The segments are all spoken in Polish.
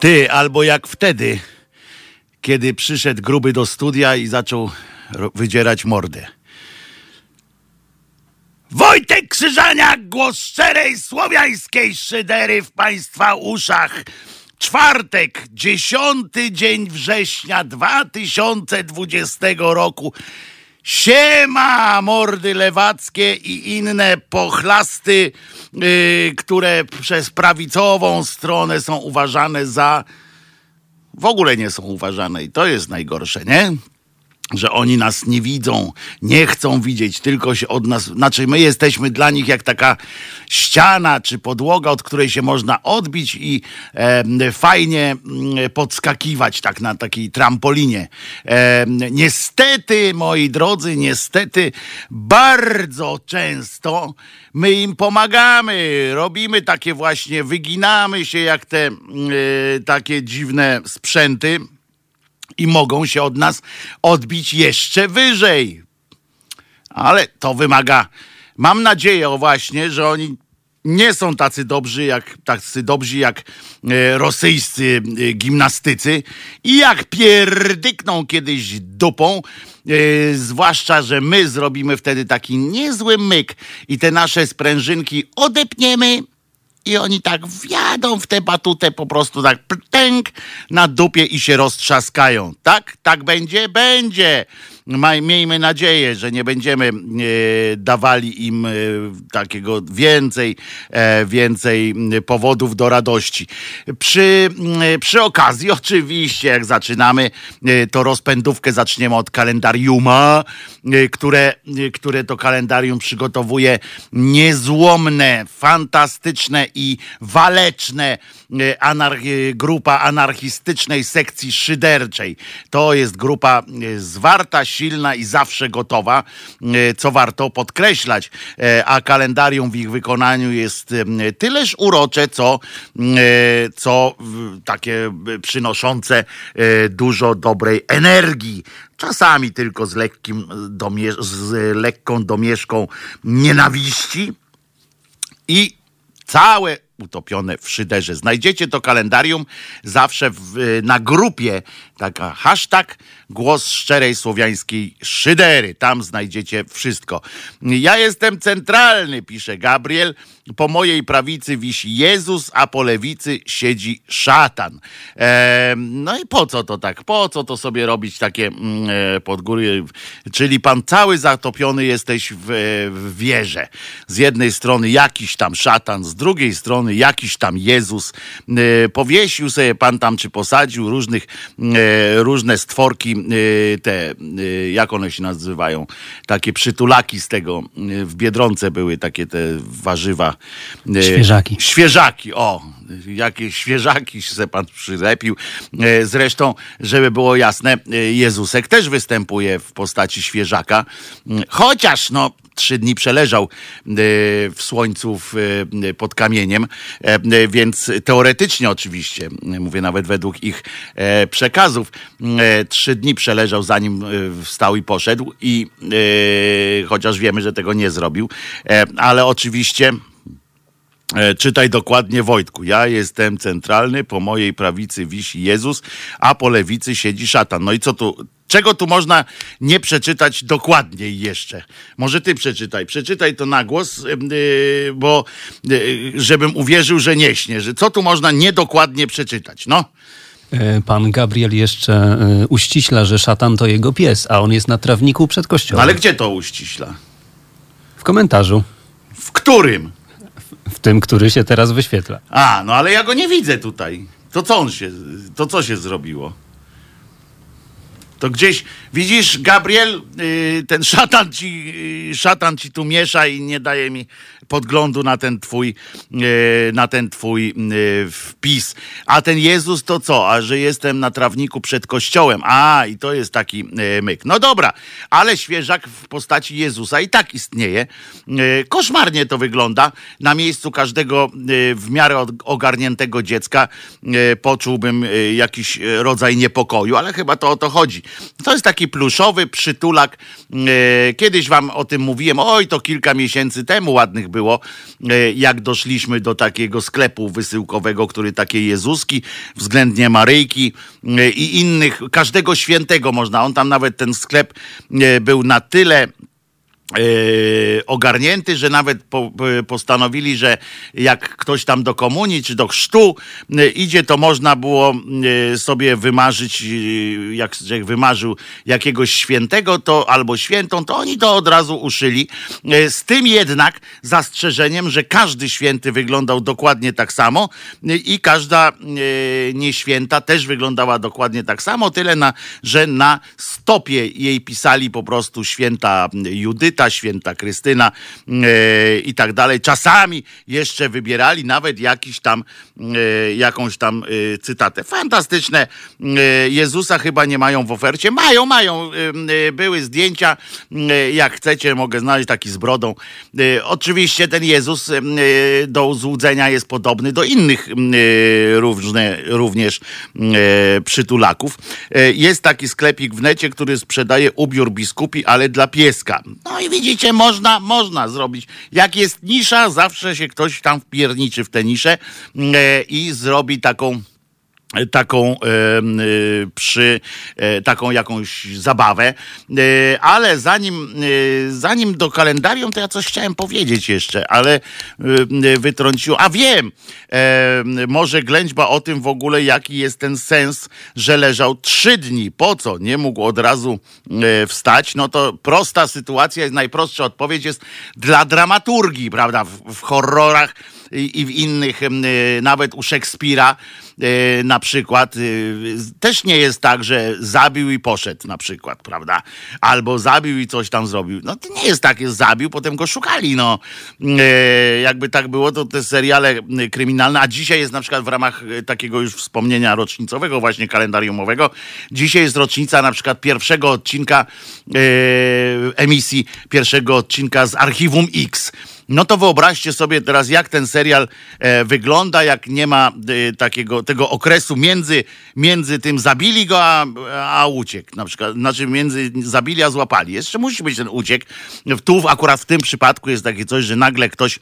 Ty, albo jak wtedy, kiedy przyszedł gruby do studia i zaczął wydzierać mordę. Wojtek Krzyżaniak, głos szczerej słowiańskiej szydery w Państwa uszach. Czwartek, dziesiąty dzień września 2020 roku. Siema, mordy lewackie i inne pochlasty, które przez prawicową stronę są uważane za. W ogóle nie są uważane i to jest najgorsze, nie? Że oni nas nie widzą, nie chcą widzieć, tylko się od nas, znaczy my jesteśmy dla nich jak taka ściana czy podłoga, od której się można odbić i e, fajnie mm, podskakiwać tak na takiej trampolinie. E, niestety, moi drodzy, niestety bardzo często my im pomagamy, robimy takie właśnie, wyginamy się jak te e, takie dziwne sprzęty i mogą się od nas odbić jeszcze wyżej. Ale to wymaga, mam nadzieję o właśnie, że oni nie są tacy dobrzy jak, tacy dobrzy jak e, rosyjscy e, gimnastycy i jak pierdykną kiedyś dupą, e, zwłaszcza, że my zrobimy wtedy taki niezły myk i te nasze sprężynki odepniemy i oni tak wjadą w tę batutę po prostu tak ptęk na dupie i się roztrzaskają. Tak? Tak będzie? Będzie miejmy nadzieję, że nie będziemy e, dawali im e, takiego więcej, e, więcej powodów do radości. Przy, przy okazji, oczywiście, jak zaczynamy, to rozpędówkę zaczniemy od kalendariuma, które, które to kalendarium przygotowuje niezłomne, fantastyczne i waleczne anarch- grupa anarchistycznej sekcji szyderczej. To jest grupa zwarta, silna i zawsze gotowa, co warto podkreślać. A kalendarium w ich wykonaniu jest tyleż urocze, co, co takie przynoszące dużo dobrej energii czasami tylko z, lekkim z lekką domieszką nienawiści i całe utopione w szyderze. Znajdziecie to kalendarium zawsze w, na grupie, taka hashtag głos szczerej słowiańskiej szydery. Tam znajdziecie wszystko. Ja jestem centralny, pisze Gabriel. Po mojej prawicy wisi Jezus, a po lewicy siedzi szatan. E, no i po co to tak? Po co to sobie robić takie mm, e, pod góry? Czyli pan cały zatopiony jesteś w, w wierze. Z jednej strony jakiś tam szatan, z drugiej strony jakiś tam Jezus. E, powiesił sobie pan tam, czy posadził różnych, e, różne stworki, e, te, e, jak one się nazywają, takie przytulaki z tego, e, w Biedronce były takie te warzywa świeżaki. Świeżaki, o, jakie świeżaki się pan przylepił. Zresztą, żeby było jasne, Jezusek też występuje w postaci świeżaka, chociaż no trzy dni przeleżał w słońcu pod kamieniem, więc teoretycznie oczywiście, mówię nawet według ich przekazów, trzy dni przeleżał zanim wstał i poszedł i chociaż wiemy, że tego nie zrobił, ale oczywiście E, czytaj dokładnie Wojtku. Ja jestem centralny, po mojej prawicy wisi Jezus, a po lewicy siedzi szatan. No i co tu, czego tu można nie przeczytać dokładniej jeszcze? Może ty przeczytaj. Przeczytaj to na głos, e, bo e, żebym uwierzył, że nie śnie. Że co tu można niedokładnie przeczytać? No. Pan Gabriel jeszcze uściśla, że szatan to jego pies, a on jest na trawniku przed kościołem. No ale gdzie to uściśla? W komentarzu. W którym? W tym, który się teraz wyświetla. A, no ale ja go nie widzę tutaj. To co on się, to co się zrobiło? To gdzieś, widzisz, Gabriel, y, ten szatan ci, y, szatan ci tu miesza i nie daje mi podglądu na ten twój, y, na ten twój wpis. A ten Jezus to co? A że jestem na trawniku przed kościołem. A, i to jest taki myk. No dobra, ale świeżak w postaci Jezusa i tak istnieje. Koszmarnie to wygląda. Na miejscu każdego w miarę ogarniętego dziecka poczułbym jakiś rodzaj niepokoju, ale chyba to o to chodzi. To jest taki pluszowy przytulak. E, kiedyś wam o tym mówiłem, oj, to kilka miesięcy temu ładnych było było, jak doszliśmy do takiego sklepu wysyłkowego, który takie Jezuski, względnie Maryjki i innych, każdego świętego można. On tam nawet ten sklep był na tyle Yy, ogarnięty, że nawet po, postanowili, że jak ktoś tam do komunii czy do chrztu yy, idzie, to można było sobie wymarzyć, jak wymarzył jakiegoś świętego to albo świętą, to oni to od razu uszyli. Z tym jednak zastrzeżeniem, że każdy święty wyglądał dokładnie tak samo i każda nieświęta też wyglądała dokładnie tak samo, tyle na, że na stopie jej pisali po prostu święta Judyta, święta Krystyna e, i tak dalej. Czasami jeszcze wybierali nawet jakiś tam, e, jakąś tam e, cytatę. Fantastyczne. Jezusa chyba nie mają w ofercie. Mają, mają. Były zdjęcia. Jak chcecie, mogę znaleźć taki z brodą. Oczywiście ten Jezus do złudzenia jest podobny do innych różne, również przytulaków. Jest taki sklepik w necie, który sprzedaje ubiór biskupi, ale dla pieska. No i widzicie, można, można zrobić. Jak jest nisza, zawsze się ktoś tam wpierniczy w tę niszę e, i zrobi taką taką przy e, taką jakąś zabawę. E, ale zanim, zanim do kalendarium, to ja coś chciałem powiedzieć jeszcze, ale wytrąciło. A wiem, może Glęćba o tym w ogóle, jaki jest ten sens, że leżał trzy dni. Po co? Nie mógł od razu wstać. No to prosta sytuacja, najprostsza odpowiedź jest dla dramaturgii, prawda? W, w horrorach i w innych, nawet u Szekspira e, na przykład, y, też nie jest tak, że zabił i poszedł na przykład, prawda? Albo zabił i coś tam zrobił. No to nie jest tak, jest zabił, potem go szukali, no. E, jakby tak było, to te seriale kryminalne, a dzisiaj jest na przykład w ramach e, takiego już wspomnienia rocznicowego, właśnie kalendariumowego, dzisiaj jest rocznica na przykład pierwszego odcinka emisji, pierwszego odcinka z Archiwum X no to wyobraźcie sobie teraz, jak ten serial e, wygląda, jak nie ma e, takiego tego okresu między, między tym zabili go, a, a uciekł. Na przykład, znaczy między zabili, a złapali. Jeszcze musi być ten uciek. Tu akurat w tym przypadku jest takie coś, że nagle ktoś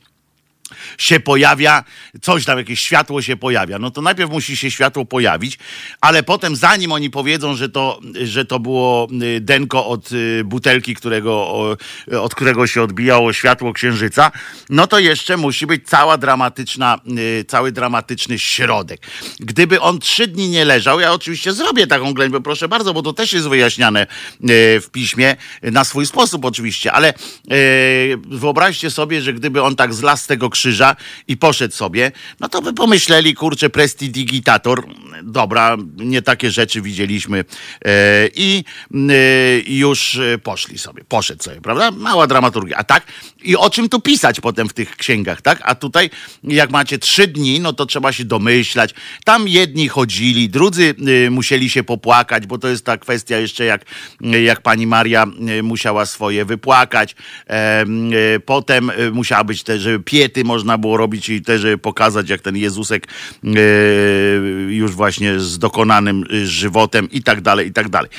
się pojawia, coś tam, jakieś światło się pojawia. No to najpierw musi się światło pojawić, ale potem zanim oni powiedzą, że to, że to było y, denko od y, butelki, którego, od którego się odbijało światło księżyca, no to jeszcze musi być cała dramatyczna, y, cały dramatyczny środek. Gdyby on trzy dni nie leżał, ja oczywiście zrobię taką ględźbę, proszę bardzo, bo to też jest wyjaśniane w piśmie, na swój sposób oczywiście, ale wyobraźcie sobie, że gdyby on tak z tego krzyża i poszedł sobie, no to by pomyśleli, kurczę, prestidigitator, dobra, nie takie rzeczy widzieliśmy e, i e, już poszli sobie, poszedł sobie, prawda? Mała dramaturgia. A tak, i o czym tu pisać potem w tych księgach, tak? A tutaj, jak macie trzy dni, no to trzeba się domyślać. Tam jedni chodzili, drudzy e, musieli się popłakać, bo to jest ta kwestia jeszcze, jak, jak pani Maria musiała swoje wypłakać. Potem musiała być też, żeby piety można było robić i też pokazać, jak ten Jezusek e, już właśnie z dokonanym e, żywotem i tak dalej, i tak dalej.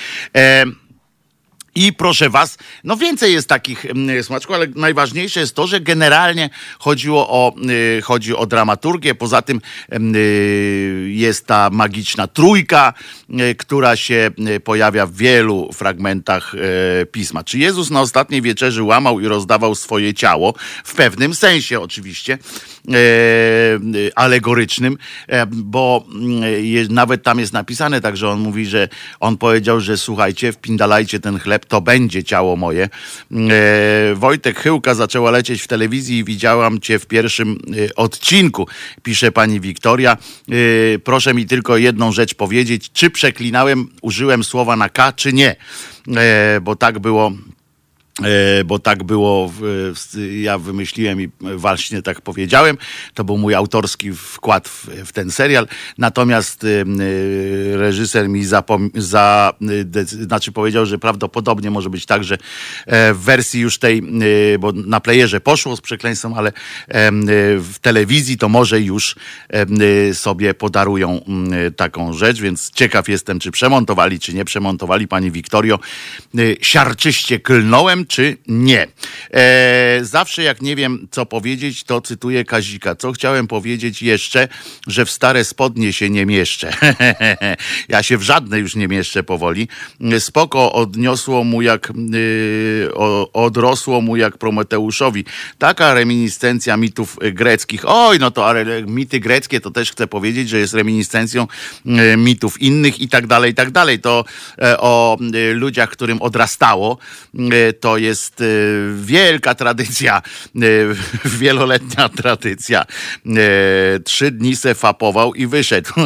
E, i proszę was, no więcej jest takich mm, smaczków, ale najważniejsze jest to, że generalnie chodziło o, y, chodzi o dramaturgię. Poza tym y, jest ta magiczna trójka, y, która się pojawia w wielu fragmentach pisma. Czy Jezus na ostatniej wieczerzy łamał i rozdawał swoje ciało? W pewnym sensie oczywiście alegorycznym, bo nawet tam jest napisane tak, że on mówi, że on powiedział, że słuchajcie, wpindalajcie ten chleb to będzie ciało moje. E, Wojtek Chyłka zaczęła lecieć w telewizji i widziałam cię w pierwszym e, odcinku, pisze pani Wiktoria. E, proszę mi tylko jedną rzecz powiedzieć, czy przeklinałem, użyłem słowa na K, czy nie, bo tak było bo tak było, ja wymyśliłem i właśnie tak powiedziałem. To był mój autorski wkład w, w ten serial. Natomiast e, reżyser mi zapom- za, znaczy powiedział, że prawdopodobnie może być tak, że e, w wersji już tej, bo na playerze poszło z przekleństwem, ale w telewizji to może już sobie podarują taką rzecz, więc ciekaw jestem, czy przemontowali, czy nie przemontowali. Pani Wiktorio, siarczyście klnąłem czy nie. E, zawsze jak nie wiem, co powiedzieć, to cytuję Kazika. Co chciałem powiedzieć jeszcze, że w stare spodnie się nie mieszczę. ja się w żadne już nie mieszczę powoli. Spoko odniosło mu jak, yy, odrosło mu jak Prometeuszowi. Taka reminiscencja mitów greckich. Oj, no to ale mity greckie to też chcę powiedzieć, że jest reminiscencją yy, mitów innych i tak dalej, i tak dalej. To yy, o y, ludziach, którym odrastało, y, to jest y, wielka tradycja, wieloletnia tradycja. Trzy dni se fapował i wyszedł.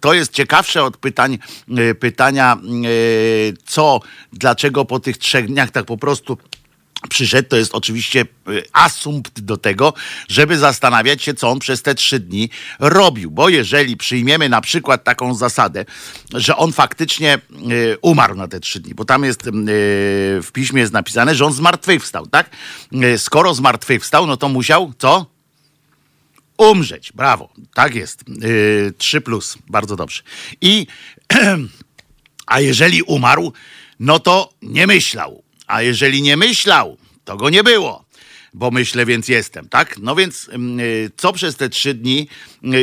To jest ciekawsze od pytań, pytania, co, dlaczego po tych trzech dniach tak po prostu przyszedł, to jest oczywiście y, asumpt do tego, żeby zastanawiać się, co on przez te trzy dni robił. Bo jeżeli przyjmiemy na przykład taką zasadę, że on faktycznie y, umarł na te trzy dni, bo tam jest y, w piśmie jest napisane, że on zmartwychwstał, tak? Skoro zmartwychwstał, no to musiał co? Umrzeć. Brawo. Tak jest. Trzy plus. Bardzo dobrze. I a jeżeli umarł, no to nie myślał a jeżeli nie myślał, to go nie było bo myślę, więc jestem, tak? No więc mm, y, co przez te trzy dni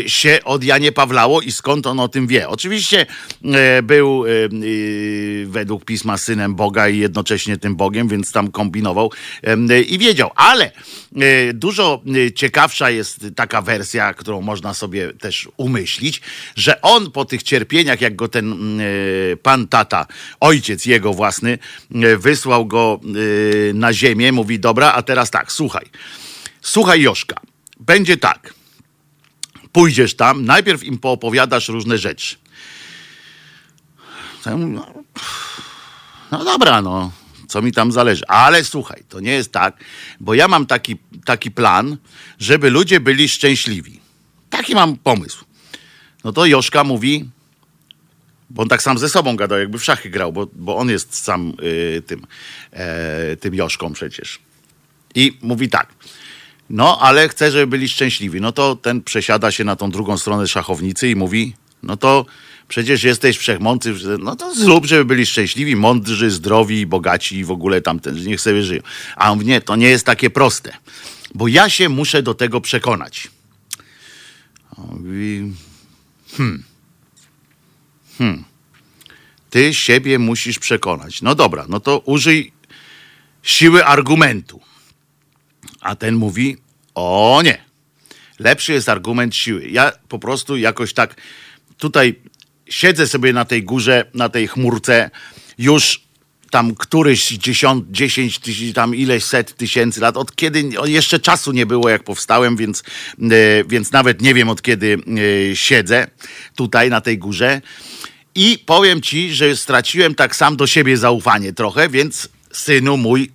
się od Janie Pawlało i skąd on o tym wie? Oczywiście y, był według pisma synem Boga i jednocześnie tym Bogiem, więc tam kombinował i wiedział, ale dużo ciekawsza jest taka wersja, którą można sobie też umyślić, że on po tych cierpieniach, jak go ten pan tata, ojciec jego własny, wysłał go na ziemię, mówi, dobra, a teraz tak, słuchaj, słuchaj Joszka, będzie tak. Pójdziesz tam, najpierw im poopowiadasz różne rzeczy. No, no dobra, no, co mi tam zależy. Ale słuchaj, to nie jest tak, bo ja mam taki, taki plan, żeby ludzie byli szczęśliwi. Taki mam pomysł. No to Joszka mówi, bo on tak sam ze sobą gadał, jakby w szachy grał, bo, bo on jest sam y, tym, y, tym Joszką przecież. I mówi tak. No, ale chcę, żeby byli szczęśliwi. No to ten przesiada się na tą drugą stronę szachownicy i mówi: No to przecież jesteś wszechmądry, no to zrób, żeby byli szczęśliwi, mądrzy, zdrowi, bogaci i w ogóle tamten, niech sobie żyją. A on mówi, nie, to nie jest takie proste, bo ja się muszę do tego przekonać. On mówi, hmm, hmm, ty siebie musisz przekonać. No dobra, no to użyj siły argumentu. A ten mówi: O nie, lepszy jest argument siły. Ja po prostu jakoś tak tutaj siedzę sobie na tej górze, na tej chmurce, już tam któryś dziesiąt, dziesięć tysięcy, tam ileś set tysięcy lat, od kiedy, jeszcze czasu nie było jak powstałem, więc, e, więc nawet nie wiem od kiedy e, siedzę tutaj na tej górze. I powiem ci, że straciłem tak sam do siebie zaufanie trochę, więc synu mój,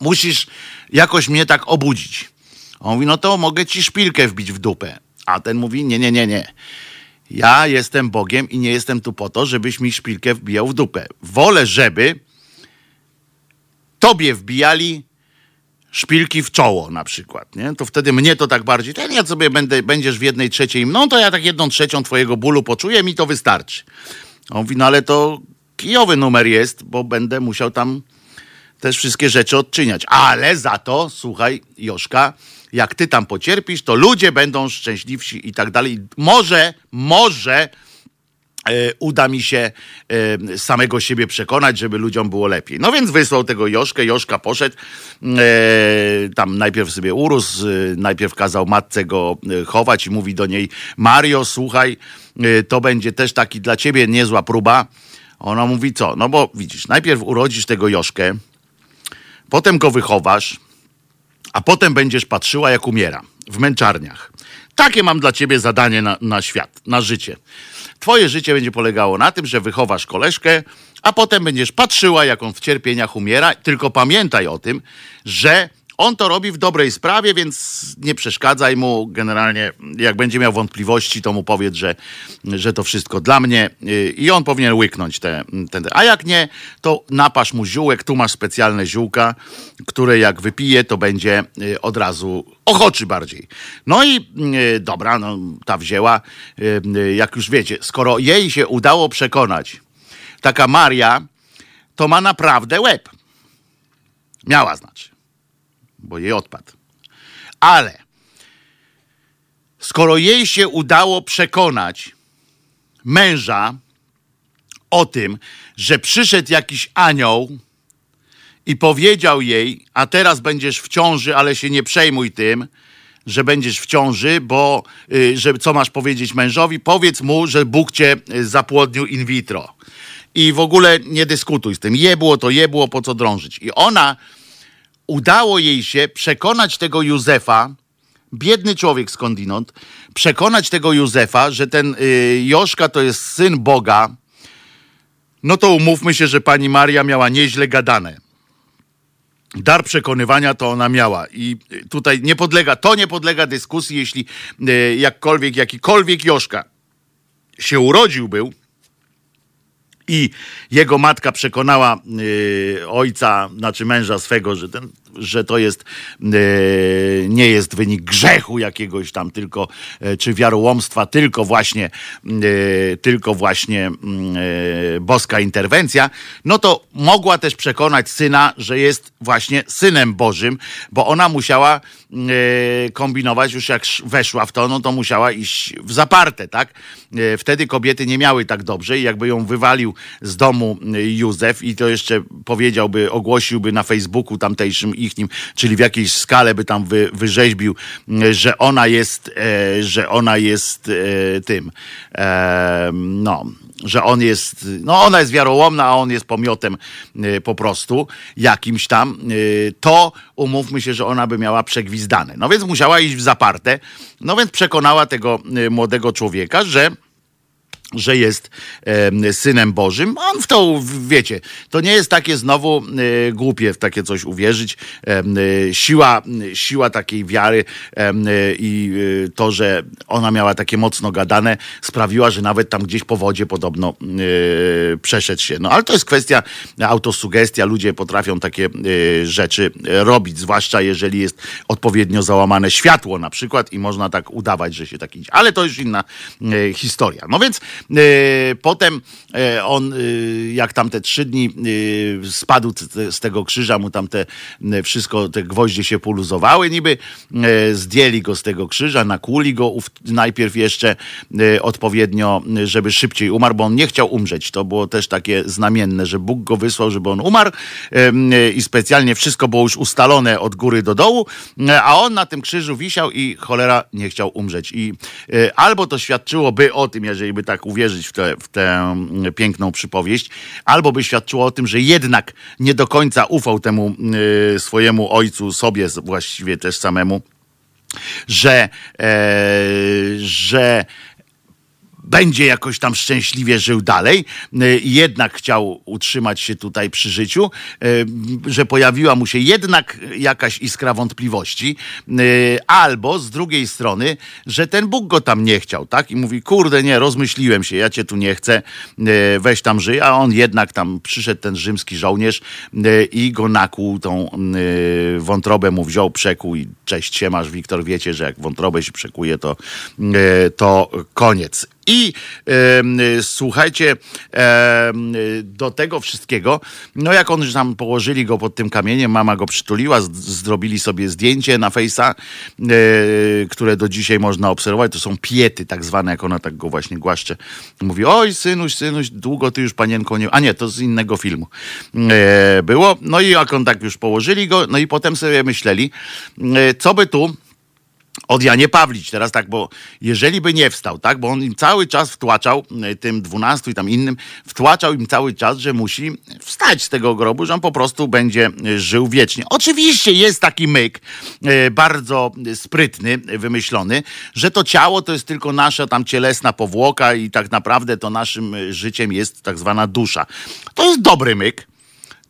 musisz jakoś mnie tak obudzić. On mówi, no to mogę ci szpilkę wbić w dupę. A ten mówi, nie, nie, nie, nie. Ja jestem Bogiem i nie jestem tu po to, żebyś mi szpilkę wbijał w dupę. Wolę, żeby tobie wbijali szpilki w czoło na przykład, nie? To wtedy mnie to tak bardziej, ten ja sobie będę, będziesz w jednej trzeciej mną, to ja tak jedną trzecią twojego bólu poczuję, mi to wystarczy. On mówi, no ale to kijowy numer jest, bo będę musiał tam też wszystkie rzeczy odczyniać. Ale za to, słuchaj, Joszka, jak ty tam pocierpisz, to ludzie będą szczęśliwsi i tak dalej. Może, może e, uda mi się e, samego siebie przekonać, żeby ludziom było lepiej. No więc wysłał tego Joszkę, Joszka poszedł, e, tam najpierw sobie urósł, najpierw kazał matce go chować i mówi do niej, Mario, słuchaj, to będzie też taki dla ciebie niezła próba. Ona mówi co? No bo widzisz, najpierw urodzisz tego Joszkę, Potem go wychowasz, a potem będziesz patrzyła, jak umiera w męczarniach. Takie mam dla ciebie zadanie na, na świat, na życie. Twoje życie będzie polegało na tym, że wychowasz koleżkę, a potem będziesz patrzyła, jak on w cierpieniach umiera. Tylko pamiętaj o tym, że on to robi w dobrej sprawie, więc nie przeszkadzaj mu. Generalnie, jak będzie miał wątpliwości, to mu powiedz, że, że to wszystko dla mnie y, i on powinien łyknąć te, te. A jak nie, to napasz mu ziółek. Tu masz specjalne ziółka, które jak wypije, to będzie y, od razu ochoczy bardziej. No i y, dobra, no, ta wzięła, jak już wiecie, skoro jej się udało przekonać, taka Maria, to ma naprawdę łeb. Miała znaczy, bo jej odpadł. Ale skoro jej się udało przekonać męża o tym, że przyszedł jakiś anioł i powiedział jej, a teraz będziesz w ciąży, ale się nie przejmuj tym, że będziesz w ciąży, bo y, że co masz powiedzieć mężowi? Powiedz mu, że Bóg cię y, zapłodnił in vitro. I w ogóle nie dyskutuj z tym. Jebło to jebło, po co drążyć. I ona, udało jej się przekonać tego Józefa, biedny człowiek skądinąd, przekonać tego Józefa, że ten y, Joszka to jest syn Boga, no to umówmy się, że pani Maria miała nieźle gadane. Dar przekonywania to ona miała i tutaj nie podlega, to nie podlega dyskusji, jeśli e, jakkolwiek, jakikolwiek Joszka się urodził był i jego matka przekonała y, ojca, znaczy męża swego, że ten że to jest, e, nie jest wynik grzechu jakiegoś tam tylko, e, czy wiarołomstwa, tylko właśnie, e, tylko właśnie mm, boska interwencja, no to mogła też przekonać syna, że jest właśnie synem Bożym, bo ona musiała kombinować, już jak weszła w to, no to musiała iść w zaparte, tak? Wtedy kobiety nie miały tak dobrze i jakby ją wywalił z domu Józef i to jeszcze powiedziałby, ogłosiłby na Facebooku tamtejszym ich nim, czyli w jakiejś skale by tam wy, wyrzeźbił, że ona jest, e, że ona jest e, tym, e, no, że on jest, no ona jest wiarołomna, a on jest pomiotem po prostu jakimś tam, to umówmy się, że ona by miała przegwizdane. No więc musiała iść w zaparte, no więc przekonała tego młodego człowieka, że że jest e, synem Bożym. On w to, wiecie, to nie jest takie znowu e, głupie w takie coś uwierzyć. E, siła, siła takiej wiary i to, że ona miała takie mocno gadane, sprawiła, że nawet tam gdzieś po wodzie podobno przeszedł się. No ale to jest kwestia autosugestia. Ludzie potrafią takie rzeczy robić, zwłaszcza jeżeli jest odpowiednio załamane światło na przykład i można tak udawać, że się tak idzie. Ale to już inna historia. No więc E, potem e, on, e, jak tam te trzy dni spadł z tego krzyża, mu tam te wszystko, te gwoździe się poluzowały niby, zdjęli go z tego krzyża, nakuli go najpierw jeszcze odpowiednio, żeby szybciej umarł, bo on nie chciał umrzeć. To było też takie znamienne, że Bóg go wysłał, żeby on umarł i specjalnie wszystko było już ustalone od góry do dołu, a on na tym krzyżu wisiał i cholera nie chciał umrzeć. I albo to świadczyłoby o tym, jeżeli by tak uwierzyć w, te, w tę mm, piękną przypowieść, albo by świadczyło o tym, że jednak nie do końca ufał temu y, swojemu ojcu, sobie właściwie też samemu, że, e, że będzie jakoś tam szczęśliwie żył dalej, y, jednak chciał utrzymać się tutaj przy życiu, y, że pojawiła mu się jednak jakaś iskra wątpliwości, y, albo z drugiej strony, że ten Bóg go tam nie chciał, tak? I mówi, kurde, nie, rozmyśliłem się, ja cię tu nie chcę, weź tam żyj, a on jednak tam przyszedł ten rzymski żołnierz i go nakłuł, tą wątrobę mu wziął, przekuł i cześć się masz, Wiktor, wiecie, że jak wątrobę się przekuje, to, to koniec. I e, słuchajcie, e, do tego wszystkiego, no jak on tam położyli go pod tym kamieniem, mama go przytuliła, z, zrobili sobie zdjęcie na fejsa, e, które do dzisiaj można obserwować. To są piety tak zwane, jak ona tak go właśnie głaszcze. Mówi, oj synuś, synuś, długo ty już panienką nie... A nie, to z innego filmu e, było. No i jak on tak już położyli go, no i potem sobie myśleli, e, co by tu od Janie Pawlić. Teraz tak, bo jeżeli by nie wstał, tak, bo on im cały czas wtłaczał, e, tym dwunastu i tam innym, wtłaczał im cały czas, że musi wstać z tego grobu, że on po prostu będzie e, żył wiecznie. Oczywiście jest taki myk, e, bardzo sprytny, wymyślony, że to ciało to jest tylko nasza tam cielesna powłoka i tak naprawdę to naszym życiem jest tak zwana dusza. To jest dobry myk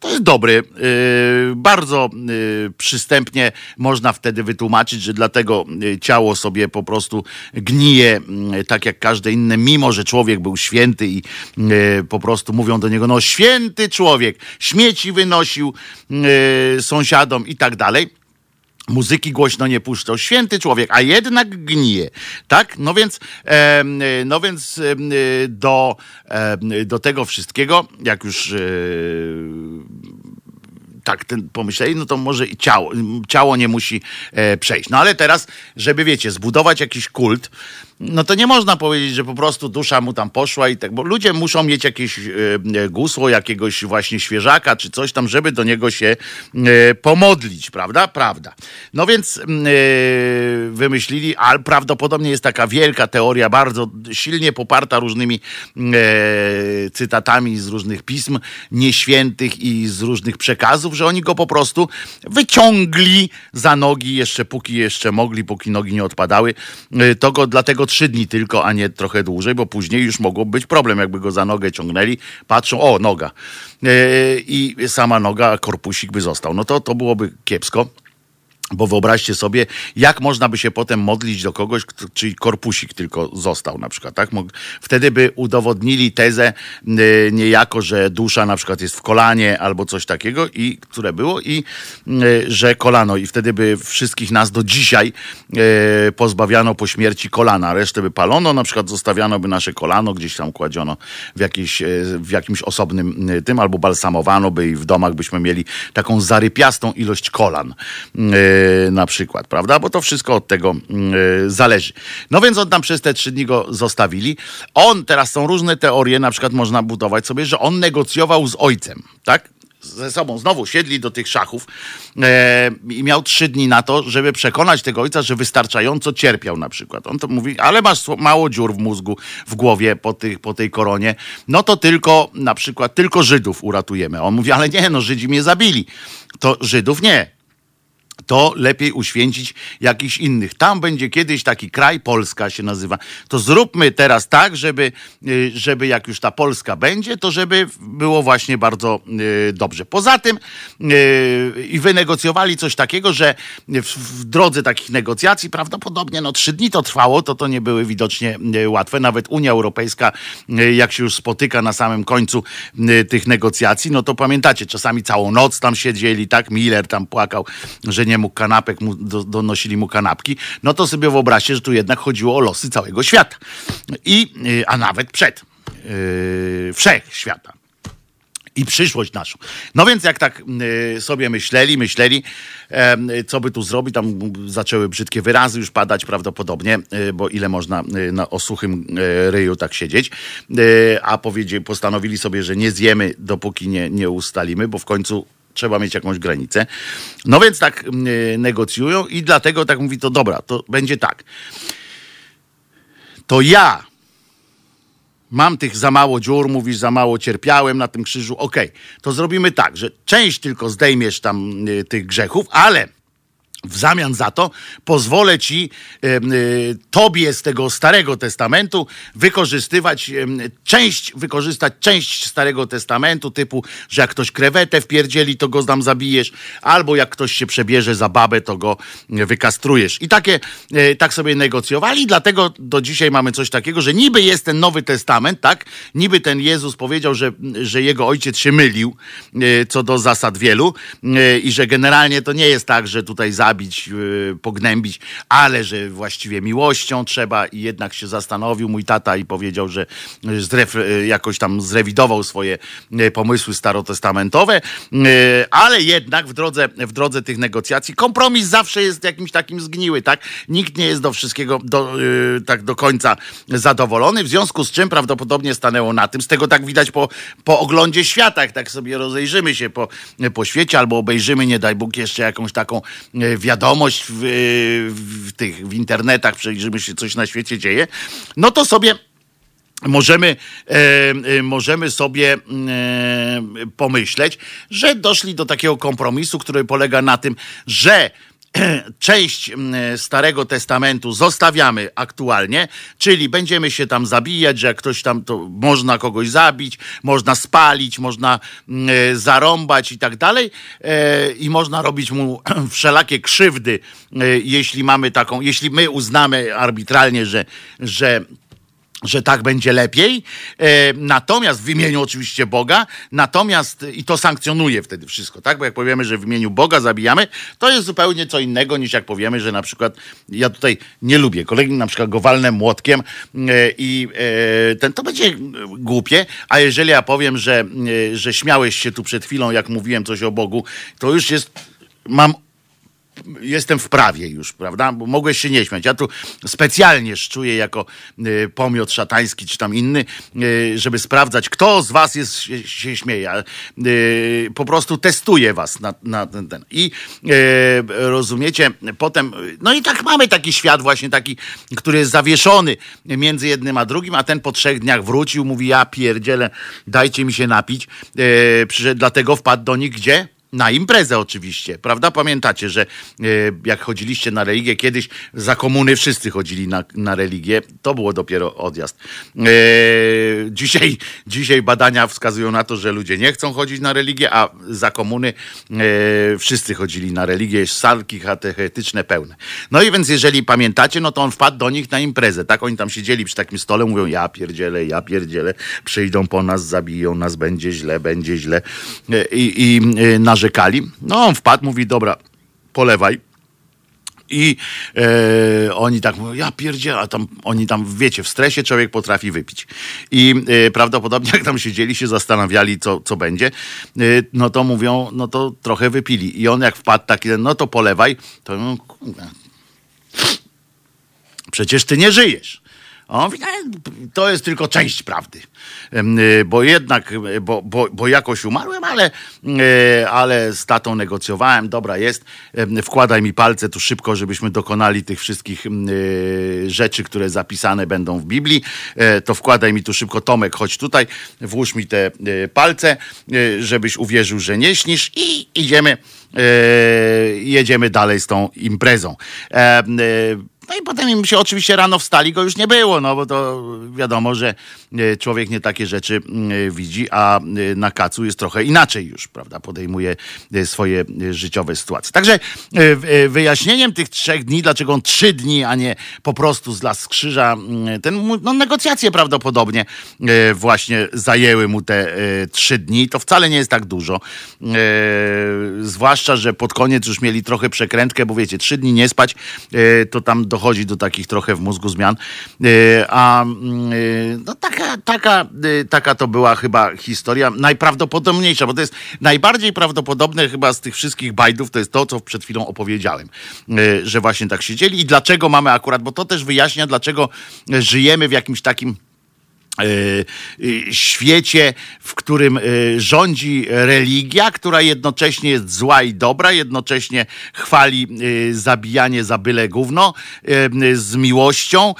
to jest dobry. Yy, bardzo yy, przystępnie można wtedy wytłumaczyć, że dlatego yy, ciało sobie po prostu gnije tak jak każde inne, mimo że człowiek był święty i po prostu mówią do niego, no święty człowiek, śmieci wynosił sąsiadom i tak dalej muzyki głośno nie puszczał. Święty człowiek, a jednak gnije. Tak? No więc, e, no więc e, do, e, do tego wszystkiego, jak już e, tak ten pomyśleli, no to może i ciało, ciało nie musi e, przejść. No ale teraz, żeby wiecie, zbudować jakiś kult, no to nie można powiedzieć, że po prostu dusza mu tam poszła i tak, bo ludzie muszą mieć jakieś e, e, gusło, jakiegoś właśnie świeżaka czy coś tam, żeby do niego się e, pomodlić, prawda? Prawda. No więc wymyślili, ale prawdopodobnie jest taka wielka teoria, bardzo silnie poparta różnymi cytatami z różnych pism nieświętych i z różnych przekazów, że oni go po prostu wyciągli za nogi, jeszcze póki jeszcze mogli, póki nogi nie odpadały, to go dlatego trzy dni tylko, a nie trochę dłużej, bo później już mogło być problem, jakby go za nogę ciągnęli, patrzą, o, noga. Yy, I sama noga, korpusik by został. No to, to byłoby kiepsko. Bo wyobraźcie sobie, jak można by się potem modlić do kogoś, czyli korpusik tylko został na przykład, tak? Wtedy by udowodnili tezę y, niejako, że dusza na przykład jest w kolanie albo coś takiego, i które było, i y, że kolano, i wtedy by wszystkich nas do dzisiaj y, pozbawiano po śmierci kolana. Resztę by palono, na przykład zostawiano by nasze kolano, gdzieś tam kładziono w, jakiś, w jakimś osobnym tym, albo balsamowano by i w domach byśmy mieli taką zarypiastą ilość kolan na przykład, prawda? Bo to wszystko od tego y, zależy. No więc on tam przez te trzy dni go zostawili. On, teraz są różne teorie, na przykład można budować sobie, że on negocjował z ojcem, tak? ze sobą znowu siedli do tych szachów e, i miał trzy dni na to, żeby przekonać tego ojca, że wystarczająco cierpiał na przykład. On to mówi, ale masz mało dziur w mózgu, w głowie po, tych, po tej koronie, no to tylko na przykład tylko Żydów uratujemy. On mówi, ale nie, no Żydzi mnie zabili. To Żydów nie to lepiej uświęcić jakichś innych. Tam będzie kiedyś taki kraj, Polska się nazywa. To zróbmy teraz tak, żeby, y, żeby jak już ta Polska będzie, to żeby było właśnie bardzo y, dobrze. Poza tym y, i wynegocjowali coś takiego, że w, drodze takich negocjacji prawdopodobnie no trzy dni to trwało, to to nie były widocznie łatwe. Nawet Unia Europejska, jak się już spotyka na samym końcu tych negocjacji, no to pamiętacie, czasami całą noc tam siedzieli, tak? Miller tam płakał, że nie mógł kanapek, mu, do, donosili mu kanapki, no to sobie wyobraźcie, że tu jednak chodziło o losy całego świata. I, y, a nawet przed yy, wszechświata i przyszłość naszą. No więc jak tak y, sobie myśleli, myśleli, co by tu zrobić, tam zaczęły brzydkie wyrazy już padać prawdopodobnie, y, bo ile można na osuchym ryju tak siedzieć, a powiedzieli, postanowili sobie, że nie zjemy, dopóki nie, nie ustalimy, bo w końcu trzeba mieć jakąś granicę. No więc tak yy, negocjują i dlatego tak mówi, to dobra, to będzie tak. To ja mam tych za mało dziur, mówisz, za mało cierpiałem na tym krzyżu, okej, okay. to zrobimy tak, że część tylko zdejmiesz tam y, tych grzechów, ale w zamian za to pozwolę ci, e, tobie z tego Starego Testamentu wykorzystywać e, część, wykorzystać część Starego Testamentu, typu, że jak ktoś krewetę wpierdzieli, to go tam zabijesz, albo jak ktoś się przebierze za babę, to go wykastrujesz. I takie, e, tak sobie negocjowali, dlatego do dzisiaj mamy coś takiego, że niby jest ten Nowy Testament, tak? Niby ten Jezus powiedział, że, że jego ojciec się mylił co do zasad wielu i że generalnie to nie jest tak, że tutaj zabił zabić, y, pognębić, ale że właściwie miłością trzeba. I jednak się zastanowił mój tata i powiedział, że y, jakoś tam zrewidował swoje y, pomysły starotestamentowe, ale jednak w drodze, w drodze tych negocjacji kompromis zawsze jest jakimś takim zgniły, tak? Nikt nie jest do wszystkiego do, tak do końca zadowolony, w związku z czym prawdopodobnie stanęło na tym, z tego tak widać po, po oglądzie świata, jak tak sobie rozejrzymy się po, po świecie albo obejrzymy, nie daj Bóg, jeszcze jakąś taką wiadomość w, w tych w internetach, przejrzymy się, coś na świecie dzieje, no to sobie możemy, e, e, możemy sobie e, pomyśleć, że doszli do takiego kompromisu, który polega na tym, że część Starego Testamentu zostawiamy aktualnie, czyli będziemy się tam zabijać, że jak ktoś tam, to można kogoś zabić, można spalić, można zarąbać i tak dalej e, i można robić mu wszelakie krzywdy, e, jeśli mamy taką, jeśli my uznamy arbitralnie, że, że że tak będzie lepiej. E, natomiast w imieniu oczywiście Boga, natomiast i to sankcjonuje wtedy wszystko, tak? Bo jak powiemy, że w imieniu Boga zabijamy, to jest zupełnie co innego niż jak powiemy, że na przykład ja tutaj nie lubię kolegi, na przykład go walnę młotkiem e, i e, ten to będzie głupie, a jeżeli ja powiem, że, że śmiałeś się tu przed chwilą, jak mówiłem coś o Bogu, to już jest mam jestem w prawie już, prawda? Bo mogłeś się nie śmiać. Ja tu specjalnie szczuję jako y, pomiot szatański czy tam inny, y, żeby sprawdzać, kto z was jest, się, się śmieje. Y, po prostu testuję was na, na ten, ten. I rozumiecie, potem, no i tak mamy taki świat właśnie taki, który jest zawieszony między jednym a drugim, a ten po trzech dniach wrócił, mówi ja pierdzielę, dajcie mi się napić. Przyszedł, dlatego wpadł do nich gdzie? Na imprezę oczywiście, prawda? Pamiętacie, że e, jak chodziliście na religię, kiedyś za komuny wszyscy chodzili na, na religię, to było dopiero odjazd. E, dzisiaj, dzisiaj badania wskazują na to, że ludzie nie chcą chodzić na religię, a za komuny e, wszyscy chodzili na religię, salki katechetyczne pełne. No i więc jeżeli pamiętacie, no to on wpadł do nich na imprezę, tak? Oni tam siedzieli przy takim stole, mówią ja pierdzielę, ja pierdzielę, przyjdą po nas, zabiją nas, będzie źle, będzie źle. I, i na narzekali. No on wpadł, mówi, dobra, polewaj. I e, oni tak mówią, ja pierdzielę, a tam, oni tam, wiecie, w stresie człowiek potrafi wypić. I e, prawdopodobnie jak tam siedzieli, się zastanawiali, co, co będzie, e, no to mówią, no to trochę wypili. I on jak wpadł taki, no to polewaj, to no, przecież ty nie żyjesz. On mówi, to jest tylko część prawdy, y, bo jednak, y, bo, bo, bo jakoś umarłem, ale, y, ale z tatą negocjowałem, dobra jest, wkładaj mi palce tu szybko, żebyśmy dokonali tych wszystkich rzeczy, które zapisane będą w Biblii, e, to wkładaj mi tu szybko, Tomek, chodź tutaj, włóż mi te palce, żebyś uwierzył, że nie śnisz i idziemy, jedziemy dalej z tą imprezą. No i potem im się oczywiście rano wstali, go już nie było, no bo to wiadomo, że e, człowiek nie takie rzeczy e, widzi, a e, na kacu jest trochę inaczej już, prawda, podejmuje swoje życiowe sytuacje. Także wyjaśnieniem tych trzech dni, dlaczego on trzy dni, a nie po prostu z las krzyża, ten, no negocjacje prawdopodobnie właśnie zajęły mu te trzy dni, to wcale nie jest tak dużo, zwłaszcza, że pod koniec już mieli trochę przekrętkę, bo wiecie, trzy dni nie spać, to tam do dochodzi do takich trochę w mózgu zmian. E, a mm, e, no taka, taka, e, taka to była chyba historia najprawdopodobniejsza, bo to jest najbardziej prawdopodobne chyba z tych wszystkich bajdów, to jest to, co przed chwilą opowiedziałem, że właśnie tak siedzieli i dlaczego mamy akurat, bo to też wyjaśnia, dlaczego żyjemy w jakimś takim świecie, w którym e, rządzi religia, która jednocześnie jest zła i dobra, jednocześnie chwali zabijanie za byle gówno z miłością,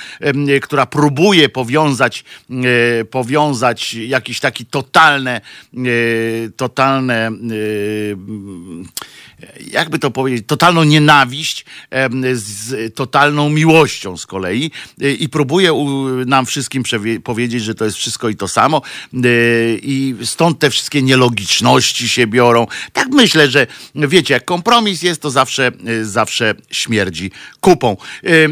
która próbuje powiązać, powiązać jakieś takie totalne, totalne jakby to powiedzieć, totalną nienawiść z totalną miłością z kolei i próbuje nam wszystkim powiedzieć, że to jest wszystko i to samo i stąd te wszystkie nielogiczności się biorą. Tak myślę, że wiecie, jak kompromis jest, to zawsze, zawsze śmierdzi kupą.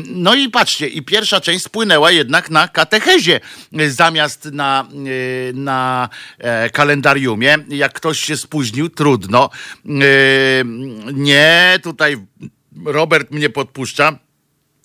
No i patrzcie, i pierwsza część spłynęła jednak na katechezie zamiast na, na e, kalendariumie. Jak ktoś się spóźnił, trudno nie, tutaj Robert mnie podpuszcza.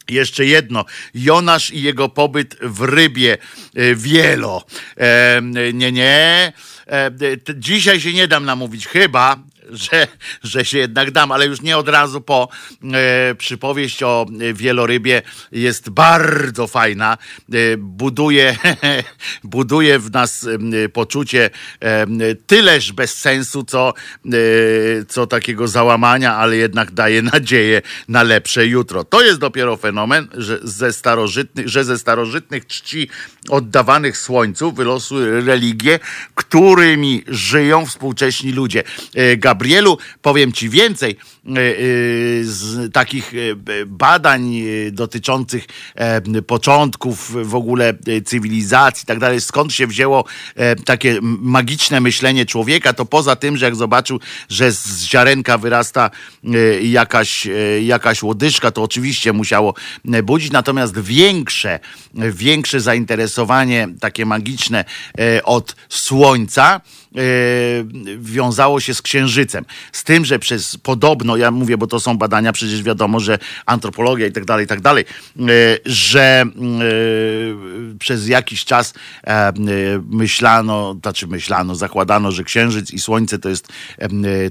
Jeszcze jedno. Jonasz i jego pobyt w rybie e, wielo. E, nie, nie. E, dzisiaj się nie dam namówić, chyba, że, że się jednak dam, ale już nie od razu po. E, przypowieść o wielorybie jest bardzo fajna. E, buduje, buduje w nas e, poczucie e, tyleż bez sensu, co, e, co takiego załamania, ale jednak daje nadzieję na lepsze jutro. To jest dopiero fenomen, że ze starożytnych, że ze starożytnych czci oddawanych słońcu wylosły religie, którymi żyją współcześni ludzie. E, Gabrielu, powiem ci więcej z takich badań dotyczących początków w ogóle cywilizacji i tak dalej, skąd się wzięło takie magiczne myślenie człowieka, to poza tym, że jak zobaczył, że z ziarenka wyrasta jakaś, jakaś łodyżka, to oczywiście musiało budzić, natomiast większe, większe zainteresowanie takie magiczne od słońca, E, wiązało się z księżycem. Z tym, że przez podobno, ja mówię, bo to są badania, przecież wiadomo, że antropologia i tak dalej, i tak dalej, e, że e, przez jakiś czas myślano, znaczy myślano, zakładano, że księżyc i słońce to jest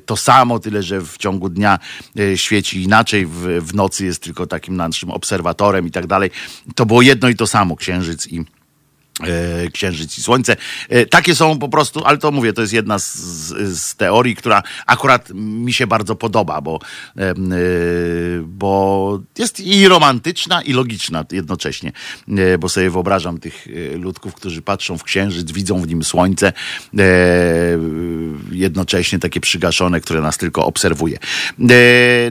to samo, tyle że w ciągu dnia świeci inaczej, w, nocy jest tylko takim naszym obserwatorem i tak dalej. To było jedno i to samo, księżyc i E, księżyc i Słońce. E, takie są po prostu, ale to mówię, to jest jedna z, z, teorii, która akurat mi się bardzo podoba, bo, e, bo jest i romantyczna, i logiczna jednocześnie. Bo sobie wyobrażam tych ludków, którzy patrzą w księżyc, widzą w nim słońce, jednocześnie takie przygaszone, które nas tylko obserwuje.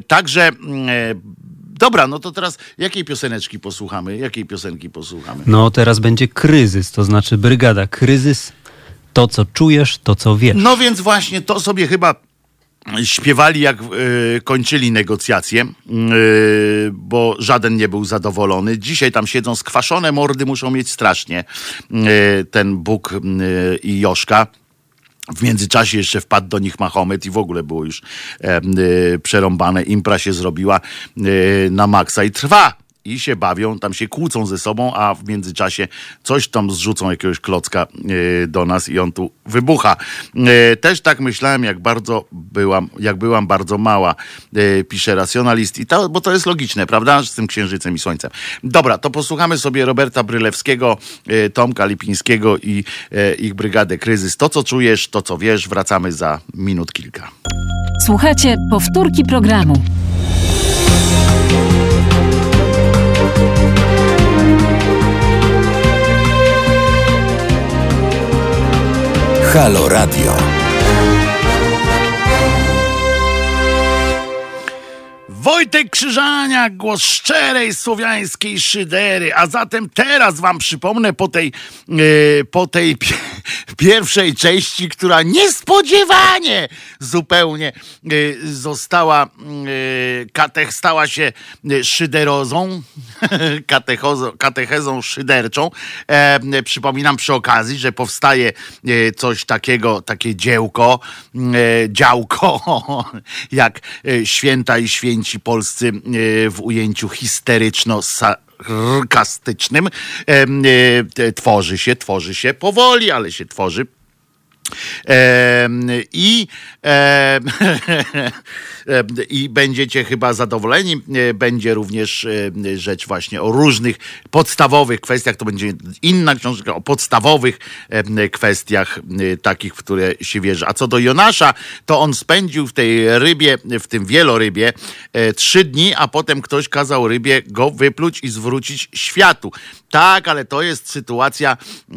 Także Dobra, no to teraz jakiej pioseneczki posłuchamy? Jakiej piosenki posłuchamy? No teraz będzie kryzys, to znaczy brygada kryzys. To, co czujesz, to, co wiesz. No więc właśnie to sobie chyba śpiewali, jak y, kończyli negocjacje, y, bo żaden nie był zadowolony. Dzisiaj tam siedzą skwaszone mordy, muszą mieć strasznie y, ten Bóg i Joszka. W międzyczasie jeszcze wpadł do nich Mahomet i w ogóle było już e, e, przerąbane. Impra się zrobiła e, na maksa i trwa i się bawią, tam się kłócą ze sobą, a w międzyczasie coś tam zrzucą jakiegoś klocka e, do nas i on tu wybucha. E, też tak myślałem, jak bardzo byłam, jak byłam bardzo mała, e, pisze racjonalist, i to, bo to jest logiczne, prawda, z tym księżycem i słońcem. Dobra, to posłuchamy sobie Roberta Brylewskiego, Tomka Lipińskiego i ich Brygadę Kryzys. To, co czujesz, to, co wiesz, wracamy za minut kilka. Słuchajcie, powtórki programu. Halo Radio. Wojtek Krzyżania, głos szczerej słowiańskiej szydery. A zatem teraz wam przypomnę po tej, yy, po tej pierwszej części, która niespodziewanie zupełnie yy, została, yy, katech, stała się szyderozą, katechezą szyderczą. E, przypominam przy okazji, że powstaje coś takiego, takie dziełko, działko, jak święta i święci polscy w ujęciu histeryczno sarkastycznym e, tworzy się, tworzy się powoli, ale się tworzy. I, I będziecie chyba zadowoleni. Będzie również rzecz właśnie o różnych podstawowych kwestiach. To będzie inna książka o podstawowych kwestiach, takich, w które się wierzy. A co do Jonasza, to on spędził w tej rybie, w tym wielorybie, e, trzy dni, a potem ktoś kazał rybie go wypluć i zwrócić światu. Tak, ale to jest sytuacja e,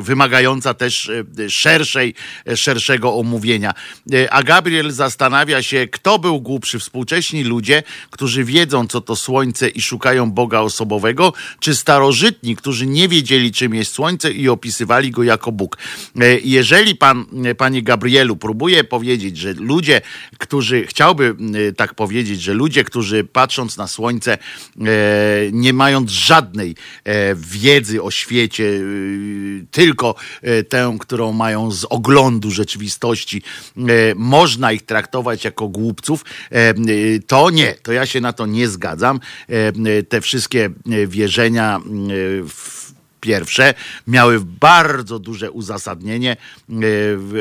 wymagająca też e, szerszej, e, szerszego omówienia. E, a Gabriel zastanawia się, kto był głupszy, współcześni ludzie, którzy wiedzą, co to słońce i szukają Boga osobowego, czy starożytni, którzy nie wiedzieli, czym jest słońce i opisywali go jako Bóg. E, jeżeli pan, e, panie Gabrielu, próbuje powiedzieć, że ludzie, którzy, chciałby tak powiedzieć, że ludzie, którzy patrząc na słońce, nie mając żadnej E, wiedzy o świecie, e, tylko e, tę, którą mają z oglądu rzeczywistości, można ich traktować jako głupców, to nie, to ja się na to nie zgadzam. Te wszystkie wierzenia w pierwsze miały bardzo duże uzasadnienie e,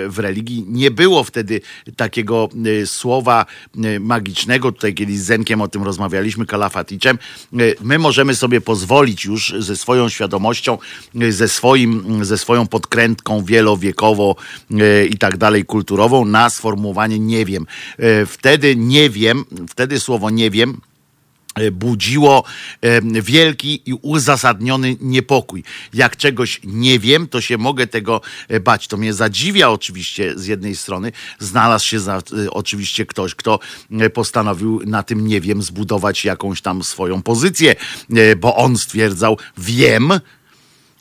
w, religii. Nie było wtedy takiego e, słowa e, magicznego. Tutaj kiedyś z Zenkiem o tym rozmawialiśmy, kalafaticzem. My możemy sobie pozwolić już ze swoją świadomością, ze, swoim, ze swoją podkrętką wielowiekową i tak dalej, kulturową na sformułowanie nie wiem. Wtedy nie wiem, wtedy słowo nie wiem budziło e, wielki i uzasadniony niepokój. Jak czegoś nie wiem, to się mogę tego e, bać. To mnie zadziwia oczywiście z jednej strony. Znalazł się za, oczywiście ktoś, kto postanowił na tym nie wiem zbudować jakąś tam swoją pozycję, bo on stwierdzał wiem,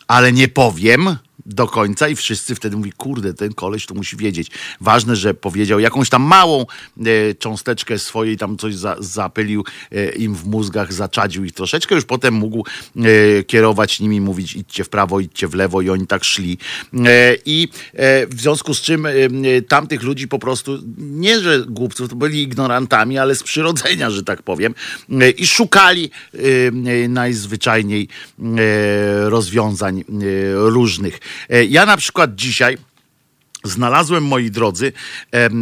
ale nie powiem do końca i wszyscy wtedy mówi, kurde, ten koleś to musi wiedzieć. Ważne, że powiedział jakąś tam małą e, cząsteczkę swojej, tam coś za, zapylił e, im w mózgach, zaczadził ich troszeczkę, już potem mógł e, kierować nimi, mówić idźcie w prawo, idźcie w lewo i oni tak szli. E, I e, w związku z czym e, tamtych ludzi po prostu, nie że głupców, to byli ignorantami, ale z przyrodzenia, że tak powiem, i szukali najzwyczajniej rozwiązań różnych. E, ja na przykład dzisiaj Znalazłem, moi drodzy,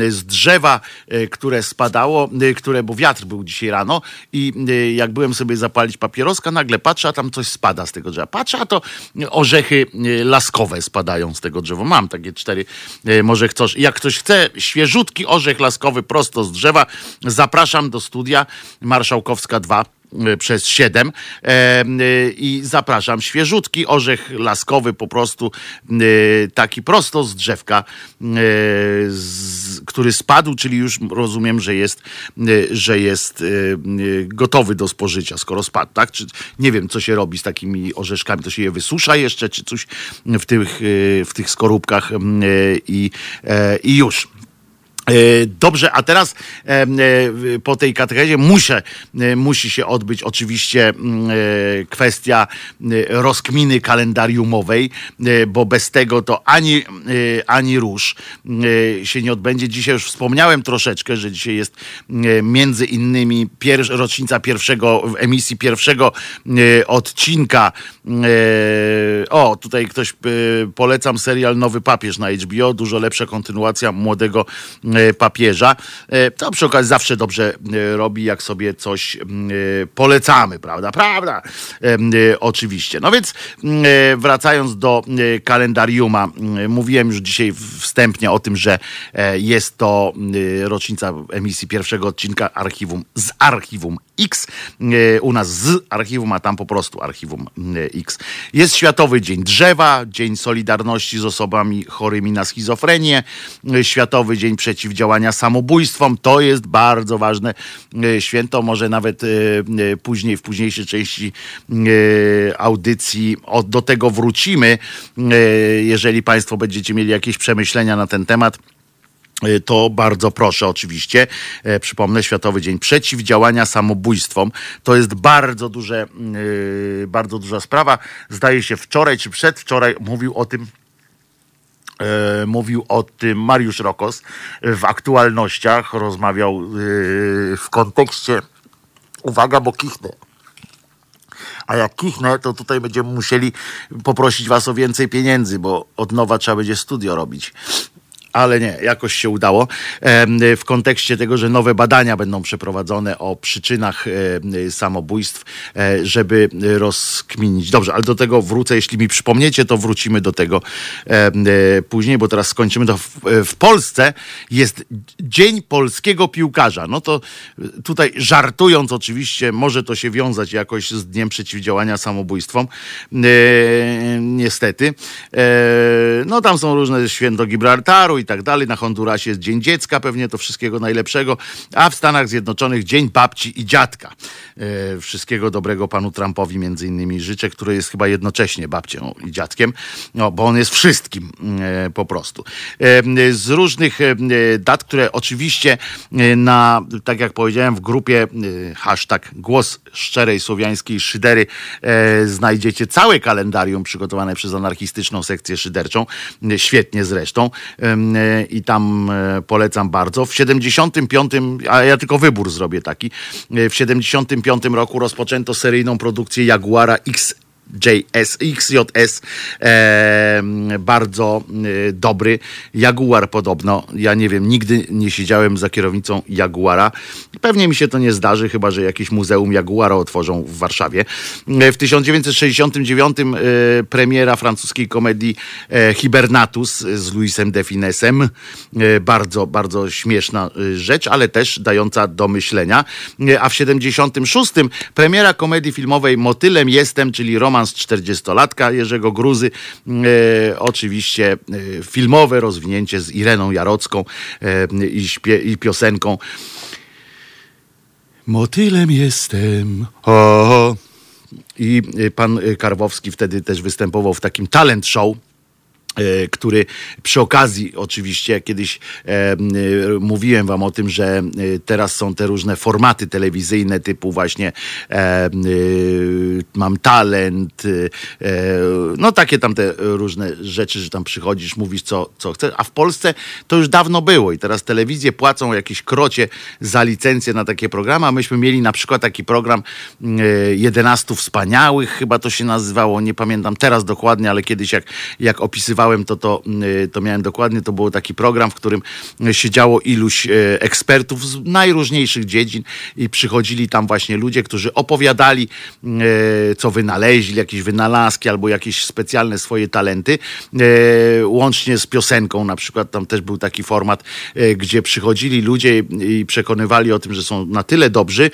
z drzewa, e, które spadało, e, które, bo wiatr był dzisiaj rano i jak byłem sobie zapalić papieroska, nagle patrzę, a tam coś spada z tego drzewa. Patrzę, a to orzechy laskowe spadają z tego drzewa. Mam takie cztery, może chcesz. Jak ktoś chce świeżutki orzech laskowy prosto z drzewa, zapraszam do studia Marszałkowska 2 E, przez 7 e, e, i zapraszam. Świeżutki orzech laskowy, po prostu taki prosto z drzewka, który spadł, czyli już rozumiem, że jest, że jest gotowy do spożycia, skoro spadł, tak? Czy, nie wiem, co się robi z takimi orzeszkami, to się je wysusza jeszcze, czy coś w tych, w tych skorupkach i, i już. E, dobrze, a teraz e, e, po tej katechezie muszę, musi się odbyć oczywiście mm, kwestia rozkminy kalendariumowej, bo bez tego to ani, ani róż się nie odbędzie. Dzisiaj już wspomniałem troszeczkę, że dzisiaj jest między innymi pier rocznica pierwszego, emisji pierwszego odcinka. O, tutaj ktoś polecam serial Nowy Papież na HBO, dużo lepsza kontynuacja młodego E, papieża. E, to przy okazji zawsze dobrze e, robi, jak sobie coś polecamy, prawda? Prawda? Oczywiście. No więc wracając do kalendariuma, mówiłem już dzisiaj wstępnie o tym, że jest to rocznica emisji pierwszego odcinka archiwum z archiwum X. U nas z archiwum, a tam po prostu archiwum X. Jest Światowy Dzień Drzewa, Dzień Solidarności z osobami chorymi na schizofrenię, Światowy Dzień Przeciwdziałania Samobójstwom. To jest bardzo ważne e, święto. Może nawet e, e, później, w późniejszej części audycji do tego wrócimy, jeżeli Państwo będziecie mieli jakieś przemyślenia na ten temat. E, to bardzo proszę oczywiście. E, przypomnę, Światowy Dzień Przeciwdziałania Samobójstwom. To jest bardzo duże, yy, bardzo duża sprawa. Zdaje się wczoraj czy przedwczoraj mówił o tym E, mówił o tym Mariusz Rokos w aktualnościach, rozmawiał yy, w kontekście, uwaga, bo kichnę. A jak kichnę, to tutaj będziemy musieli poprosić was o więcej pieniędzy, bo od nowa trzeba będzie studio robić ale nie, jakoś się udało. W kontekście tego, że nowe badania będą przeprowadzone o przyczynach samobójstw, e, żeby rozkminić. Dobrze, ale do tego wrócę, jeśli mi przypomniecie, to wrócimy do tego e, później, bo teraz skończymy to. W Polsce jest Dzień Polskiego Piłkarza. No to tutaj żartując oczywiście, może to się wiązać jakoś z Dniem Przeciwdziałania Samobójstwom. E, niestety. No tam są różne święto Gibraltaru i tak dalej. Na Hondurasie jest Dzień Dziecka, pewnie to wszystkiego najlepszego, a w Stanach Zjednoczonych Dzień Babci i Dziadka. E, wszystkiego dobrego panu Trumpowi między innymi życzę, który jest chyba jednocześnie babcią i dziadkiem, no, bo on jest wszystkim e, po prostu. E, z różnych dat, które oczywiście na, tak jak powiedziałem, w grupie hashtag głos szczerej słowiańskiej szydery znajdziecie całe kalendarium przygotowane przez anarchistyczną sekcję szyderczą, świetnie zresztą i tam polecam bardzo. W 75, a ja tylko wybór zrobię taki, w 75 1995 roku rozpoczęto seryjną produkcję Jaguara X JS, XJS, e, bardzo e, dobry. Jaguar podobno, ja nie wiem, nigdy nie siedziałem za kierownicą Jaguara. Pewnie mi się to nie zdarzy, chyba że jakieś muzeum Jaguara otworzą w Warszawie. E, w 1969 e, premiera francuskiej komedii e, Hibernatus z Luisem de Finesem. E, bardzo, bardzo śmieszna rzecz, ale też dająca do myślenia. A w 76 premiera komedii filmowej Motylem jestem, czyli Roman romans 40-latka Jerzego Gruzy. E, oczywiście e, filmowe rozwinięcie z Ireną Jarocką e, i, śpie, i piosenką Motylem jestem. O. I pan Karwowski wtedy też występował w takim talent show E, który przy okazji oczywiście kiedyś e, e, mówiłem wam o tym, że e, teraz są te różne formaty telewizyjne typu właśnie e, e, mam talent, no takie tam te różne rzeczy, że tam przychodzisz, mówisz co, co chcesz, a w Polsce to już dawno było i teraz telewizje płacą jakieś krocie za licencję na takie programy, a myśmy mieli na przykład taki program 11 wspaniałych, chyba to się nazywało, nie pamiętam teraz dokładnie, ale kiedyś jak, jak opisywałem to, to, y, to miałem dokładnie, to był taki program, w którym siedziało iluś y, ekspertów z najróżniejszych dziedzin i przychodzili tam właśnie ludzie, którzy opowiadali, y, co wynaleźli, jakieś wynalazki albo jakieś specjalne swoje talenty, łącznie z piosenką na przykład, tam też był taki format, gdzie przychodzili ludzie i przekonywali o tym, że są na tyle dobrzy,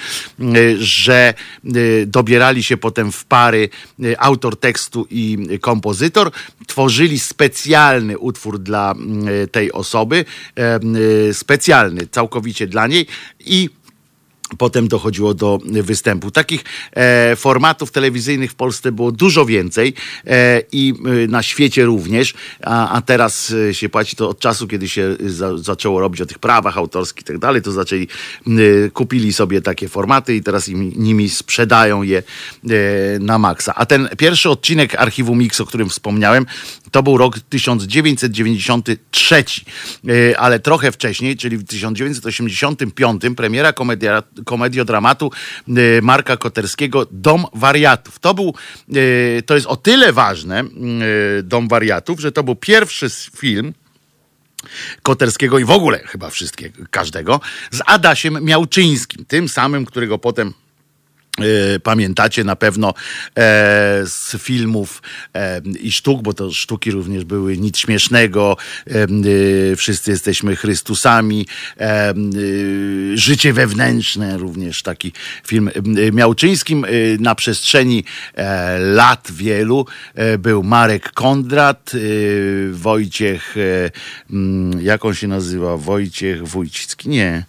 że dobierali się potem w pary autor tekstu i kompozytor, tworzyli specjalny utwór dla mm, tej osoby, y, specjalny całkowicie dla niej i Potem dochodziło do występu. Takich e, formatów telewizyjnych w Polsce było dużo więcej e, i e, na świecie również, a, a, teraz e, się płaci to od czasu, kiedy się za, zaczęło robić o tych prawach autorskich i tak dalej, to zaczęli, e, kupili sobie takie formaty i teraz im, nimi sprzedają je e, na maksa. A ten pierwszy odcinek Archiwum Mix, o którym wspomniałem, to był rok 1993, ale trochę wcześniej, czyli w 1985 premiera komedia komediodramatu y, Marka Koterskiego Dom Wariatów. To był, y, to jest o tyle ważne, y, Dom Wariatów, że to był pierwszy film, Koterskiego i w ogóle chyba wszystkiego, każdego, z Adasiem Miałczyńskim, tym samym, którego potem pamiętacie na pewno e, z filmów e, i sztuk, bo to sztuki również były nic śmiesznego, wszyscy jesteśmy Chrystusami, życie wewnętrzne, również taki film Miałczyńskim. Na przestrzeni lat wielu był Marek Kondrat, Wojciech, jak on się nazywa? Wojciech Wójcicki? Nie.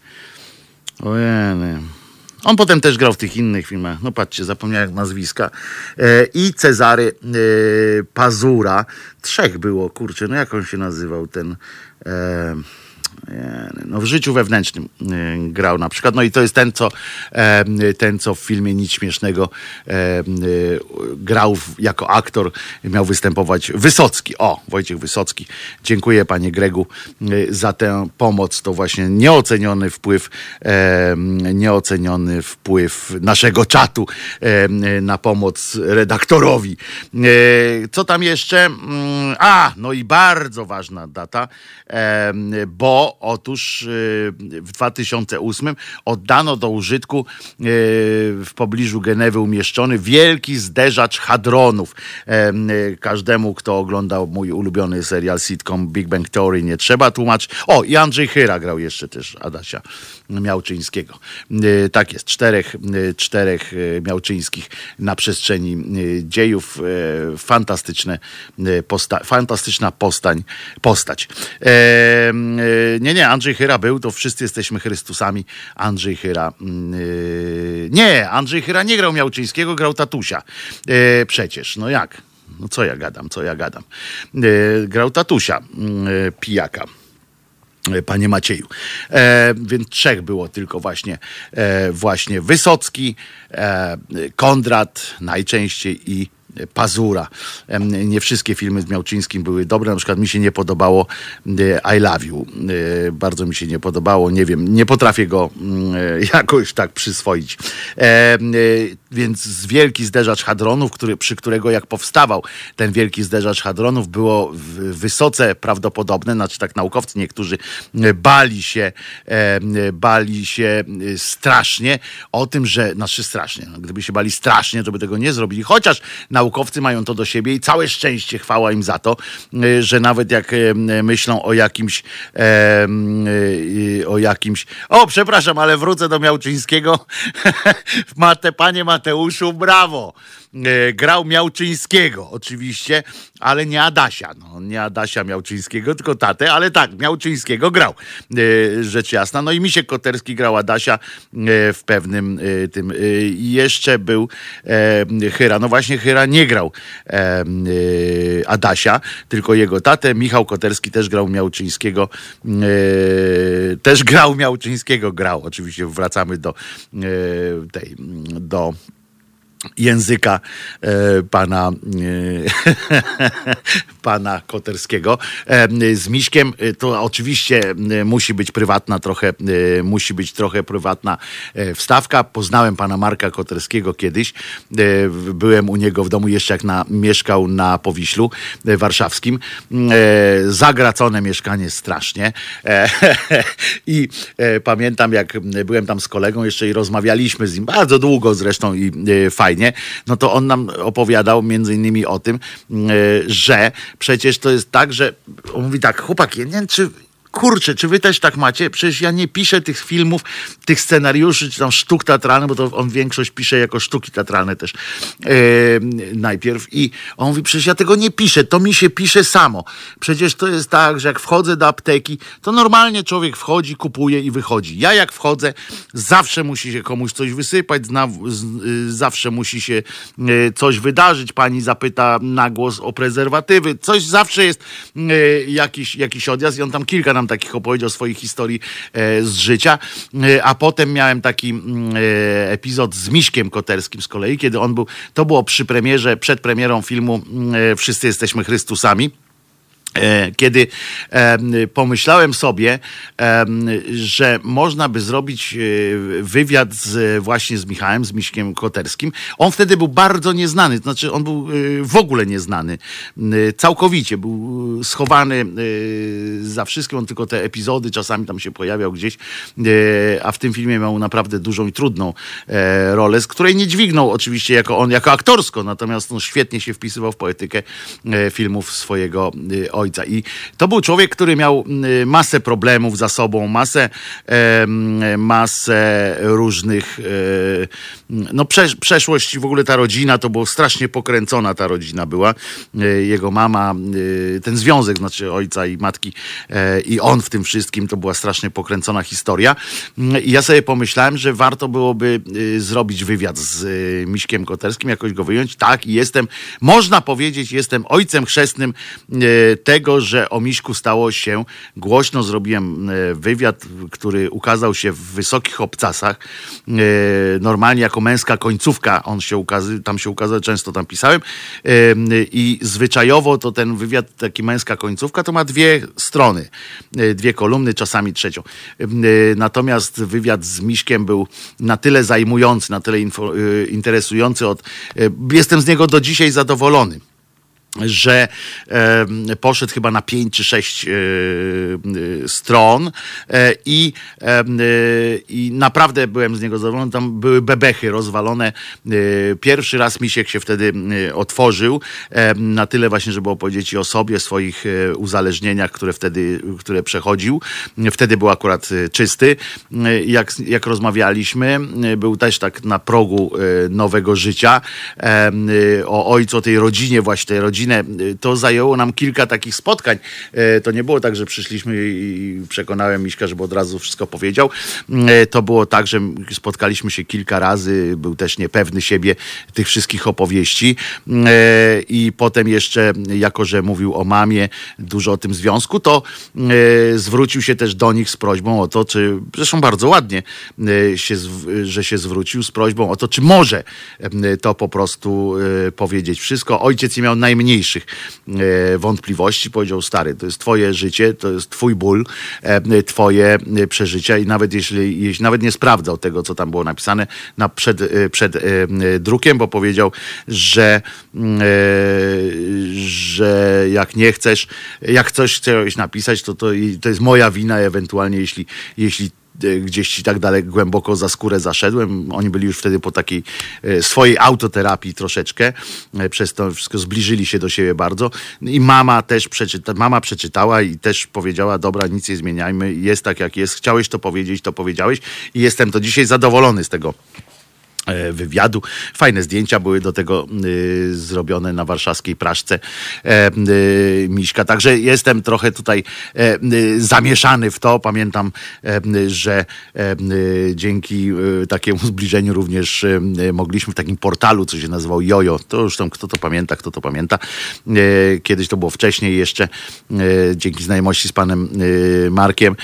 Ojej. On potem też grał w tych innych filmach. No patrzcie, zapomniałem nazwiska. E, I Cezary e, Pazura. Trzech było, kurczę, no jak on się nazywał ten... E, no w życiu wewnętrznym e, grał na przykład. No i to jest ten, co, e, ten, co w filmie Nic Śmiesznego grał jako aktor, miał występować Wysocki. O, Wojciech Wysocki. Dziękuję panie Gregu za tę pomoc. To właśnie nieoceniony wpływ, nieoceniony wpływ naszego czatu na pomoc redaktorowi. Co tam jeszcze? Mm, a, no i bardzo ważna data, bo otóż y, w 2008 oddano do użytku y, w pobliżu Genewy umieszczony wielki zderzacz hadronów. Y, każdemu, kto oglądał mój ulubiony serial sitcom Big Bang Theory, nie trzeba tłumaczyć. O, i Andrzej Chyra grał jeszcze też Adasia Miałczyńskiego. Tak jest, czterech, czterech Miałczyńskich na przestrzeni dziejów. Fantastyczne posta fantastyczna postań, postać. Nie, nie, Andrzej Chyra był, to wszyscy jesteśmy Chrystusami. Andrzej Chyra. Nie, Andrzej Chyra nie grał Miałczyńskiego, grał Tatusia. Przecież, no jak? No co ja gadam, co ja gadam. Grał Tatusia, pijaka panie Macieju. E, więc trzech było tylko właśnie, e, właśnie Wysocki, e, Kondrat najczęściej i Pazura. Nie wszystkie filmy z Miałczyńskim były dobre, na przykład mi się nie podobało I Love You. Bardzo mi się nie podobało, nie wiem, nie potrafię go mm, jakoś tak przyswoić. Więc wielki zderzacz hadronów, który, przy którego jak powstawał ten wielki zderzacz hadronów, było wysoce prawdopodobne, znaczy tak naukowcy niektórzy bali się, bali się strasznie o tym, że, znaczy strasznie, no, gdyby się bali strasznie, to by tego nie zrobili, chociaż naukowcy mają to do siebie i całe szczęście, chwała im za to, że nawet jak myślą o jakimś o jakimś, o przepraszam, ale wrócę do Miałczyńskiego, panie Mateuszu, brawo! E, grał Miałczyńskiego oczywiście, ale nie Adasia. No, nie Adasia Miałczyńskiego, tylko tatę, ale tak, Miałczyńskiego grał. E, rzecz jasna. No i Misiek Koterski grał Adasia e, w pewnym tym. Jeszcze był Hyra. No właśnie Hyra nie grał Adasia, tylko jego tatę. Michał Koterski też grał Miałczyńskiego. Też grał Miałczyńskiego, grał. Oczywiście wracamy do tej, do języka e, pana, e, pana Koterskiego. E, z Miśkiem e, to oczywiście e, musi być prywatna trochę, e, musi być trochę prywatna wstawka. Poznałem pana Marka Koterskiego kiedyś. Byłem u niego w domu jeszcze jak na, mieszkał na Powiślu warszawskim. Zagracone mieszkanie strasznie. I pamiętam jak byłem tam z kolegą jeszcze i rozmawialiśmy z nim bardzo długo zresztą i fajnie fajnie, no to on nam opowiadał między innymi o tym, e, że przecież to jest tak, że on mówi tak, chłopaki, nie wiem, czy kurczę, czy wy też tak macie? Przecież ja nie piszę tych filmów, tych scenariuszy, czy tam sztuk teatralnych, bo to on większość pisze jako sztuki teatralne też najpierw. I on mówi, przecież ja tego nie piszę, to mi się pisze samo. Przecież to jest tak, że jak wchodzę do apteki, to normalnie człowiek wchodzi, kupuje i wychodzi. Ja jak wchodzę, zawsze musi się komuś coś wysypać, zna, z, y, zawsze musi się y, coś wydarzyć. Pani zapyta na głos o prezerwatywy. Coś zawsze jest y, jakiś, jakiś odjazd i on tam kilka nam tam takich opowiedział swoich historii e, z życia. E, a potem miałem taki mm, e, epizod z Miśkiem Koterskim z kolei, kiedy on był, to było przy premierze, przed premierą filmu mm, Wszyscy jesteśmy Chrystusami. E, kiedy pomyślałem sobie, że można by zrobić e, wywiad z, właśnie z Michałem, z Miśkiem Koterskim. On wtedy był bardzo nieznany, to znaczy on był e, w ogóle nieznany. Całkowicie był schowany za wszystkim, on tylko te epizody czasami tam się pojawiał gdzieś, a w tym filmie miał naprawdę dużą i trudną rolę, z której nie dźwignął oczywiście jako on, jako aktorsko, natomiast no, świetnie się wpisywał w poetykę filmów swojego ojca ojca. I to był człowiek, który miał masę problemów za sobą, masę, masę różnych, e, no przeszłość, w ogóle ta rodzina, to było strasznie pokręcona ta rodzina była. E, jego mama, e, ten związek, znaczy ojca i matki i on w tym wszystkim, to była strasznie pokręcona historia. I ja sobie pomyślałem, że warto byłoby zrobić wywiad z Miśkiem Koterskim, jakoś go wyjąć. Tak, i jestem, można powiedzieć, jestem ojcem chrzestnym tego, że o Miśku stało się głośno. Zrobiłem e, wywiad, który ukazał się w wysokich obcasach. E, normalnie jako męska końcówka on się tam się ukazał, często tam pisałem. E, I zwyczajowo to ten wywiad, taki męska końcówka, to ma dwie strony, dwie kolumny, czasami trzecią. Natomiast wywiad z Miśkiem był na tyle zajmujący, na tyle interesujący. Od, jestem z niego do dzisiaj zadowolony że e, poszedł chyba na pięć czy sześć e, e, stron e, i, e, i naprawdę byłem z niego zadowolony. Tam były bebechy rozwalone. E, pierwszy raz Misiek się wtedy otworzył na tyle właśnie, żeby opowiedzieć o sobie, swoich uzależnieniach, które wtedy, które przechodził. Wtedy był akurat czysty. Jak, jak rozmawialiśmy, był też tak na progu nowego życia. O ojcu, o tej rodzinie właśnie, tej rodzinie godzinę. To zajęło nam kilka takich spotkań. To nie było tak, że przyszliśmy i przekonałem Miśka, żeby od razu wszystko powiedział. To było tak, że spotkaliśmy się kilka razy, był też niepewny siebie tych wszystkich opowieści i potem jeszcze, jako że mówił o mamie, dużo o tym związku, to zwrócił się też do nich z prośbą o to, czy, zresztą bardzo ładnie się, że się zwrócił z prośbą o to, czy może to po prostu powiedzieć wszystko. Ojciec nie miał najmniejszych wątpliwości. Powiedział, stary, to jest twoje życie, to jest twój ból, twoje przeżycia i nawet jeśli, jeśli nawet nie sprawdzał tego, co tam było napisane na, przed, przed drukiem, bo powiedział, że, że jak nie chcesz, jak coś chcesz napisać, to, to, to jest moja wina, ewentualnie jeśli, jeśli E, gdzieś ci tak daleko, głęboko za skórę zaszedłem. Oni byli już wtedy po takiej e, swojej autoterapii troszeczkę. E, przez to wszystko zbliżyli się do siebie bardzo. I mama też przeczyta, mama przeczytała i też powiedziała, dobra, nic nie zmieniajmy, jest tak jak jest. Chciałeś to powiedzieć, to powiedziałeś. I jestem to dzisiaj zadowolony z tego E, wywiadu. Fajne zdjęcia były do tego y, zrobione na warszawskiej Praszce e, y, Miśka. Także jestem trochę tutaj e, zamieszany w to. Pamiętam, że dzięki takiemu zbliżeniu również mogliśmy w takim portalu, co się nazywał Jojo, to już tam kto to pamięta, kto to pamięta. Kiedyś to było wcześniej jeszcze, dzięki znajomości z panem Markiem.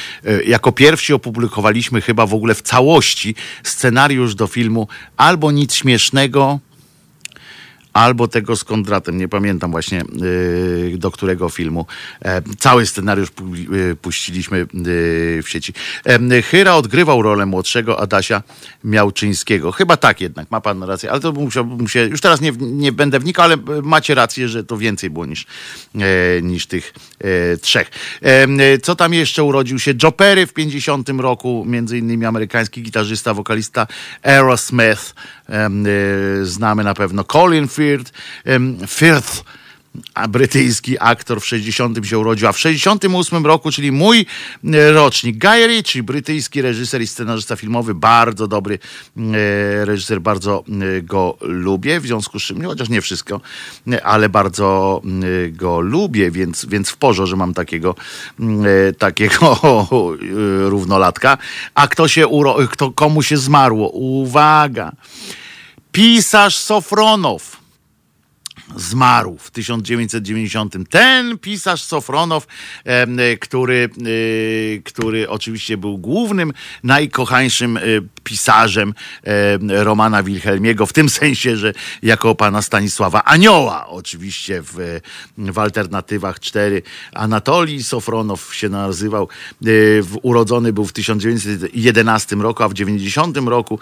Jako pierwsi opublikowaliśmy chyba w ogóle w całości scenariusz do filmu albo nic śmiesznego, albo tego z Kondratem, nie pamiętam właśnie yy, do którego filmu. E, cały scenariusz yy, puściliśmy yy, w sieci. E, Hyra odgrywał rolę młodszego Adasia Miałczyńskiego. Chyba tak jednak, ma pan rację, ale to musiałbym się, już teraz nie, nie będę wnikał, ale macie rację, że to więcej było niż, e, niż tych e, trzech. E, co tam jeszcze urodził się? Joe Perry w 50 roku, między innymi amerykański gitarzysta, wokalista Aerosmith, znamy na pewno Colin Firth, Firth, Firth a brytyjski aktor w 60 się urodził, a w 68 roku, czyli mój e, rocznik, Guy Ritchie, brytyjski reżyser i scenarzysta filmowy, bardzo dobry e, reżyser, bardzo e, go lubię, w związku z czym, chociaż nie wszystko, ale bardzo go lubię, więc, więc w porze, że mam takiego, takiego równolatka. A kto się, uro- kto, komu się zmarło? Uwaga! Pisarz Sofronow zmarł w 1990. Ten pisarz Sofronow, który, e, który oczywiście był głównym, najkochańszym e, pisarzem Romana Wilhelmiego, w tym sensie, że jako pana Stanisława Anioła, oczywiście w, w alternatywach cztery. Anatolii Sofronow się nazywał, e, urodzony był w 1911 roku, a w 90 roku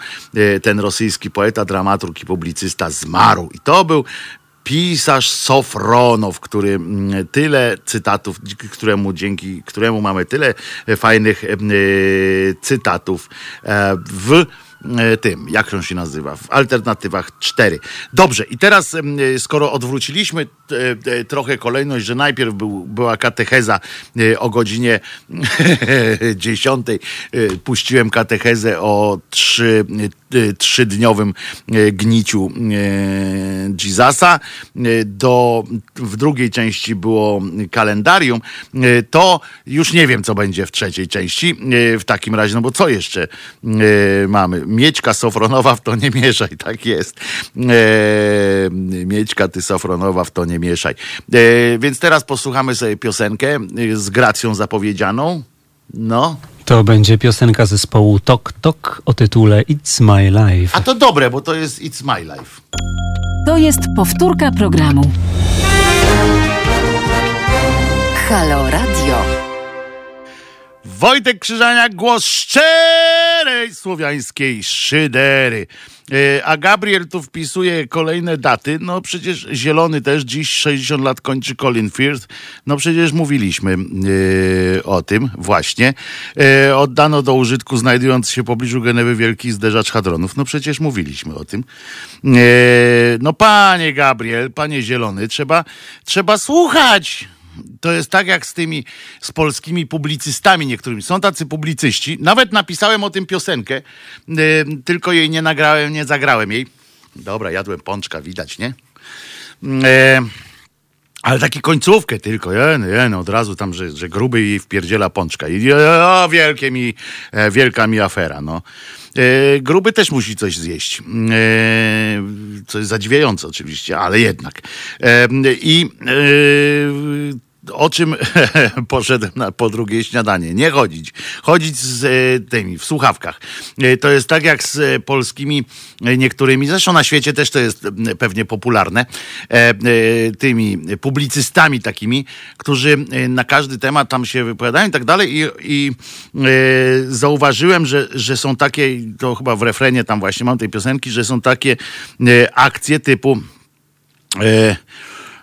ten rosyjski poeta, dramaturg i publicysta zmarł. I to był pisarz Sofronow, który mm, tyle cytatów, któremu dzięki któremu mamy tyle fajnych e, cytatów e, w E, tym, jak on się nazywa, w alternatywach 4. Dobrze, i teraz e, skoro odwróciliśmy e, trochę kolejność, że najpierw był, była katecheza o godzinie 10, puściłem katechezę o 3, trzydniowym gniciu Jezusa, do, w drugiej części było kalendarium, to już nie wiem, co będzie w trzeciej części w takim razie, no bo co jeszcze mamy? Mieczka Sofronowa w to nie mieszaj, tak jest. Mieczka ty Sofronowa w to nie mieszaj. Więc teraz posłuchamy sobie piosenkę z gracją zapowiedzianą. No. To będzie piosenka zespołu Tok Tok o tytule It's My Life. A to dobre, bo to jest It's My Life. To jest powtórka programu. Halo Radio. Wojtek Krzyżaniak, głos szczerej słowiańskiej szydery. E, a Gabriel tu wpisuje kolejne daty. No przecież Zielony też dziś 60 lat kończy Colin Firth. No przecież mówiliśmy yy, o tym właśnie. Yy, oddano do użytku znajdujący się w pobliżu Genewy wielki zderzacz hadronów. No przecież mówiliśmy o tym. Yy, no panie Gabriel, panie Zielony, trzeba, trzeba słuchać to jest tak jak z tymi, z polskimi publicystami niektórymi. Są tacy publicyści. Nawet napisałem o tym piosenkę, yy, tylko jej nie nagrałem, nie zagrałem jej. Dobra, jadłem pączka, widać, nie? Yy, Ale takie końcówkę tylko, jen, jen, od razu tam, że, że gruby i wpierdziela pączka. I o, wielkie mi, e, wielka mi afera, no. E, gruby też musi coś zjeść. E, co jest zadziwiające oczywiście, ale jednak. E, I e, o czym poszedłem na, po drugie śniadanie. Nie chodzić. Chodzić z e, tymi, w słuchawkach. E, to jest tak jak z e, polskimi niektórymi, zresztą na świecie też to jest pewnie popularne, tymi publicystami takimi, którzy na każdy temat tam się wypowiadają i tak dalej i, i zauważyłem, że, że są takie, to chyba w refrenie tam właśnie mam tej piosenki, że są takie akcje typu e,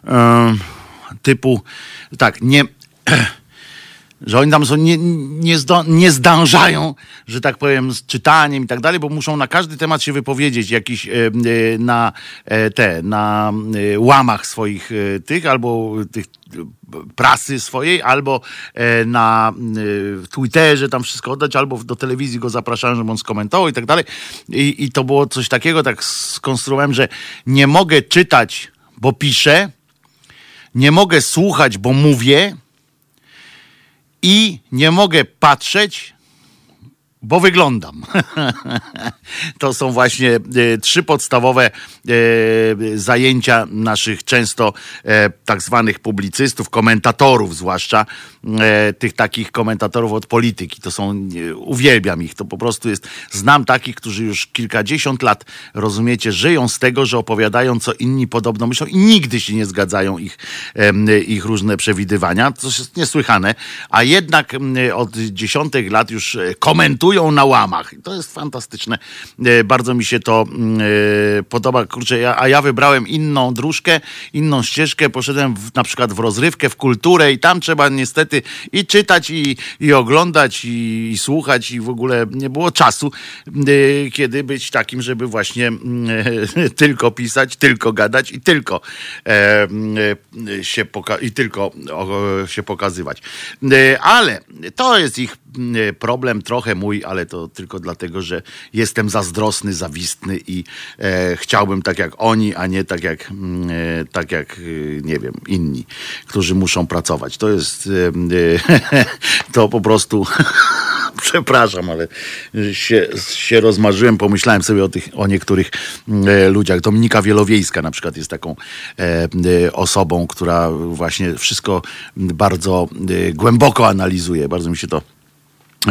e, typu, tak, nie, że oni tam są, nie, nie, zdo, nie zdążają, że tak powiem, z czytaniem i tak dalej, bo muszą na każdy temat się wypowiedzieć jakiś e, e, na e, te, na łamach swoich tych, albo tych prasy swojej, albo na Twitterze tam wszystko oddać, albo do telewizji go zapraszają, żeby on skomentował i tak dalej. I, I to było coś takiego, tak skonstruowałem, że nie mogę czytać, bo piszę, nie mogę słuchać, bo mówię i nie mogę patrzeć, bo wyglądam. to są właśnie e, trzy podstawowe e, zajęcia naszych często e, tak zwanych publicystów, komentatorów zwłaszcza, tych takich komentatorów od polityki. To są, e, uwielbiam ich, to po prostu jest, znam takich, którzy już kilkadziesiąt lat, rozumiecie, żyją z tego, że opowiadają, co inni podobno myślą i nigdy się nie zgadzają ich, ich różne przewidywania, to jest niesłychane, a jednak od dziesiątek lat już e, komentują na łamach. To jest fantastyczne. E, Bardzo mi się to e, podoba. Kurczę, a ja wybrałem inną dróżkę, inną ścieżkę. Poszedłem w, na przykład w rozrywkę, w kulturę i tam trzeba niestety i czytać, i, i oglądać, i, i słuchać, i w ogóle nie było czasu, e, kiedy być takim, żeby właśnie e, tylko pisać, tylko gadać i tylko e, się, poka- i tylko się pokazywać. E, Ale to jest ich problem, trochę mój, ale to tylko dlatego, że jestem zazdrosny, zawistny i e, chciałbym tak jak oni, a nie tak jak, mm, e, tak jak e, nie wiem, inni, którzy muszą pracować. To jest e, e, to po prostu przepraszam, ale się, się rozmarzyłem, pomyślałem sobie o tych, o niektórych e, ludziach. Dominika Wielowiejska na przykład jest taką e, e, osobą, która właśnie wszystko bardzo e, głęboko analizuje. Bardzo mi się to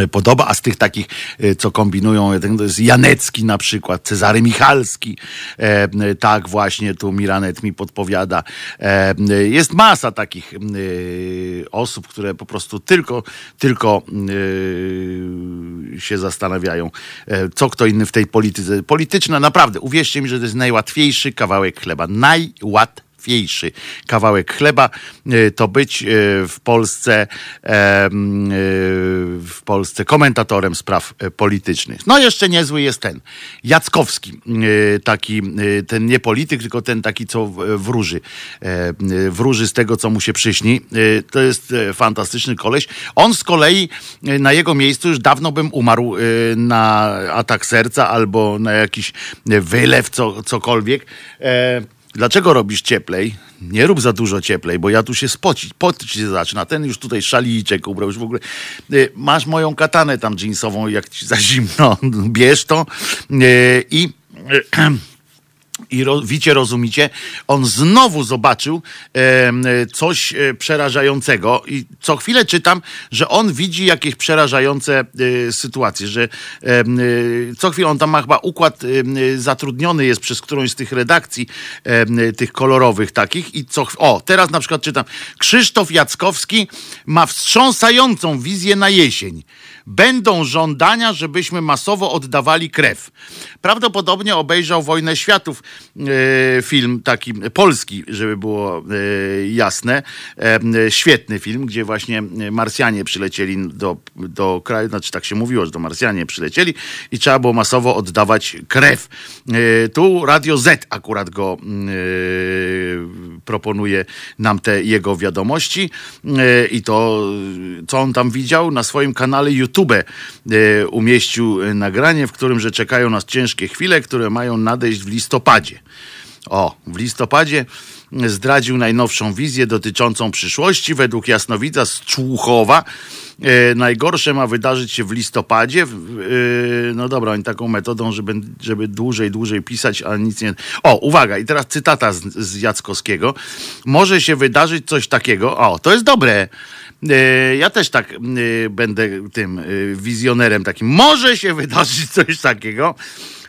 podoba, a z tych takich, e, co kombinują, to jest Janecki na przykład, Cezary Michalski, e, e, tak właśnie tu Miranet mi podpowiada. E, e, jest masa takich e, osób, które po prostu tylko, tylko e, się zastanawiają, e, co kto inny w tej polityce. Polityczna, naprawdę, uwierzcie mi, że to jest najłatwiejszy kawałek chleba. Najłatwiejszy łatwiejszy kawałek chleba e, to być e, w Polsce e, w Polsce komentatorem spraw e, politycznych. No jeszcze niezły jest ten Jackowski, taki ten nie polityk, tylko ten taki co wróży. E, Wróży z tego, co mu się przyśni. To jest e, fantastyczny koleś. On z kolei na jego miejscu już dawno bym umarł na atak serca albo na jakiś wylew, co, cokolwiek. Dlaczego robisz cieplej? Nie rób za dużo cieplej, bo ja tu się spocić, pocić się zaczyna. Ten już tutaj szaliczek ubrał, już w ogóle. Y, Masz moją katanę tam jeansową, jak ci za zimno, bierz to y, i... I ro, wicie, rozumicie, on znowu zobaczył em, coś e, przerażającego. I co chwilę czytam, że on widzi jakieś przerażające e, sytuacje, że e, co chwilę on tam ma chyba układ em, zatrudniony jest przez którąś z tych redakcji em, tych kolorowych takich. I co o, teraz na przykład czytam, Krzysztof Jackowski ma wstrząsającą wizję na jesień. Będą żądania, żebyśmy masowo oddawali krew. Prawdopodobnie obejrzał Wojnę Światów, e, film taki polski, żeby było e, jasne. E, świetny film, gdzie właśnie Marsjanie przylecieli do, do kraju, znaczy tak się mówiło, że to Marsjanie przylecieli i trzeba było masowo oddawać krew. Tu Radio Z akurat go proponuje nam te jego wiadomości e, i to, co on tam widział na swoim kanale YouTube e, umieścił e, nagranie, w którym, że czekają nas ciężkie chwile, które mają nadejść w listopadzie. O, w listopadzie zdradził najnowszą wizję dotyczącą przyszłości. Według jasnowidza z Człuchowa e, najgorsze ma wydarzyć się w listopadzie. E, no dobra, oni taką metodą, żeby, żeby dłużej, dłużej pisać, a nic nie... O, uwaga, i teraz cytata z, z Jackowskiego. Może się wydarzyć coś takiego... O, to jest dobre. E, ja też tak e, będę tym e, wizjonerem takim. Może się wydarzyć coś takiego,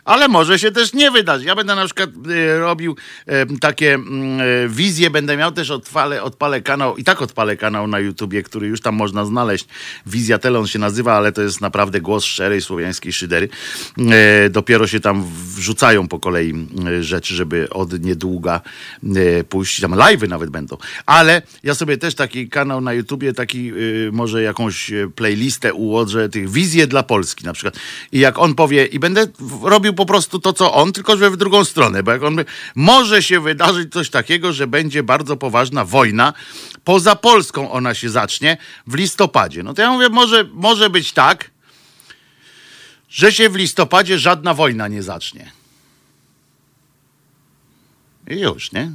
ale może się też nie wydarzyć. Ja będę na przykład y, robił y, takie y, wizje, będę miał też odpalę, odpalę kanał, i tak odpalę kanał na YouTubie, który już tam można znaleźć. Wizja Telon się nazywa, ale to jest naprawdę głos szczerej słowiańskiej szydery. Dopiero się tam wrzucają po kolei rzeczy, żeby od niedługa pójść. Tam live'y nawet będą. Ale ja sobie też taki kanał na YouTubie, taki może jakąś playlistę ułożę tych wizje dla Polski na przykład. I jak on powie, i będę robił po prostu to, co on, tylko że w drugą stronę, bo jak on może się wydarzyć coś takiego, że będzie bardzo poważna wojna. Poza Polską ona się zacznie w listopadzie. No to ja mówię, może, może być tak, że się w listopadzie żadna wojna nie zacznie. I już, nie?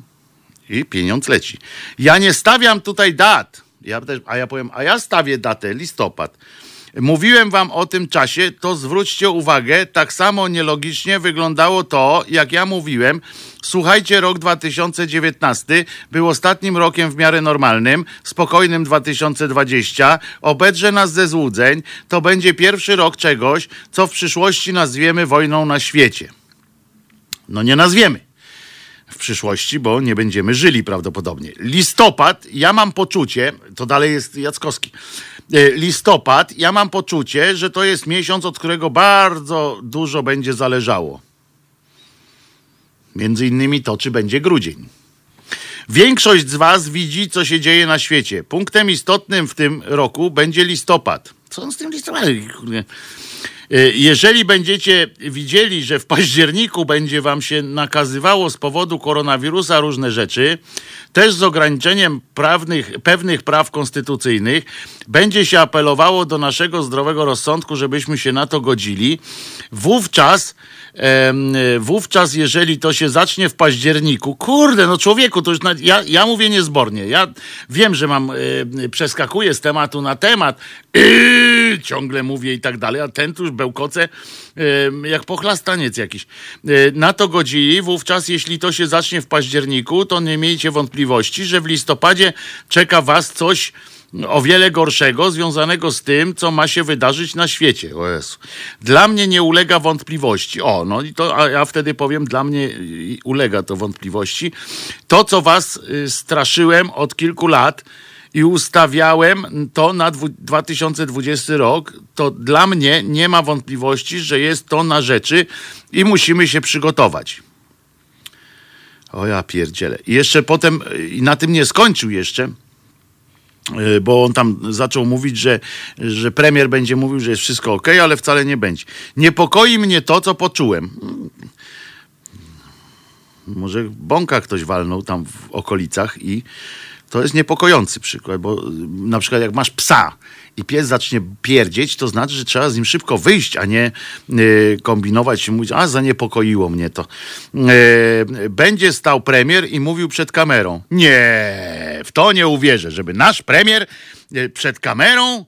I pieniądz leci. Ja nie stawiam tutaj dat. Ja też, a ja powiem, a ja stawię datę listopad. Mówiłem wam o tym czasie, to zwróćcie uwagę, tak samo nielogicznie wyglądało to, jak ja mówiłem. Słuchajcie, rok 2019 był ostatnim rokiem w miarę normalnym, spokojnym 2020. Obedrze nas ze złudzeń. To będzie pierwszy rok czegoś, co w przyszłości nazwiemy wojną na świecie. No nie nazwiemy w przyszłości, bo nie będziemy żyli prawdopodobnie. Listopad, ja mam poczucie, to dalej jest Jackowski. E, listopad, ja mam poczucie, że to jest miesiąc, od którego bardzo dużo będzie zależało. Między innymi to, czy będzie grudzień. Większość z Was widzi, co się dzieje na świecie. Punktem istotnym w tym roku będzie listopad. Co on z tym listopadem? E, jeżeli będziecie widzieli, że w październiku będzie wam się nakazywało z powodu koronawirusa różne rzeczy, też z ograniczeniem prawnych, pewnych praw konstytucyjnych, będzie się apelowało do naszego zdrowego rozsądku, żebyśmy się na to godzili, wówczas wówczas, jeżeli to się zacznie w październiku, kurde, no człowieku, to już na, ja, ja mówię niezbornie. Ja wiem, że mam, przeskakuję z tematu na temat, ciągle mówię i tak dalej, a ten tu już bełkoce jak pochlastaniec jakiś. Yy, na to godzili, wówczas, jeśli to się zacznie w październiku, to nie miejcie wątpliwości, że w listopadzie czeka was coś, o wiele gorszego, związanego z tym, co ma się wydarzyć na świecie. O Jezu. Dla mnie nie ulega wątpliwości. O, no i to, a ja wtedy powiem, dla mnie ulega to wątpliwości. To, co was y, straszyłem od kilku lat i ustawiałem to na 2020 rok, to dla mnie nie ma wątpliwości, że jest to na rzeczy i musimy się przygotować. O ja pierdzielę. I jeszcze potem, i na tym nie skończył jeszcze, bo on tam zaczął mówić, że, że premier będzie mówił, że jest wszystko ok, ale wcale nie będzie. Niepokoi mnie to, co poczułem. Może bąka ktoś walnął tam w okolicach i to jest niepokojący przykład, bo na przykład jak masz psa i pies zacznie pierdzieć, to znaczy, że trzeba z nim szybko wyjść, a nie y, kombinować i mówić, a zaniepokoiło mnie to. Y, będzie stał premier i mówił przed kamerą. Nie, w to nie uwierzę, żeby nasz premier y, przed kamerą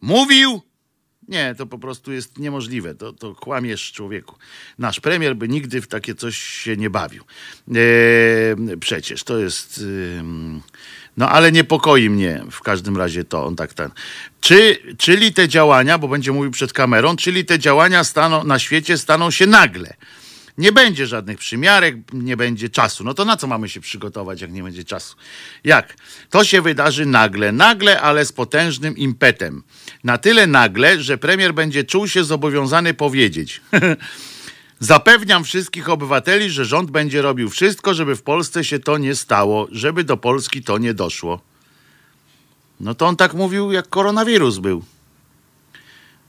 mówił, nie, to po prostu jest niemożliwe. To, to kłamiesz człowieku. Nasz premier by nigdy w takie coś się nie bawił. E, przecież to jest. no ale niepokoi mnie w każdym razie to on tak ten. Czy, czyli te działania, bo będzie mówił przed kamerą, czyli te działania staną na świecie staną się nagle. Nie będzie żadnych przymiarek, nie będzie czasu. No to na co mamy się przygotować, jak nie będzie czasu? Jak? To się wydarzy nagle, nagle, ale z potężnym impetem. Na tyle nagle, że premier będzie czuł się zobowiązany powiedzieć. Zapewniam wszystkich obywateli, że rząd będzie robił wszystko, żeby w Polsce się to nie stało, żeby do Polski to nie doszło. No to on tak mówił, jak koronawirus był.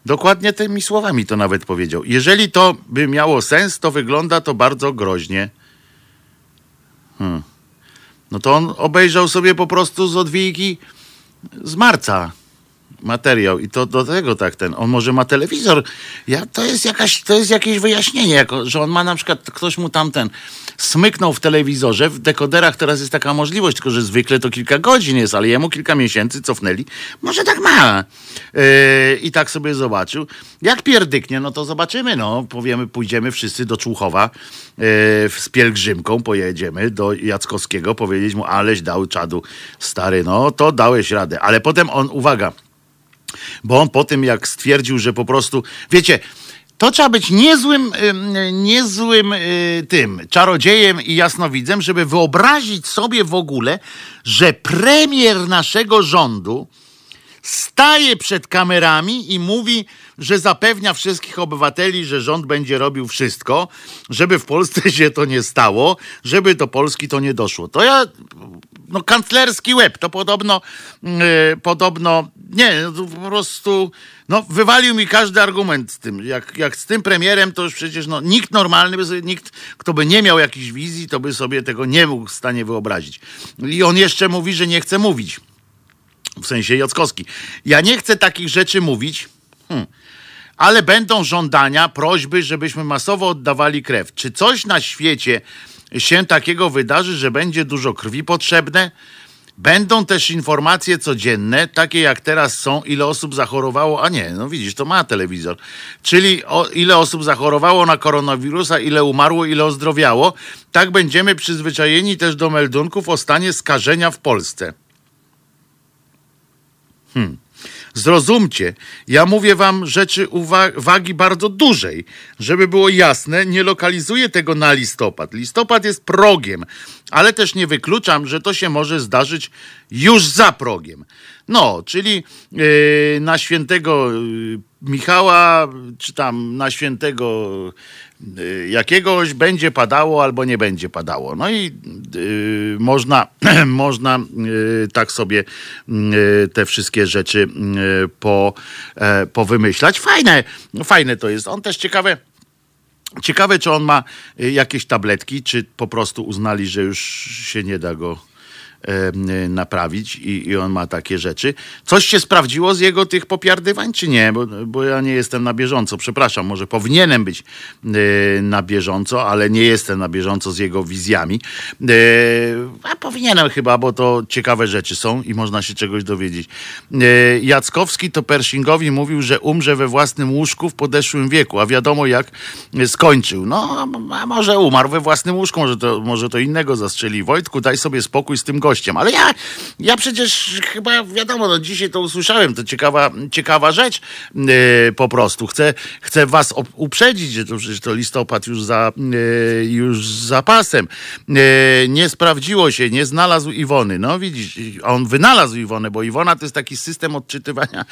Dokładnie tymi słowami to nawet powiedział. Jeżeli to by miało sens, to wygląda to bardzo groźnie. Hmm. No to on obejrzał sobie po prostu z odwijki z marca. Materiał i to do tego tak ten, on może ma telewizor, ja, to jest jakaś, to jest jakieś wyjaśnienie, jako, że on ma na przykład, ktoś mu tamten smyknął w telewizorze, w dekoderach teraz jest taka możliwość, tylko że zwykle to kilka godzin jest, ale jemu kilka miesięcy cofnęli, może tak ma. Yy, i tak sobie zobaczył, jak pierdyknie, no to zobaczymy, no, powiemy, pójdziemy wszyscy do Człuchowa yy, z pielgrzymką, pojedziemy do Jackowskiego, powiedzieć mu, aleś dał czadu stary, no to dałeś radę, ale potem on, uwaga, bo on po tym, jak stwierdził, że po prostu, wiecie, to trzeba być niezłym, niezłym y, tym czarodziejem i jasnowidzem, żeby wyobrazić sobie w ogóle, że premier naszego rządu staje przed kamerami i mówi, że zapewnia wszystkich obywateli, że rząd będzie robił wszystko, żeby w Polsce się to nie stało, żeby do Polski to nie doszło. To ja, no kanclerski łeb, to podobno, yy, podobno, nie, no, po prostu, no wywalił mi każdy argument z tym. Jak, jak z tym premierem, to już przecież no, nikt normalny, by sobie, nikt, kto by nie miał jakiejś wizji, to by sobie tego nie mógł w stanie wyobrazić. I on jeszcze mówi, że nie chce mówić. W sensie Jockowski. Ja nie chcę takich rzeczy mówić, hmm, ale będą żądania, prośby, żebyśmy masowo oddawali krew. Czy coś na świecie się takiego wydarzy, że będzie dużo krwi potrzebne? Będą też informacje codzienne, takie jak teraz są, ile osób zachorowało, a nie, no widzisz, to ma telewizor, czyli o, ile osób zachorowało na koronawirusa, ile umarło, ile ozdrowiało. Tak będziemy przyzwyczajeni też do meldunków o stanie skażenia w Polsce. Hmm. Zrozumcie, ja mówię wam rzeczy uwagi bardzo dużej. Żeby było jasne, nie lokalizuję tego na listopad. Listopad jest progiem, ale też nie wykluczam, że to się może zdarzyć już za progiem. No, czyli yy, na świętego yy, Michała, czy tam na świętego Y, jakiegoś będzie padało albo nie będzie padało. No i y, można, można y, tak sobie y, te wszystkie rzeczy y, po, e, powymyślać. Fajne, fajne to jest. On też ciekawe. Ciekawe, czy on ma jakieś tabletki, czy po prostu uznali, że już się nie da go naprawić i, i, on ma takie rzeczy. Coś się sprawdziło z jego tych popiardywań, czy nie? Bo, bo ja nie jestem na bieżąco, przepraszam, może powinienem być e, na bieżąco, ale nie jestem na bieżąco z jego wizjami. E, a powinienem chyba, bo to ciekawe rzeczy są i można się czegoś dowiedzieć. Jackowski to Pershingowi mówił, że umrze we własnym łóżku w podeszłym wieku, a wiadomo jak skończył. No, a może umarł we własnym łóżku, może to, może to innego zastrzeli. Wojtku, daj sobie spokój z tym gościem gościem. Ale ja, ja przecież chyba wiadomo, no dzisiaj to usłyszałem, to ciekawa, ciekawa rzecz yy, po prostu. Chcę, chcę was uprzedzić, że to przecież to listopad już za, yy, już za pasem. Yy, nie sprawdziło się, nie znalazł Iwony. No widzisz, on wynalazł Iwonę, bo Iwona to jest taki system odczytywania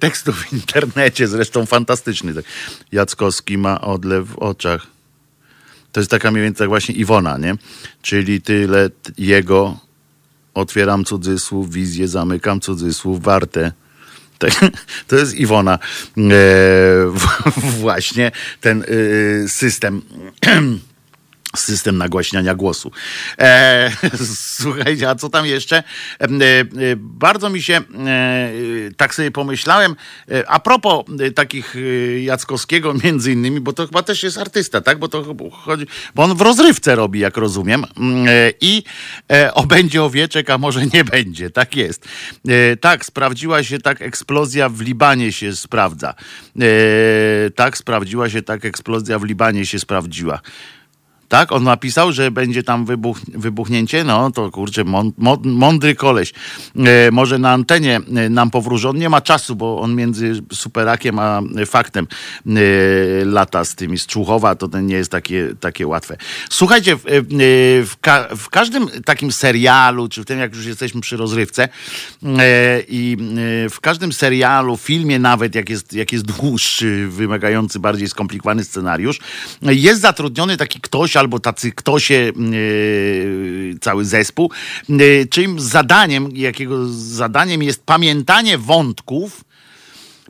tekstów w internecie, zresztą fantastyczny. Tak. Jackowski ma odlew w oczach. To jest taka mniej więcej tak właśnie Iwona, nie? Czyli tyle jego otwieram cudzysłów, wizję, zamykam cudzysłów, warte. To jest Iwona. E, właśnie ten e, system system nagłaśniania głosu. E, słuchajcie, a co tam jeszcze? E, e, bardzo mi się, e, tak sobie pomyślałem, e, a propos e, takich Jackowskiego między innymi, bo to chyba też jest artysta, tak? Bo to chodzi, bo on w rozrywce robi, jak rozumiem, mm, i o będzie owieczek, a może nie będzie, tak jest. tak, sprawdziła się tak eksplozja w Libanie się sprawdza. tak, sprawdziła się tak eksplozja w Libanie się sprawdziła. Tak? On napisał, że będzie tam wybuch, wybuchnięcie. No to kurczę, mądry koleś. E, może na antenie e, nam powróży. On nie ma czasu, bo on między superakiem a faktem e, lata z tymi z Człuchowa, to ten nie jest takie, takie łatwe. Słuchajcie, w, e, w, ka w, każdym takim serialu, czy w tym jak już jesteśmy przy rozrywce e, i e, w każdym serialu, filmie nawet, jak jest, jak jest dłuższy, wymagający bardziej skomplikowany scenariusz, jest zatrudniony taki ktoś, albo tacy ktoś, yy, cały zespół, yy, czym zadaniem, jakiego zadaniem jest pamiętanie wątków,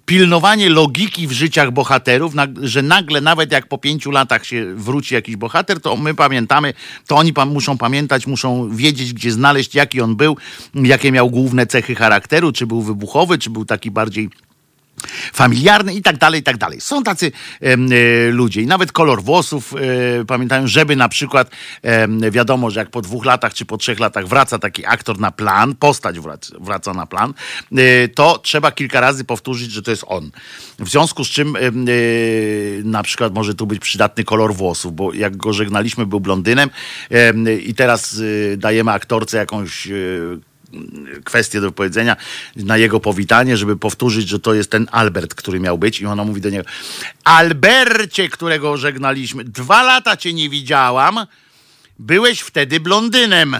pilnowanie logiki w życiach bohaterów, że nagle nawet jak po pięciu latach się wróci jakiś bohater, to my pamiętamy, to oni muszą pamiętać, muszą wiedzieć, gdzie znaleźć, jaki on był, jakie miał główne cechy charakteru, czy był wybuchowy, czy był taki bardziej familiarny i tak dalej, i tak dalej. Są tacy e, ludzie i nawet kolor włosów e, pamiętają, żeby na przykład e, wiadomo, że jak po dwóch latach czy po trzech latach wraca taki aktor na plan, postać wraca, wraca na plan, e, to trzeba kilka razy powtórzyć, że to jest on. W związku z czym e, na przykład może tu być przydatny kolor włosów, bo jak go żegnaliśmy był blondynem i teraz e, dajemy aktorce jakąś kwestię do powiedzenia na jego powitanie, żeby powtórzyć, że to jest ten Albert, który miał być. I ona mówi do niego: Albercie, którego żegnaliśmy, dwa lata cię nie widziałam, byłeś wtedy blondynem.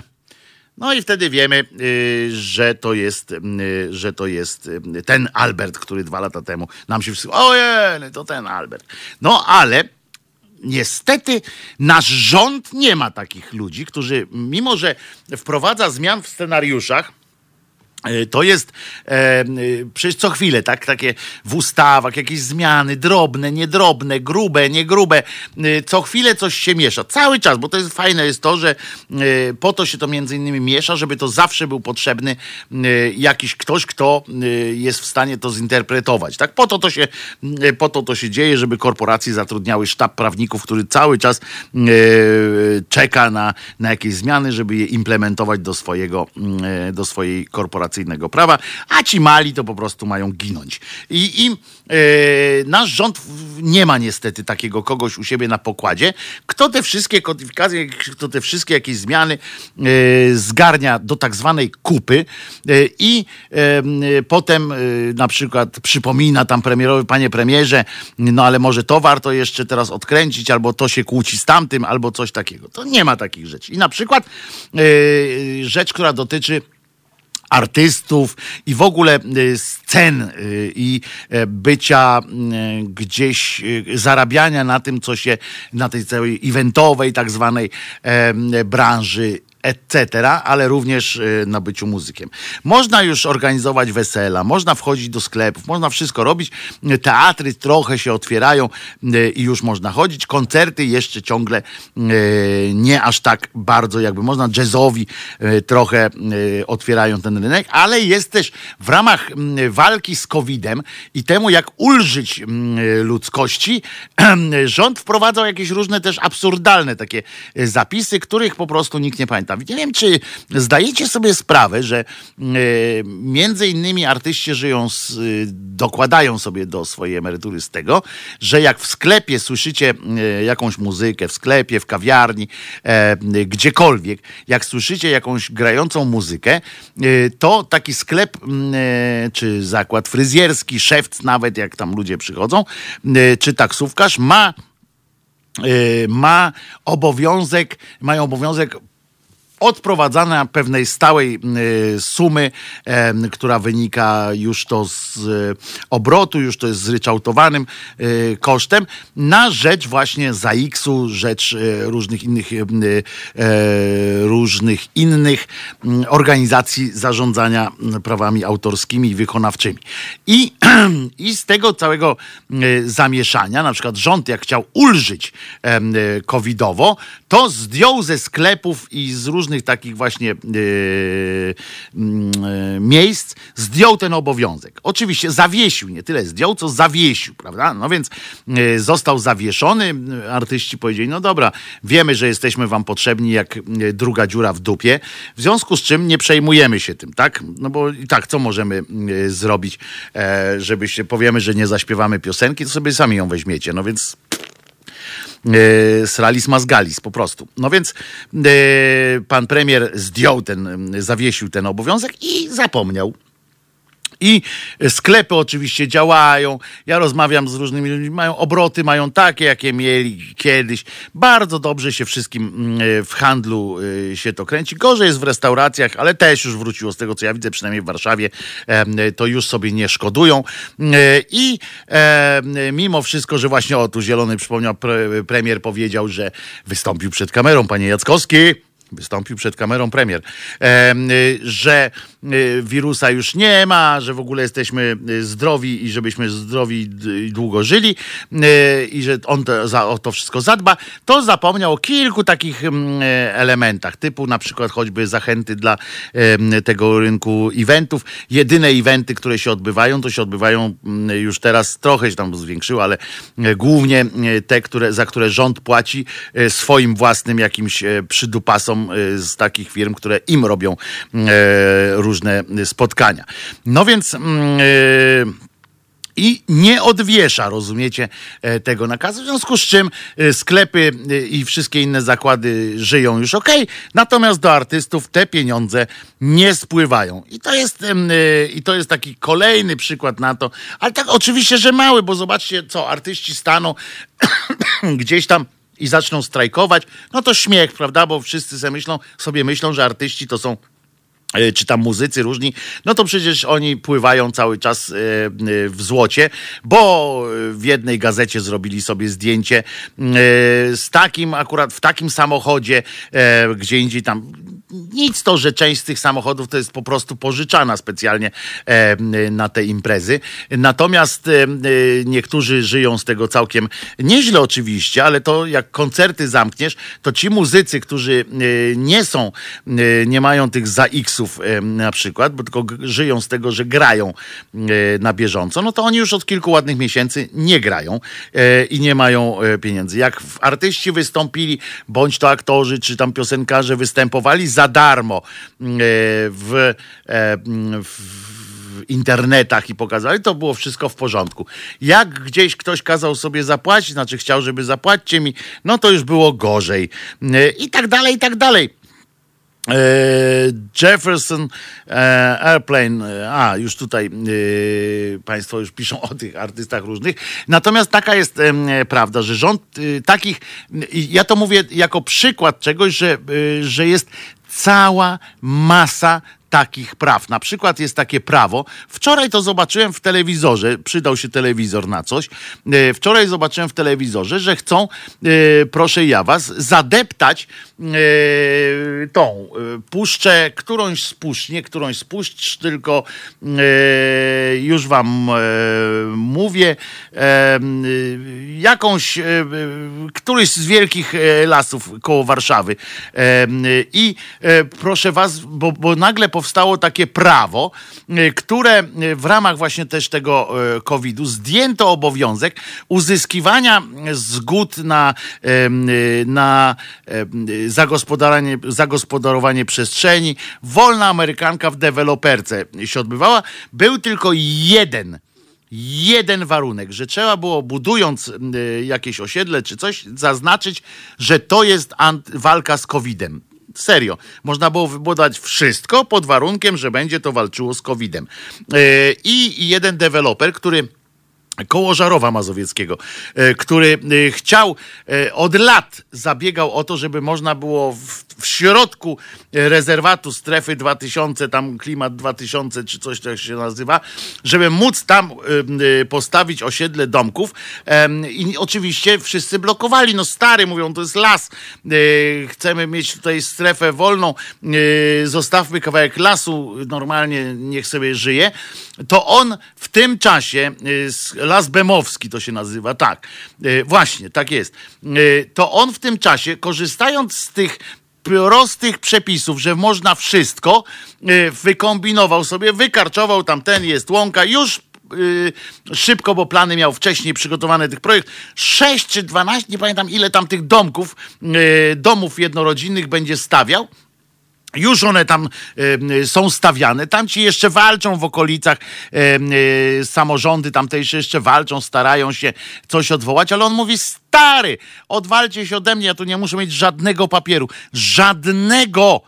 No i wtedy wiemy, y, że to jest, y, że to jest y, ten Albert, który dwa lata temu nam się wszyscy. Ojej, to ten Albert. No ale niestety nasz rząd nie ma takich ludzi, którzy, mimo że wprowadza zmian w scenariuszach, to jest e, e, przecież co chwilę, tak, takie w ustawach, jakieś zmiany, drobne, niedrobne, grube, niegrube. E, co chwilę coś się miesza. Cały czas, bo to jest fajne jest to, że e, po to się to między innymi miesza, żeby to zawsze był potrzebny e, jakiś ktoś, kto jest w stanie to zinterpretować. Tak? Po to to się, po to to się dzieje, żeby korporacje zatrudniały sztab prawników, który cały czas czeka na, na jakieś zmiany, żeby je implementować do swojego, do swojej korporacji korporacyjnego prawa, a ci mali to po prostu mają ginąć. I, i e, nasz rząd nie ma niestety takiego kogoś u siebie na pokładzie, kto te wszystkie kodyfikacje, kto te wszystkie jakieś zmiany e, zgarnia do tak zwanej kupy e, i potem na przykład przypomina tam premierowy, panie premierze, no ale może to warto jeszcze teraz odkręcić, albo to się kłóci z tamtym, albo coś takiego. To nie ma takich rzeczy. I na przykład rzecz, która dotyczy artystów i w ogóle y, scen y, i e, bycia y, gdzieś, zarabiania na tym, co się na tej całej eventowej tak zwanej branży etc., ale również y, na byciu muzykiem. Można już organizować wesela, można wchodzić do sklepów, można wszystko robić. Teatry trochę się otwierają y, i już można chodzić. Koncerty jeszcze ciągle y, nie aż tak bardzo, jakby można. Jazzowi trochę otwierają ten rynek, ale jest też w ramach walki z COVID-em i temu, jak ulżyć ludzkości, rząd wprowadzał jakieś różne też absurdalne takie zapisy, których po prostu nikt nie pamięta. Nie wiem, czy zdajecie sobie sprawę, że e, między innymi artyści żyją, z, e, dokładają sobie do swojej emerytury z tego, że jak w sklepie słyszycie e, jakąś muzykę, w sklepie, w kawiarni, gdziekolwiek, jak słyszycie jakąś grającą muzykę, to taki sklep czy zakład fryzjerski, szewc nawet, jak tam ludzie przychodzą, czy taksówkarz ma ma obowiązek, mają obowiązek odprowadzana pewnej stałej y, sumy, która wynika już to z y, obrotu, już to jest zryczałtowanym y, kosztem, na rzecz właśnie ZAX-u, rzecz różnych innych, różnych innych organizacji zarządzania prawami autorskimi i wykonawczymi. I, i z tego całego zamieszania, na przykład rząd jak chciał ulżyć covidowo, to zdjął ze sklepów i z różnych takich właśnie yy, yy, miejsc zdjął ten obowiązek. Oczywiście zawiesił, nie tyle zdjął, co zawiesił, prawda? No więc yy, został zawieszony. Artyści powiedzieli, no dobra, wiemy, że jesteśmy wam potrzebni jak druga dziura w dupie, w związku z czym nie przejmujemy się tym, tak? No bo i tak, co możemy zrobić, e, żebyście, powiemy, że nie zaśpiewamy piosenki, to sobie sami ją weźmiecie, no więc Sralis Mazgalis po prostu. No więc e, pan premier zdjął ten, zawiesił ten obowiązek i zapomniał i sklepy oczywiście działają. Ja rozmawiam z różnymi ludźmi, mają obroty, mają takie, jakie mieli kiedyś. Bardzo dobrze się wszystkim mm, w handlu y, się to kręci. Gorzej jest w restauracjach, ale też już wróciło z tego, co ja widzę, przynajmniej w Warszawie, to już sobie nie szkodują. Y, I mimo wszystko, że właśnie o tu Zielony przypomniał, premier powiedział, że wystąpił przed kamerą, panie Jackowski wystąpił przed kamerą premier, e, że e, wirusa już nie ma, że w ogóle jesteśmy e, zdrowi i żebyśmy zdrowi długo żyli i że on to, za, o to wszystko zadba, to zapomniał o kilku takich elementach, typu na przykład choćby zachęty dla tego rynku eventów. Jedyne eventy, które się odbywają, to się odbywają już teraz, trochę się tam zwiększyło, ale głównie te, które, za które rząd płaci swoim własnym jakimś przydupasom Y, z takich firm, które im robią e, różne spotkania. No więc mm, e, i nie odwiesza, rozumiecie, e, tego nakazu. W związku z czym sklepy i wszystkie inne zakłady żyją już ok, natomiast do artystów te pieniądze nie spływają. I to jest, i to jest taki kolejny przykład na to, ale tak oczywiście, że mały, bo zobaczcie, co artyści staną gdzieś tam i zaczną strajkować, no to śmiech, prawda? Bo wszyscy sobie myślą, sobie myślą, że artyści to są e, czy tam muzycy różni, no to przecież oni pływają cały czas e, e, w złocie, bo w jednej gazecie zrobili sobie zdjęcie z takim, akurat w takim samochodzie, gdzie indziej tam nic to, że część z tych samochodów to jest po prostu pożyczana specjalnie e, na te imprezy. Natomiast e, niektórzy żyją z tego całkiem nieźle oczywiście, ale to jak koncerty zamkniesz, to ci muzycy, którzy e, nie są, nie mają tych za X-ów na przykład, bo tylko żyją z tego, że grają na bieżąco, no to oni już od kilku ładnych miesięcy nie grają i nie mają pieniędzy. Jak artyści wystąpili, bądź to aktorzy, czy tam piosenkarze występowali za darmo e, w, e, mm, w internetach i pokazali, to było wszystko w porządku. Jak gdzieś ktoś kazał sobie zapłacić, znaczy chciał, żeby zapłacicie mi, no to już było gorzej. E, I tak dalej, i tak dalej. Jefferson Airplane, a już tutaj Państwo już piszą o tych artystach różnych. Natomiast taka jest prawda, że rząd takich, ja to mówię jako przykład czegoś, że, że jest cała masa takich praw. Na przykład jest takie prawo. Wczoraj to zobaczyłem w telewizorze, przydał się telewizor na coś. E, wczoraj zobaczyłem w telewizorze, że chcą, e, proszę ja was, zadeptać e, tą puszczę, którąś z nie którąś z tylko już wam mówię, jakąś, któryś z wielkich lasów koło Warszawy. I proszę was, bo, bo nagle powstało takie prawo, y, które y, w ramach właśnie też tego y, COVID-u zdjęto obowiązek uzyskiwania zgód na, na zagospodarowanie, zagospodarowanie przestrzeni. Wolna Amerykanka w deweloperce się odbywała. Był tylko jeden jeden warunek, że trzeba było budując jakieś osiedle czy coś zaznaczyć, że to jest walka z COVID-em. Serio. Można było wybudować wszystko pod warunkiem, że będzie to walczyło z COVID-em. E, I jeden deweloper, który koło Żarowa Mazowieckiego, e, który e, chciał, od lat zabiegał o to, żeby można było w, w środku rezerwatu strefy 2000, tam klimat 2000 czy coś tak się nazywa, żeby móc tam postawić osiedle domków. I oczywiście wszyscy blokowali, no stary, mówią, to jest las, chcemy mieć tutaj strefę wolną, zostawmy kawałek lasu, normalnie niech sobie żyje, to on w tym czasie, las Bemowski to się nazywa, tak, właśnie, tak jest, to on w tym czasie, korzystając z tych prostych przepisów, że można wszystko, y, wykombinował sobie, wykarczował tam ten jest łąka, już y, szybko, bo plany miał wcześniej przygotowane tych projekt. 6 czy 12, nie pamiętam ile tam tych domków, y, domów jednorodzinnych będzie stawiał. Już one tam y, są stawiane. Tam ci jeszcze walczą w okolicach y, samorządy, tamtejsze jeszcze walczą, starają się coś odwołać, ale on mówi: Stary, odwalcie się ode mnie, ja tu nie muszę mieć żadnego papieru. Żadnego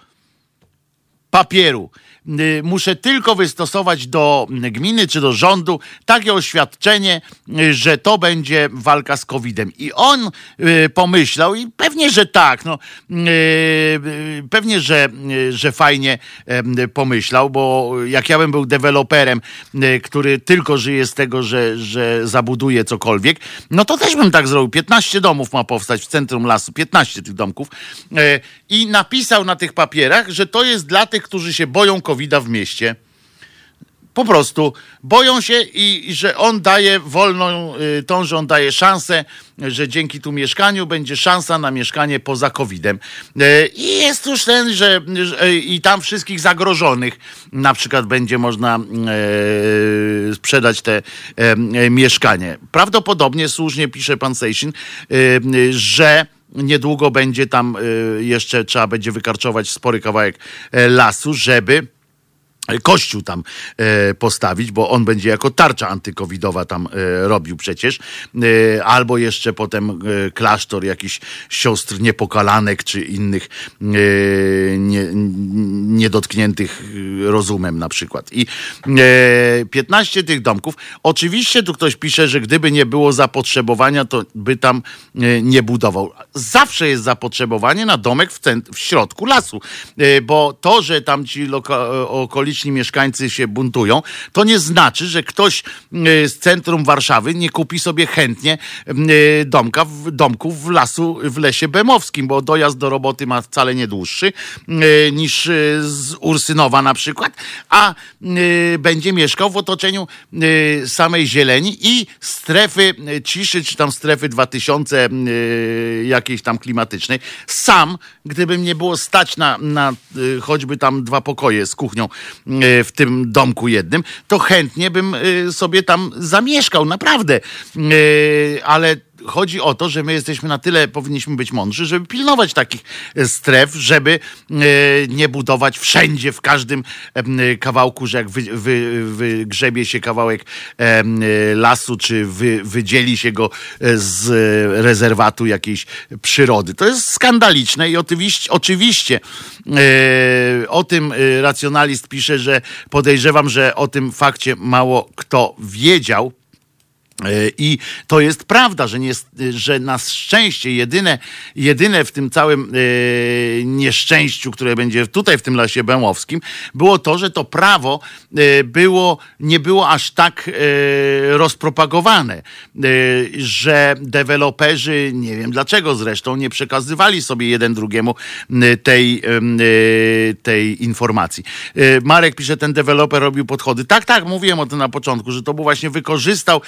papieru. Y, muszę tylko wystosować do gminy czy do rządu takie oświadczenie, y, że to będzie walka z COVID-em. I on y, pomyślał, i pewnie, że tak, no, pewnie, że, że fajnie pomyślał, bo jak ja bym był deweloperem, który tylko żyje z tego, że, że zabuduje cokolwiek, no to też bym tak zrobił. 15 domów ma powstać w centrum lasu, 15 tych domków. I napisał na tych papierach, że to jest dla tych, którzy się boją covid w mieście. Po prostu boją się i, że on daje wolną y, tą, że on daje szansę, że dzięki tu mieszkaniu będzie szansa na mieszkanie poza COVID-em. Y, I jest już ten, że, że i tam wszystkich zagrożonych na przykład będzie można sprzedać te mieszkanie. Prawdopodobnie słusznie pisze pan Sejsin, e, że niedługo będzie tam jeszcze trzeba będzie wykarczować spory kawałek lasu, żeby kościół tam e, postawić, bo on będzie jako tarcza antykowidowa tam e, robił przecież, e, albo jeszcze potem klasztor jakiś siostr niepokalanek, czy innych nie, niedotkniętych rozumem na przykład. I 15 tych domków, oczywiście tu ktoś pisze, że gdyby nie było zapotrzebowania, to by tam nie budował. Zawsze jest zapotrzebowanie na domek w, w środku lasu, bo to, że tam ci okoliczni okoliczni mieszkańcy się buntują, to nie znaczy, że ktoś e, z centrum Warszawy nie kupi sobie chętnie e, domka, domków w lasu, w lesie bemowskim, bo dojazd do roboty ma wcale nie dłuższy e, niż z Ursynowa na przykład, a będzie mieszkał w otoczeniu samej zieleni i strefy ciszy, czy tam strefy 2000 jakiejś tam klimatycznej. Sam, gdyby mnie było stać na, na choćby tam dwa pokoje z kuchnią w tym domku jednym, to chętnie bym e, sobie tam zamieszkał, naprawdę. E, ale chodzi o to, że my jesteśmy na tyle, powinniśmy być mądrzy, żeby pilnować takich stref, żeby nie budować wszędzie, w każdym kawałku, że jak wy, wy, wygrzebie się kawałek lasu, czy wy, wydzieli się go z rezerwatu jakiejś przyrody. To jest skandaliczne i oczywiście, oczywiście o tym racjonalist pisze, że podejrzewam, że o tym fakcie mało kto wiedział, E, I to jest prawda, że, nie, że na szczęście jedyne, jedyne w tym całym e, nieszczęściu, które będzie tutaj w tym lasie bełowskim, było to, że to prawo e, było, nie było aż tak e, rozpropagowane, e, że deweloperzy, nie wiem dlaczego zresztą, nie przekazywali sobie jeden drugiemu tej, tej informacji. Marek pisze, ten deweloper robił podchody. Tak, tak, mówiłem o tym na początku, że to był właśnie wykorzystał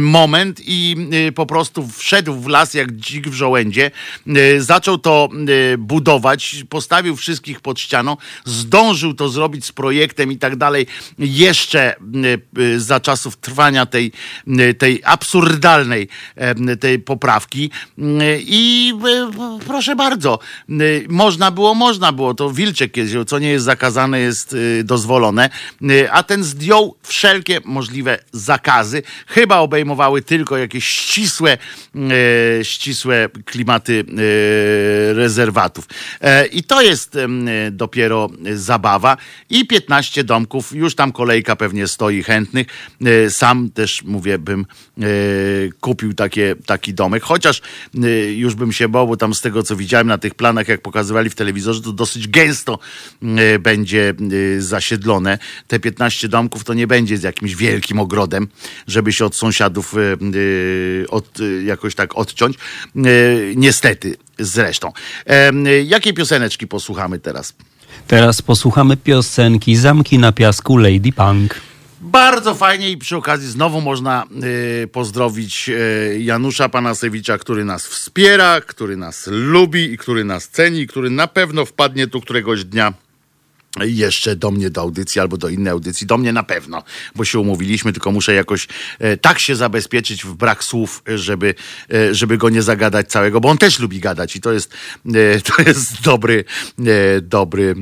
moment i y, po prostu wszedł w las jak dzik w żołędzie, y, zaczął to y, budować, postawił wszystkich pod ścianą, zdążył to zrobić z projektem i tak dalej. Jeszcze za czasów trwania tej, tej absurdalnej tej poprawki. I proszę bardzo, można było, można było, to Wilczek co nie jest zakazane jest dozwolone, a ten zdjął wszelkie możliwe zakazy, chyba obejmował obejmowały tylko jakieś ścisłe, e, ścisłe klimaty e, rezerwatów. E, I to jest dopiero zabawa. I 15 domków, już tam kolejka pewnie stoi chętnych. Sam też mówię, bym kupił takie, taki domek, chociaż już bym się bał, bo tam z tego co widziałem na tych planach, jak pokazywali w telewizorze, to dosyć gęsto będzie zasiedlone. Te 15 domków to nie będzie z jakimś wielkim ogrodem, żeby się od sąsiadów Y, y, od, y, jakoś tak odciąć. Niestety, zresztą. Jakie pioseneczki posłuchamy teraz? Teraz posłuchamy piosenki Zamki na piasku Lady Punk. Bardzo fajnie i przy okazji znowu można y, pozdrowić y, Janusza Panasewicza, który nas wspiera, który nas lubi i który nas ceni, który na pewno wpadnie tu któregoś dnia jeszcze do mnie do audycji albo do innej audycji. Do mnie na pewno, bo się umówiliśmy, tylko muszę jakoś e, tak się zabezpieczyć w brak słów, żeby, e, żeby go nie zagadać całego, bo on też lubi gadać i to jest, e, to jest dobry, e, dobry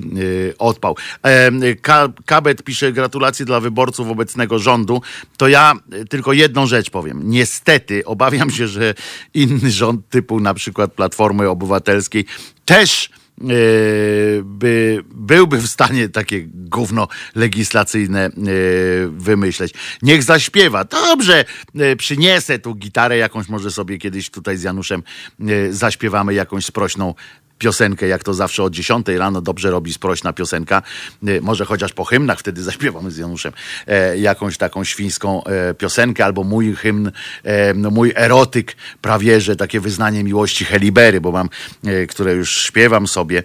e, odpał. E, Ka Kabet pisze gratulacje dla wyborców obecnego rządu. To ja tylko jedną rzecz powiem. Niestety obawiam się, że inny rząd typu na przykład Platformy Obywatelskiej też E, by, byłby w stanie takie gówno legislacyjne e, wymyśleć. Niech zaśpiewa. Dobrze, e, przyniesę tu gitarę jakąś, może sobie kiedyś tutaj z Januszem zaśpiewamy jakąś sprośną piosenkę, jak to zawsze o 10 rano dobrze robi sprośna piosenka. Może chociaż po hymnach wtedy zaśpiewamy z Januszem jakąś taką świńską piosenkę, albo mój hymn, no mój erotyk prawie, że takie wyznanie miłości Helibery, bo mam, które już śpiewam sobie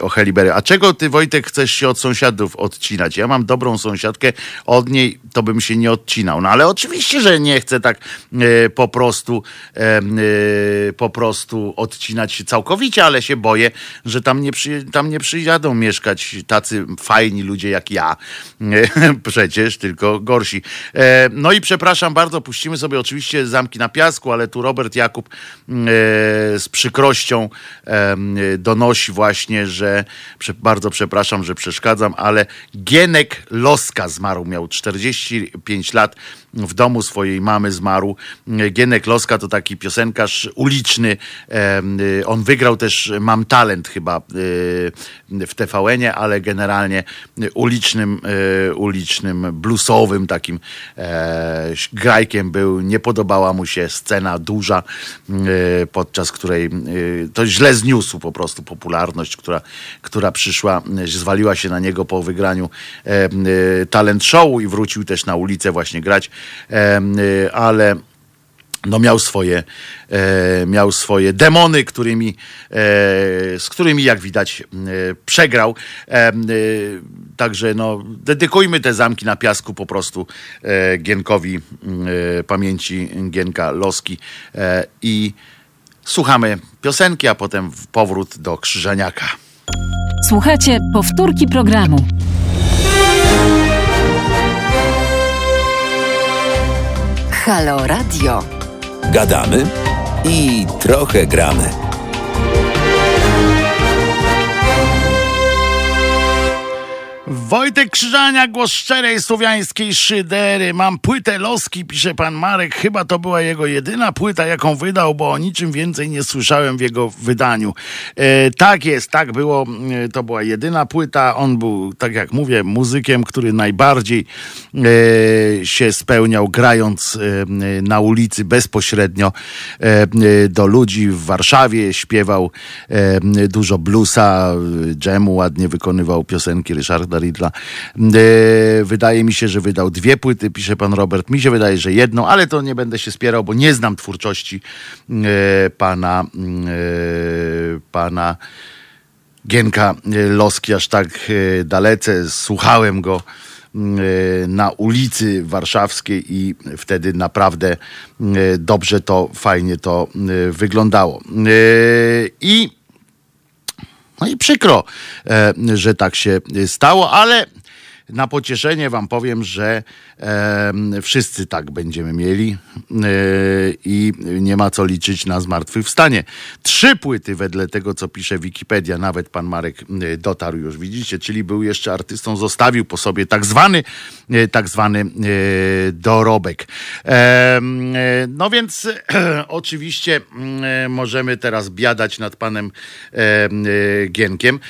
o Helibery. A czego ty Wojtek chcesz się od sąsiadów odcinać? Ja mam dobrą sąsiadkę, od niej to bym się nie odcinał. No ale oczywiście, że nie chcę tak po prostu po prostu odcinać całkowicie, ale się boję, że tam nie, przy, tam nie przyjadą mieszkać tacy fajni ludzie jak ja. Przecież tylko gorsi. E, no i przepraszam bardzo, puścimy sobie oczywiście zamki na piasku, ale tu Robert Jakub e, z przykrością donosi właśnie, że bardzo przepraszam, że przeszkadzam, ale Gienek Loska zmarł, miał 45 lat w domu swojej mamy zmarł. Gienek Loska to taki piosenkarz uliczny. On wygrał też Mam Talent chyba w TVN-ie, ale generalnie ulicznym, ulicznym, bluesowym takim e, grajkiem był. Nie podobała mu się scena duża, podczas której to źle zniósł po prostu popularność, która, która przyszła, zwaliła się na niego po wygraniu talent show i wrócił też na ulicę właśnie grać Y, ale no miał swoje, e, miał swoje demony, którymi, e, z którymi jak widać e, przegrał. Także no, dedykujmy te zamki na piasku po prostu Gienkowi pamięci Gienka Loski i słuchamy piosenki, a potem powrót do Krzyżaniaka. Słuchajcie powtórki programu. Halo Radio. Gadamy i trochę gramy. Wojtek Krzyżania, głos szczerej słowiańskiej szydery. Mam płytę Loski, pisze pan Marek. Chyba to była jego jedyna płyta, jaką wydał, bo o niczym więcej nie słyszałem w jego wydaniu. E, tak jest, tak było. E, to była jedyna płyta. On był, tak jak mówię, muzykiem, który najbardziej e, się spełniał, grając e, na ulicy bezpośrednio e, do ludzi w Warszawie. Śpiewał e, dużo bluesa, dżemu, ładnie wykonywał piosenki Ryszarda Ridla. E, wydaje mi się, że wydał dwie płyty, pisze pan Robert. Mi się wydaje, że jedną, ale to nie będę się spierał, bo nie znam twórczości e, pana, e, pana Gienka Loski aż tak dalece. Słuchałem go na ulicy warszawskiej i wtedy naprawdę dobrze to, fajnie to wyglądało. I no i przykro, e, że tak się stało, ale na pocieszenie Wam powiem, że e, wszyscy tak będziemy mieli e, i nie ma co liczyć na zmartwychwstanie. Trzy płyty wedle tego, co pisze Wikipedia, nawet pan Marek e, dotarł już, widzicie, czyli był jeszcze artystą, zostawił po sobie tak zwany, e, tak zwany e, dorobek. no więc oczywiście możemy teraz biadać nad panem Gienkiem,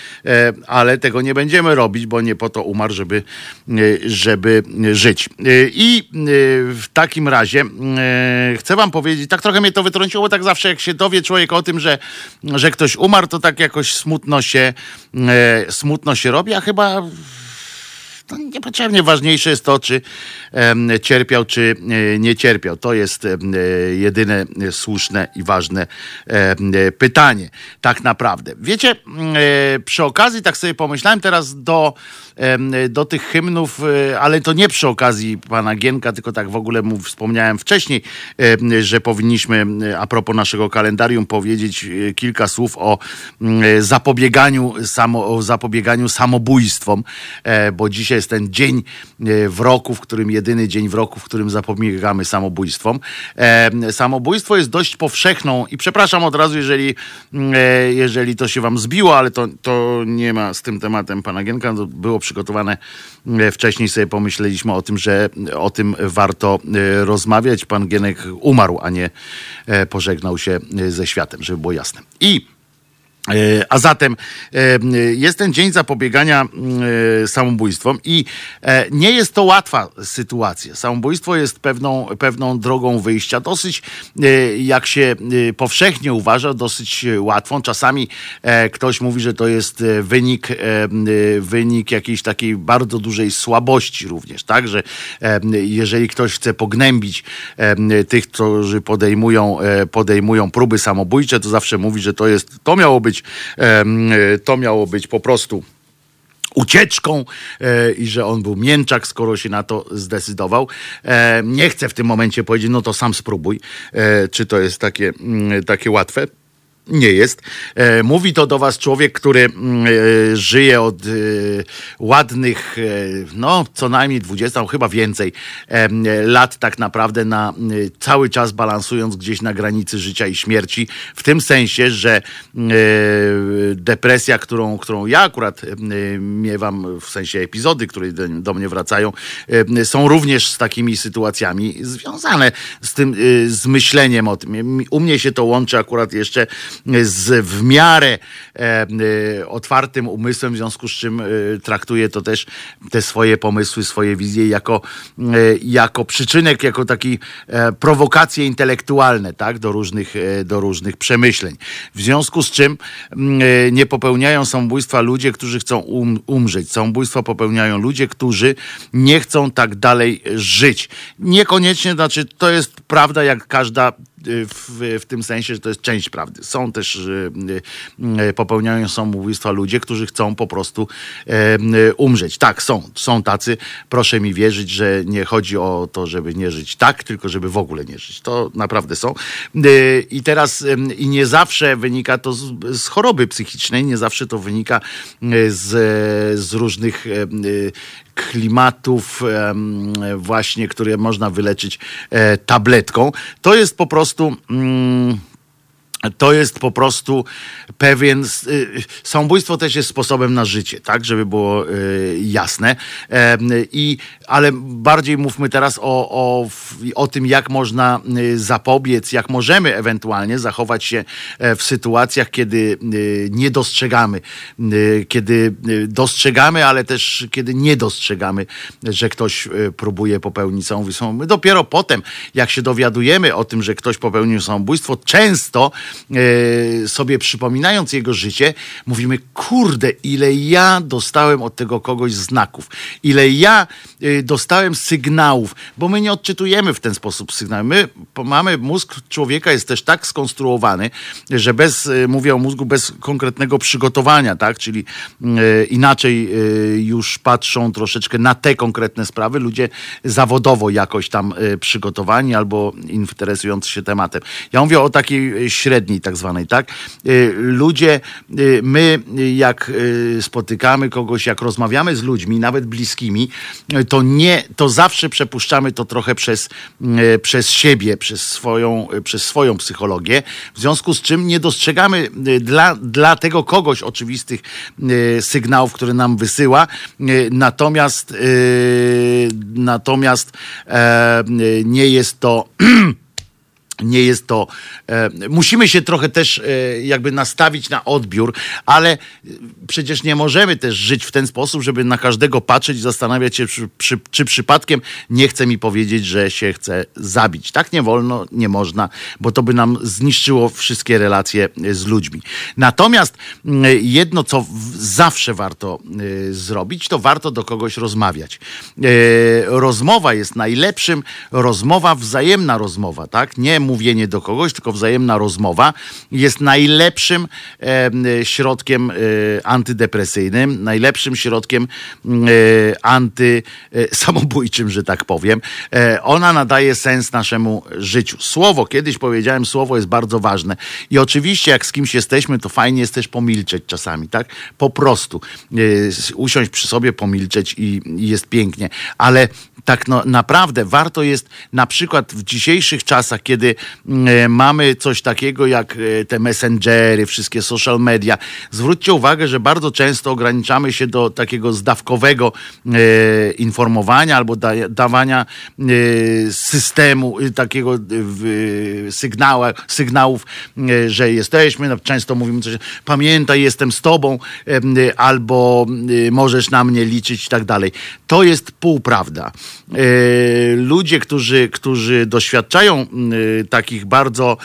ale tego nie będziemy robić, bo nie po to umarł, żeby E, żeby żyć. E, I e, w takim razie chcę wam powiedzieć, tak trochę mnie to wytrąciło, tak zawsze jak się dowie człowiek o tym, że, że ktoś umarł, to tak jakoś smutno się, smutno się robi, a chyba to niepotrzebnie ważniejsze jest to, czy cierpiał, czy nie cierpiał. To jest jedyne słuszne i ważne pytanie, tak naprawdę. Wiecie, przy okazji, tak sobie pomyślałem teraz do do tych hymnów, e, ale to nie przy okazji pana Gienka, tylko tak w ogóle mu wspomniałem wcześniej, że powinniśmy a propos naszego kalendarium powiedzieć e, kilka słów o zapobieganiu, samo, o zapobieganiu samobójstwom, e, bo dzisiaj jest ten dzień w roku, w którym jedyny dzień w roku, w którym zapobiegamy samobójstwom. Samobójstwo jest dość powszechną i przepraszam od razu, jeżeli, jeżeli to się wam zbiło, ale to, to nie ma z tym tematem pana Gienka, to było przygotowane e, wcześniej, sobie pomyśleliśmy o tym, że o tym warto e, rozmawiać. Pan Gienek umarł, a nie e, pożegnał się ze światem, żeby było jasne. I a zatem e, jest ten dzień zapobiegania e, samobójstwom i nie jest to łatwa sytuacja. Samobójstwo jest pewną, pewną drogą wyjścia, dosyć, jak się powszechnie uważa, dosyć łatwą. Czasami ktoś mówi, że to jest wynik, wynik jakiejś takiej bardzo dużej słabości również, tak? Że jeżeli ktoś chce pognębić tych, którzy podejmują, podejmują próby samobójcze, to zawsze mówi, że to jest, to miało być być, to miało być po prostu ucieczką e, i że on był mięczak, skoro się na to zdecydował. E, nie chcę w tym momencie powiedzieć, no to sam spróbuj, e, czy to jest takie, mm, takie łatwe nie jest. E, mówi to do was człowiek, który mm, e, żyje od e, ładnych, no co najmniej 20, chyba więcej lat tak naprawdę na cały czas balansując gdzieś na granicy życia i śmierci. W tym sensie, że depresja, którą, którą ja akurat miewam, w sensie epizody, które do mnie wracają, są również z takimi sytuacjami związane z tym, z myśleniem o tym. U mnie się to łączy akurat jeszcze z w miarę e, e, otwartym umysłem, w związku z czym e, traktuje to też te swoje pomysły, swoje wizje jako, jako przyczynek, jako taki prowokacje intelektualne, tak, do różnych, do różnych przemyśleń. W związku z czym nie popełniają samobójstwa ludzie, którzy chcą um, umrzeć. Samobójstwa popełniają ludzie, którzy nie chcą tak dalej żyć. Niekoniecznie, znaczy to jest prawda, jak każda w, w tym sensie, że to jest część prawdy. Są też, e, e, popełniają samobójstwa ludzie, którzy chcą po prostu umrzeć. Tak, są, są tacy. Proszę mi wierzyć, że nie chodzi o to, żeby nie żyć tak, tylko żeby w ogóle nie żyć. To naprawdę są. I teraz, i nie zawsze wynika to z, z choroby psychicznej, nie zawsze to wynika z, z różnych klimatów właśnie, które można wyleczyć e, tabletką. To jest po prostu... Mm, to jest po prostu pewien. Y, samobójstwo też jest sposobem na życie, tak, żeby było y, jasne. I, ale bardziej mówmy teraz o, o, o tym, jak można y, zapobiec, jak możemy ewentualnie zachować się e, w sytuacjach, kiedy nie dostrzegamy, kiedy dostrzegamy, ale też kiedy nie dostrzegamy, że ktoś próbuje popełnić samobójstwo. My dopiero potem, jak się dowiadujemy o tym, że ktoś popełnił samobójstwo, często sobie przypominając jego życie, mówimy, kurde, ile ja dostałem od tego kogoś znaków, ile ja dostałem sygnałów, bo my nie odczytujemy w ten sposób sygnałów. My mamy, mózg człowieka jest też tak skonstruowany, że bez, e, mówię o mózgu, bez konkretnego przygotowania, tak, czyli inaczej już patrzą troszeczkę na te konkretne sprawy, ludzie zawodowo jakoś tam przygotowani albo interesujący się tematem. Ja mówię o takiej średniej tak zwanej, tak? Ludzie, my jak spotykamy kogoś, jak rozmawiamy z ludźmi, nawet bliskimi, to nie, to zawsze przepuszczamy to trochę przez, przez siebie, przez swoją, przez swoją psychologię, w związku z czym nie dostrzegamy dla, dla tego kogoś oczywistych sygnałów, które nam wysyła, natomiast natomiast e, nie jest to nie jest to. E, musimy się trochę też e, jakby nastawić na odbiór, ale przecież nie możemy też żyć w ten sposób, żeby na każdego patrzeć i zastanawiać się, czy, czy, czy przypadkiem nie chce mi powiedzieć, że się chce zabić. Tak nie wolno, nie można, bo to by nam zniszczyło wszystkie relacje z ludźmi. Natomiast jedno, co zawsze warto e, zrobić, to warto do kogoś rozmawiać. E, rozmowa jest najlepszym, rozmowa, wzajemna rozmowa, tak? Nie mówienie do kogoś, tylko wzajemna rozmowa jest najlepszym środkiem e, antydepresyjnym, najlepszym środkiem e, antysamobójczym, że tak powiem. E, ona nadaje sens naszemu życiu. Słowo, kiedyś powiedziałem, słowo jest bardzo ważne. I oczywiście, jak z kimś jesteśmy, to fajnie jest też pomilczeć czasami, tak? Po prostu usiąść przy sobie, pomilczeć i jest pięknie. Ale tak no, naprawdę warto jest na przykład w dzisiejszych czasach, kiedy e, mamy coś takiego jak e, te messengery, wszystkie social media, zwróćcie uwagę, że bardzo często ograniczamy się do takiego zdawkowego e, informowania albo da, dawania systemu, takiego sygnała, sygnałów, że jesteśmy, no, często mówimy coś, pamiętaj, jestem z tobą, albo możesz na mnie liczyć i tak dalej. To jest półprawda. E, ludzie, którzy, którzy doświadczają takich bardzo,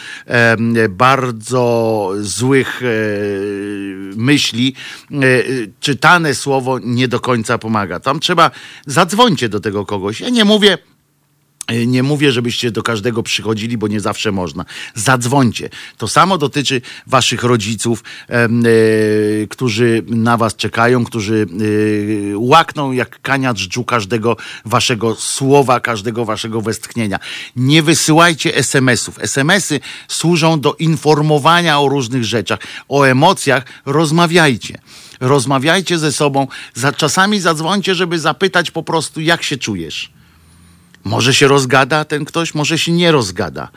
bardzo złych e, myśli, e, czytane słowo nie do końca pomaga. Tam trzeba, zadzwońcie do tego kogoś. Ja nie mówię, nie mówię, żebyście do każdego przychodzili, bo nie zawsze można. Zadzwońcie. To samo dotyczy waszych rodziców, e, którzy na was czekają, którzy e, łakną jak kania dżdżu każdego waszego słowa, każdego waszego westchnienia. Nie wysyłajcie SMS-ów. SMS-y służą do informowania o różnych rzeczach, o emocjach. Rozmawiajcie rozmawiajcie ze sobą. Za, czasami zadzwońcie, żeby zapytać po prostu, jak się czujesz. Może się rozgada ten ktoś, może się nie rozgada.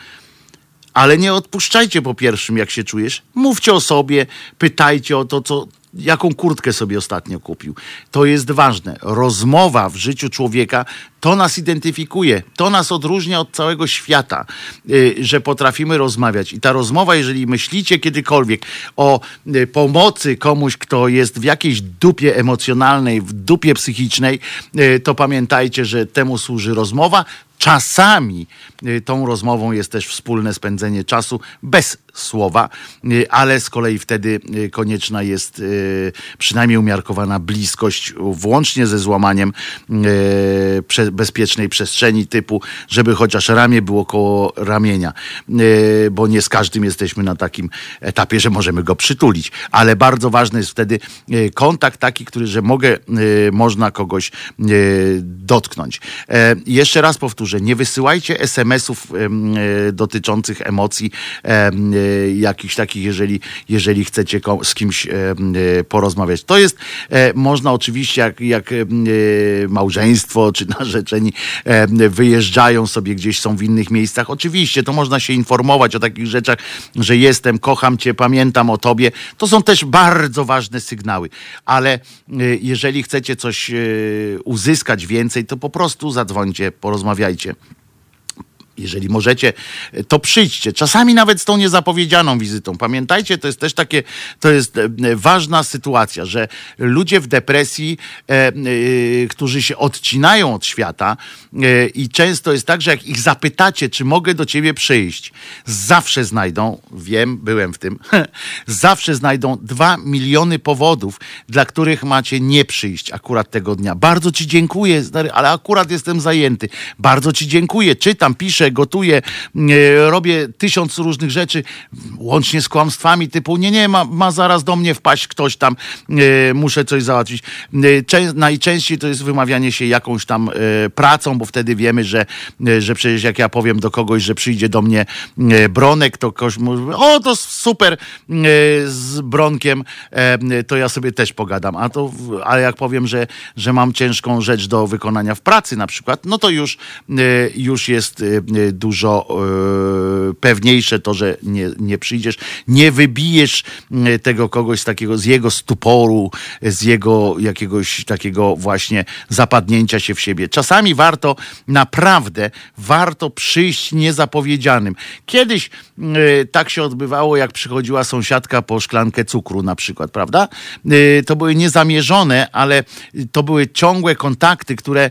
Ale nie odpuszczajcie po pierwszym, jak się czujesz. Mówcie o sobie, pytajcie o to, co, jaką kurtkę sobie ostatnio kupił. To jest ważne. Rozmowa w życiu człowieka to nas identyfikuje, to nas odróżnia od całego świata, y, że potrafimy rozmawiać. I ta rozmowa, jeżeli myślicie kiedykolwiek o y, pomocy komuś, kto jest w jakiejś dupie emocjonalnej, w dupie psychicznej, y, to pamiętajcie, że temu służy rozmowa. Czasami tą rozmową jest też wspólne spędzenie czasu bez słowa, ale z kolei wtedy konieczna jest przynajmniej umiarkowana bliskość, włącznie ze złamaniem bezpiecznej przestrzeni typu, żeby chociaż ramię było koło ramienia, e, bo nie z każdym jesteśmy na takim etapie, że możemy go przytulić, ale bardzo ważny jest wtedy e, kontakt taki, który, że mogę, e, można kogoś dotknąć. Jeszcze raz powtórzę, nie wysyłajcie SMS-ów dotyczących emocji jakichś takich, jeżeli, jeżeli chcecie z kimś porozmawiać. To jest, można oczywiście jak, jak małżeństwo czy narzeczeni e, wyjeżdżają sobie gdzieś, są w innych miejscach. Oczywiście, to można się informować o takich rzeczach, że jestem, kocham cię, pamiętam o tobie. To są też bardzo ważne sygnały, ale e, jeżeli chcecie coś e, uzyskać więcej, to po prostu zadzwońcie, porozmawiajcie. Jeżeli możecie, to przyjdźcie. Czasami nawet z tą niezapowiedzianą wizytą. Pamiętajcie, to jest też takie, to jest e, ważna sytuacja, że ludzie w depresji, e, e, którzy się odcinają od świata e, i często jest tak, że jak ich zapytacie, czy mogę do ciebie przyjść, zawsze znajdą, wiem, byłem w tym, zawsze znajdą dwa miliony powodów, dla których macie nie przyjść akurat tego dnia. Bardzo ci dziękuję, ale akurat jestem zajęty. Bardzo ci dziękuję, czytam, piszę, gotuję, e, robię tysiąc różnych rzeczy, łącznie z kłamstwami typu nie, nie, ma, ma zaraz do mnie wpaść ktoś tam, e, muszę coś załatwić. E, najczęściej to jest wymawianie się jakąś tam pracą, bo wtedy wiemy, że, że przecież jak ja powiem do kogoś, że przyjdzie do mnie Bronek, to ktoś mówi, o to super z Bronkiem, to ja sobie też pogadam. A to, ale jak powiem, że, że mam ciężką rzecz do wykonania w pracy na przykład, no to już, już jest dużo e, pewniejsze to, że nie, nie przyjdziesz, nie wybijesz e, tego kogoś z takiego, z jego stuporu, z jego jakiegoś takiego właśnie zapadnięcia się w siebie. Czasami warto, naprawdę warto przyjść niezapowiedzianym. Kiedyś e, tak się odbywało, jak przychodziła sąsiadka po szklankę cukru na przykład, prawda? To były niezamierzone, ale to były ciągłe kontakty, które,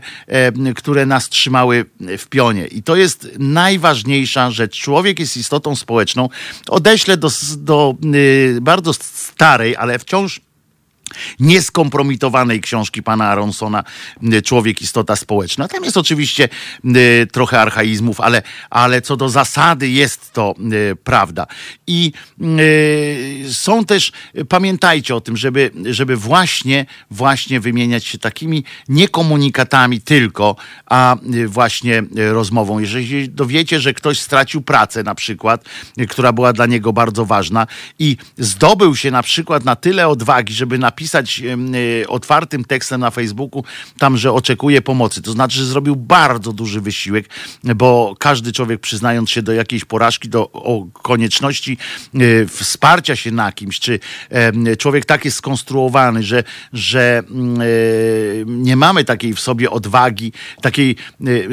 które nas trzymały w pionie. I to jest najważniejsza rzecz. Człowiek jest istotą społeczną. Odeślę do, do y, bardzo starej, ale wciąż nieskompromitowanej książki pana Aronsona Człowiek, istota społeczna. Tam jest oczywiście trochę archaizmów, ale, ale co do zasady jest to prawda. I są też, pamiętajcie o tym, żeby, żeby właśnie, właśnie wymieniać się takimi nie komunikatami tylko, a właśnie rozmową. Jeżeli dowiecie, że ktoś stracił pracę na przykład, która była dla niego bardzo ważna i zdobył się na przykład na tyle odwagi, żeby napisać napisać otwartym tekstem na Facebooku tam, że oczekuje pomocy. To znaczy, że zrobił bardzo duży wysiłek, bo każdy człowiek przyznając się do jakiejś porażki, do konieczności wsparcia się na kimś, czy człowiek tak jest skonstruowany, że, że mm, nie mamy takiej w sobie odwagi, takiej,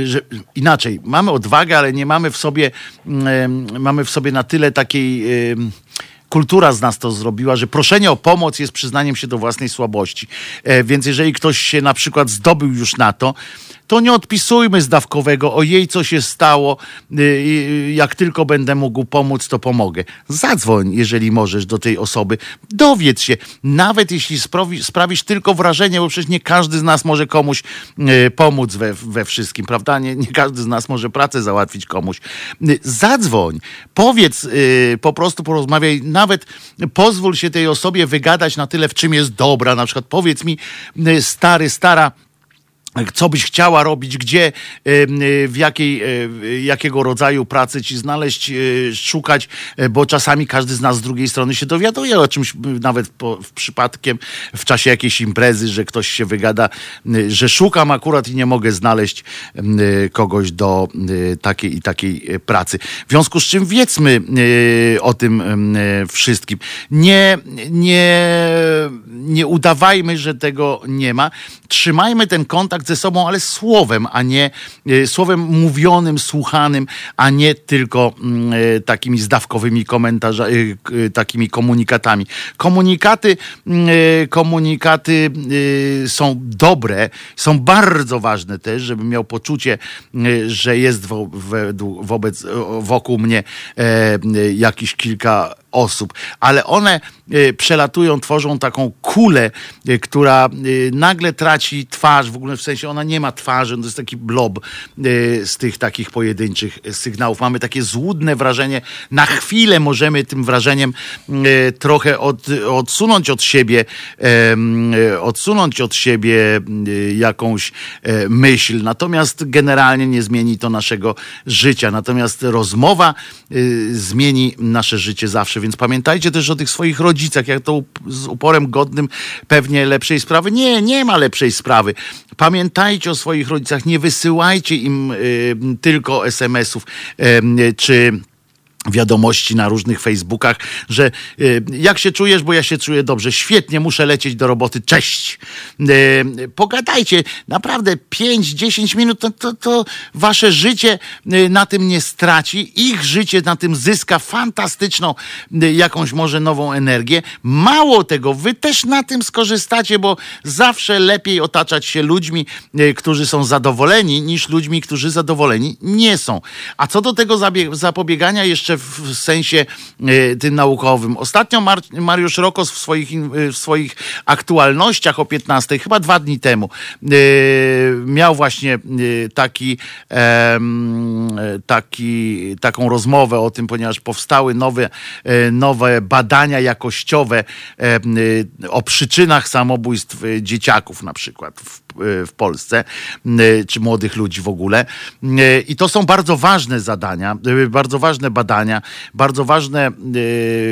że inaczej, mamy odwagę, ale nie mamy w sobie, mm, mamy w sobie na tyle takiej kultura z nas to zrobiła, że proszenie o pomoc jest przyznaniem się do własnej słabości. E, więc jeżeli ktoś się na przykład zdobył już na to, to nie odpisujmy z dawkowego, o jej co się stało, y, y, jak tylko będę mógł pomóc, to pomogę. Zadzwoń, jeżeli możesz, do tej osoby. Dowiedz się, nawet jeśli sprawi, sprawisz tylko wrażenie, bo przecież nie każdy z nas może komuś y, pomóc we, we wszystkim, prawda? Nie, nie każdy z nas może pracę załatwić komuś. Zadzwoń, powiedz, po prostu porozmawiaj, nawet pozwól się tej osobie wygadać na tyle, w czym jest dobra. Na przykład powiedz mi, stary, stara, co byś chciała robić, gdzie, w jakiej, e, jakiego rodzaju pracy ci znaleźć, e, szukać, e, bo czasami każdy z nas z drugiej strony się dowiaduje o czymś, nawet po, w przypadkiem w czasie jakiejś imprezy, że ktoś się wygada, że szukam akurat i nie mogę znaleźć kogoś do takiej i takiej pracy. W związku z czym wiedzmy o tym wszystkim. Nie, nie, nie udawajmy, że tego nie ma. Trzymajmy ten kontakt ze sobą, ale słowem, a nie e, słowem mówionym, słuchanym, a nie tylko mm, e, takimi zdawkowymi komentarzami, e, takimi komunikatami. Komunikaty, mm, komunikaty są dobre, są bardzo ważne też, żebym miał poczucie, że jest wo, wobec, wokół mnie jakiś kilka osób, ale one przelatują, tworzą taką kulę, która nagle traci twarz, w ogóle w sensie ona nie ma twarzy, to jest taki blob e, z tych takich pojedynczych sygnałów. Mamy takie złudne wrażenie, na chwilę możemy tym wrażeniem e, trochę od, odsunąć od siebie, e, odsunąć od siebie jakąś myśl, natomiast generalnie nie zmieni to naszego życia. Natomiast rozmowa zmieni nasze życie zawsze, więc pamiętajcie też o tych swoich rodzicach, jak to z uporem godnym pewnie lepszej sprawy. Nie, nie ma lepszej sprawy. Pamiętajcie o swoich rodzicach, nie wysyłajcie im y, tylko SMS-ów y, czy wiadomości na różnych Facebookach, że y, jak się czujesz, bo ja się czuję dobrze, świetnie, muszę lecieć do roboty, cześć. Y, pogadajcie, naprawdę 5-10 minut, to, to, to, wasze życie y, na tym nie straci, ich życie na tym zyska fantastyczną jakąś może nową energię. Mało tego, wy też na tym skorzystacie, bo zawsze lepiej otaczać się ludźmi, którzy są zadowoleni, niż ludźmi, którzy zadowoleni nie są. A co do tego zapobiegania jeszcze w sensie e, tym naukowym. Ostatnio Mar Mariusz Rokos w swoich, e, w swoich aktualnościach o 15, chyba dwa dni temu, e, miał właśnie taki, taki, taką rozmowę o tym, ponieważ powstały nowe, nowe badania jakościowe o przyczynach samobójstw dzieciaków na przykład w w Polsce, czy młodych ludzi w ogóle. I to są bardzo ważne zadania, bardzo ważne badania, bardzo ważne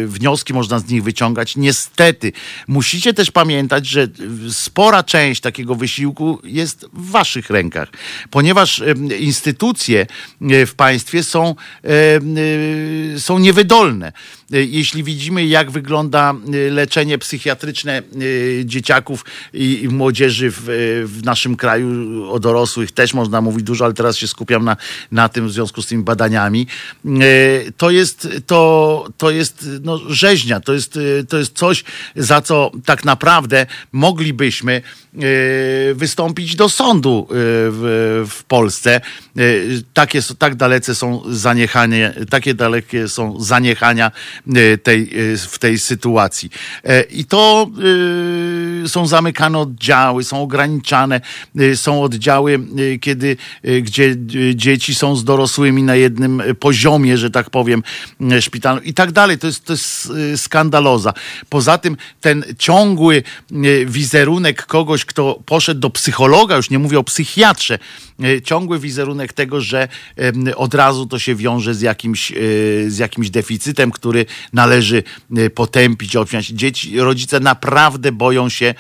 wnioski można z nich wyciągać. Niestety, musicie też pamiętać, że spora część takiego wysiłku jest w waszych rękach, ponieważ instytucje w państwie są, są niewydolne. Jeśli widzimy, jak wygląda leczenie psychiatryczne dzieciaków i młodzieży w, w naszym kraju o dorosłych też można mówić dużo, ale teraz się skupiam na, na tym w związku z tymi badaniami. To jest, to, to jest no, rzeźnia, to jest, to jest coś, za co tak naprawdę moglibyśmy wystąpić do sądu w, w Polsce. Takie, tak dalece są zaniechanie, takie dalekie są zaniechania tej, w tej sytuacji. I to są zamykane oddziały, są ograniczane są oddziały, kiedy, gdzie dzieci są z dorosłymi na jednym poziomie, że tak powiem, szpitalną i tak dalej. To jest, to jest skandaloza. Poza tym ten ciągły wizerunek kogoś, kto poszedł do psychologa, już nie mówię o psychiatrze, ciągły wizerunek tego, że od razu to się wiąże z jakimś, z jakimś deficytem, który należy potępić, obciąć. Dzieci, rodzice naprawdę boją się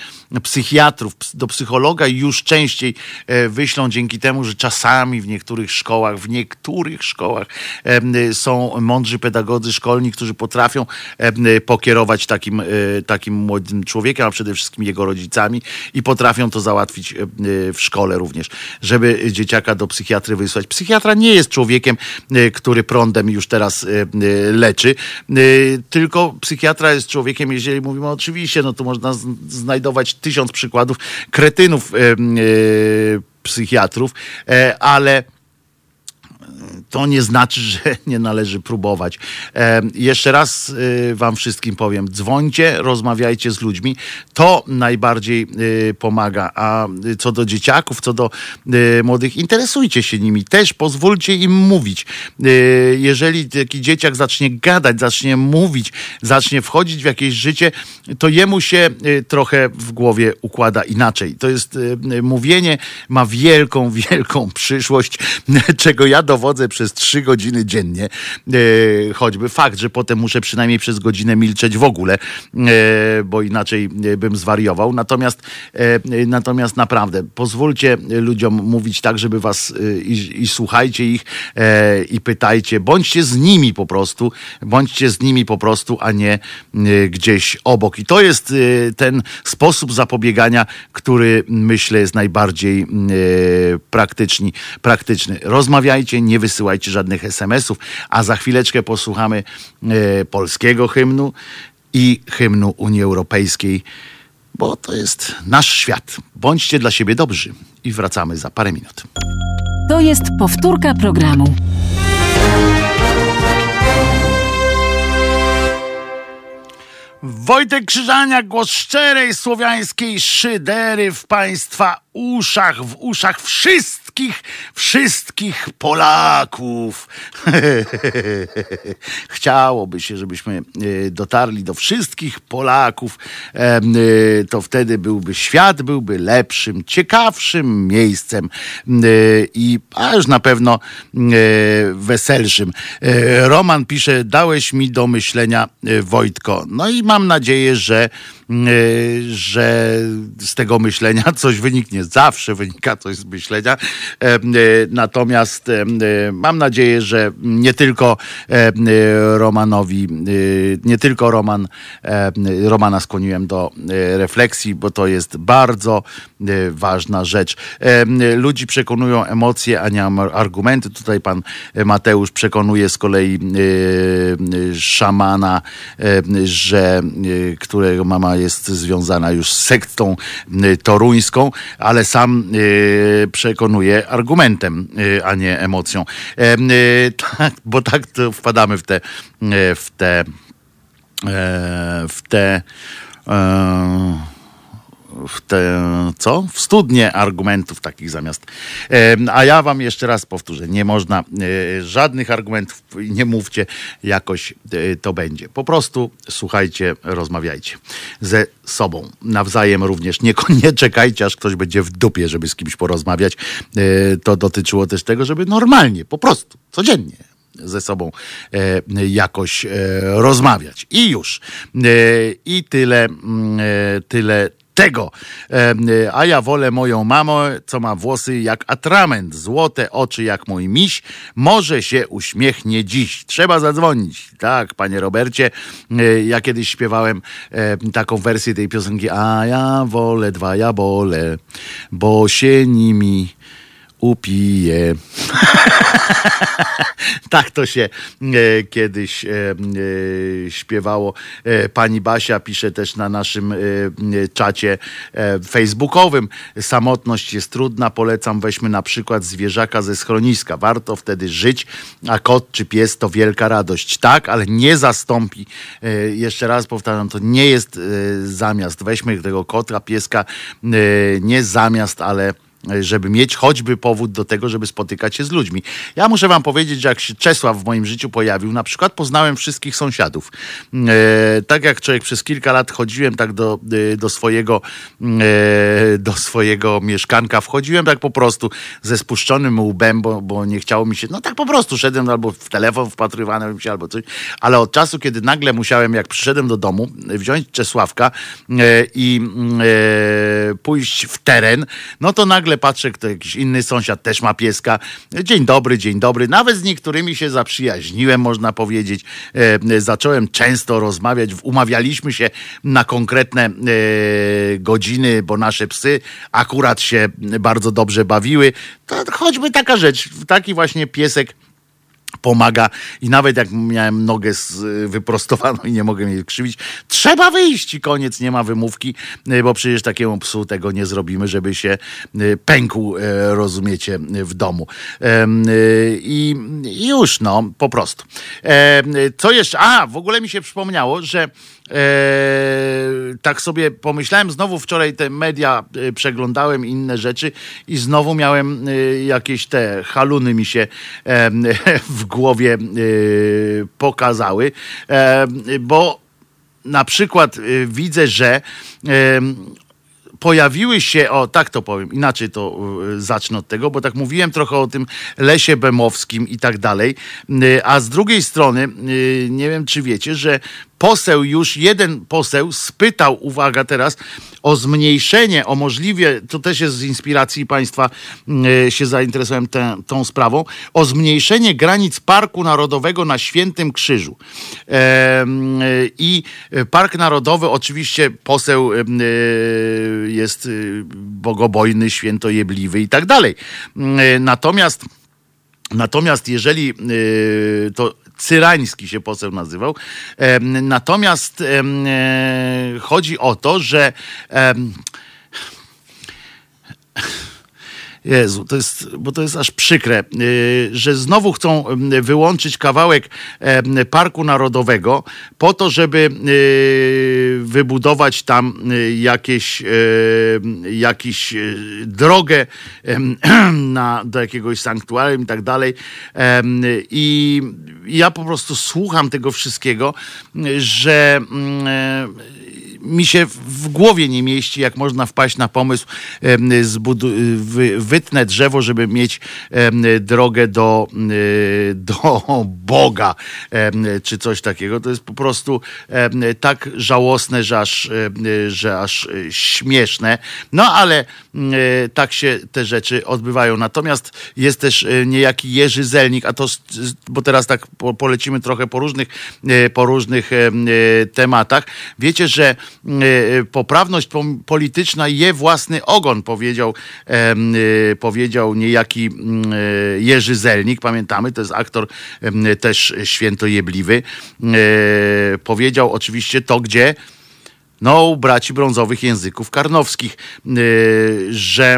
psychiatrów, do psychologa już częściej wyślą dzięki temu, że czasami w niektórych szkołach, w niektórych szkołach są mądrzy pedagodzy szkolni, którzy potrafią pokierować takim, e, takim młodym człowiekiem, a przede wszystkim jego rodzicami i potrafią to załatwić w szkole również, żeby dzieciaka do psychiatry wysłać. Psychiatra nie jest człowiekiem, e, który prądem już teraz e, leczy, tylko psychiatra jest człowiekiem, jeżeli mówimy oczywiście, no to można znajdować tysiąc przykładów kretynów psychiatrów, e, ale to nie znaczy, że nie należy próbować. E, jeszcze raz e, Wam wszystkim powiem: dzwońcie, rozmawiajcie z ludźmi. To najbardziej e, pomaga. A co do dzieciaków, co do młodych, interesujcie się nimi też, pozwólcie im mówić. Jeżeli taki dzieciak zacznie gadać, zacznie mówić, zacznie wchodzić w jakieś życie, to jemu się trochę w głowie układa inaczej. To jest mówienie, ma wielką, wielką przyszłość, czego ja dowodzę przez trzy godziny dziennie, e, choćby fakt, że potem muszę przynajmniej przez godzinę milczeć w ogóle, e, bo inaczej e, bym zwariował. Natomiast, natomiast naprawdę pozwólcie ludziom mówić tak, żeby was i, i słuchajcie ich i pytajcie, bądźcie z nimi po prostu, bądźcie z nimi po prostu, a nie gdzieś obok. I to jest ten sposób zapobiegania, który myślę jest najbardziej praktyczny. praktyczny. Rozmawiajcie, nie wysyłajcie żadnych SMS-ów, a za chwileczkę posłuchamy e, polskiego hymnu i hymnu Unii Europejskiej, bo to jest nasz świat. Bądźcie dla siebie dobrzy i wracamy za parę minut. To jest powtórka programu. Wojtek Krzyżania, głos szczerej słowiańskiej szydery w Państwa uszach, w uszach wszystkich, wszystkich Polaków. Chciałoby się, żebyśmy e, dotarli do wszystkich Polaków. E, to wtedy byłby świat, byłby lepszym, ciekawszym miejscem e, i aż na pewno weselszym. Roman pisze, dałeś mi do myślenia Wojtko. No i mam nadzieję, że że z tego myślenia coś wyniknie. Zawsze wynika coś z myślenia. E, e, natomiast e, mam nadzieję, że nie tylko Romanowi, nie tylko Roman, Romana skłoniłem do refleksji, bo to jest bardzo ważna rzecz. Ludzi przekonują emocje, a nie argumenty. Tutaj pan Mateusz przekonuje z kolei szamana, że którego mama jest związana już z sektą toruńską, ale sam przekonuje argumentem, a nie emocją. Tak, bo tak wpadamy w te w te w te w te, co? W studnie argumentów takich zamiast. A ja wam jeszcze raz powtórzę, nie można e, żadnych argumentów, nie mówcie, jakoś e, to będzie. Po prostu słuchajcie, rozmawiajcie ze sobą. Nawzajem również. Nie, nie czekajcie, aż ktoś będzie w dupie, żeby z kimś porozmawiać. E, to dotyczyło też tego, żeby normalnie, po prostu, codziennie ze sobą e, jakoś e, rozmawiać. I już. E, I tyle, mm, tyle tego. A ja wolę moją mamę, co ma włosy jak atrament, złote oczy jak mój miś. Może się uśmiechnie dziś. Trzeba zadzwonić. Tak, panie Robercie. E, ja kiedyś śpiewałem taką wersję tej piosenki. A ja wolę dwa jabole, bo się nimi upije. tak to się e, kiedyś e, e, śpiewało. E, pani Basia pisze też na naszym e, czacie e, facebookowym. Samotność jest trudna, polecam weźmy na przykład zwierzaka ze schroniska. Warto wtedy żyć, a kot czy pies to wielka radość. Tak, ale nie zastąpi. jeszcze raz powtarzam, to nie jest zamiast. Weźmy tego kota, pieska, nie zamiast, ale żeby mieć choćby powód do tego, żeby spotykać się z ludźmi. Ja muszę wam powiedzieć, że jak się Czesław w moim życiu pojawił, na przykład poznałem wszystkich sąsiadów. E, tak jak człowiek przez kilka lat chodziłem tak do, e, do swojego e, do swojego mieszkanka, wchodziłem tak po prostu ze spuszczonym łbem, bo, bo nie chciało mi się, no tak po prostu szedłem albo w telefon wpatrywałem się albo coś, ale od czasu, kiedy nagle musiałem, jak przyszedłem do domu, wziąć Czesławka i pójść w teren, no to nagle patrzę, kto jakiś inny sąsiad też ma pieska. Dzień dobry, dzień dobry. Nawet z niektórymi się zaprzyjaźniłem, można powiedzieć. E, zacząłem często rozmawiać, umawialiśmy się na konkretne e, godziny, bo nasze psy akurat się bardzo dobrze bawiły. To choćby taka rzecz, taki właśnie piesek pomaga i nawet jak miałem nogę wyprostowaną i nie mogę jej krzywić, trzeba wyjść i koniec, nie ma wymówki, y, bo przecież takiemu psu tego nie zrobimy, żeby się y, pękł, y, rozumiecie, w domu. I już, no, po prostu. Co jeszcze? A, w ogóle mi się przypomniało, że tak sobie pomyślałem, znowu wczoraj te media e, przeglądałem inne rzeczy i znowu miałem e, jakieś te haluny mi się w głowie e, pokazały, bo na przykład widzę, że pojawiły się, o tak to powiem, inaczej to zacznę od tego, bo tak mówiłem trochę o tym lesie bemowskim i tak dalej, a z drugiej strony, nie wiem czy wiecie, że poseł, już jeden poseł spytał, uwaga teraz, o zmniejszenie, o możliwie, to też jest z inspiracji państwa, mm, się zainteresowałem tę, tą sprawą, o zmniejszenie granic Parku Narodowego na Świętym Krzyżu. E, I Park Narodowy, oczywiście poseł e, jest bogobojny, świętojebliwy i tak dalej. E, natomiast Natomiast jeżeli to Cyrański się poseł nazywał. Natomiast e, chodzi o to, że Jezu, to jest, bo to jest aż przykre, y, że znowu chcą wyłączyć kawałek Parku Narodowego po to, żeby y, wybudować tam y, jakieś, jakiś drogę na, do jakiegoś sanktuarium i tak dalej. I ja po prostu słucham tego wszystkiego, że mm, mi się w głowie nie mieści, jak można wpaść na pomysł, wytnę drzewo, żeby mieć drogę do, do Boga, czy coś takiego. To jest po prostu tak żałosne, że aż, że aż śmieszne. No ale tak się te rzeczy odbywają. Natomiast jest też e, niejaki Jerzy Zelnik, a to, bo teraz tak polecimy trochę po różnych, e, po różnych tematach. Wiecie, że E, poprawność polityczna je własny ogon, powiedział, e, powiedział niejaki mm, Jerzy Zelnik, pamiętamy, to jest aktor też świętojebliwy. Powiedział oczywiście to, gdzie no, braci brązowych języków karnowskich, że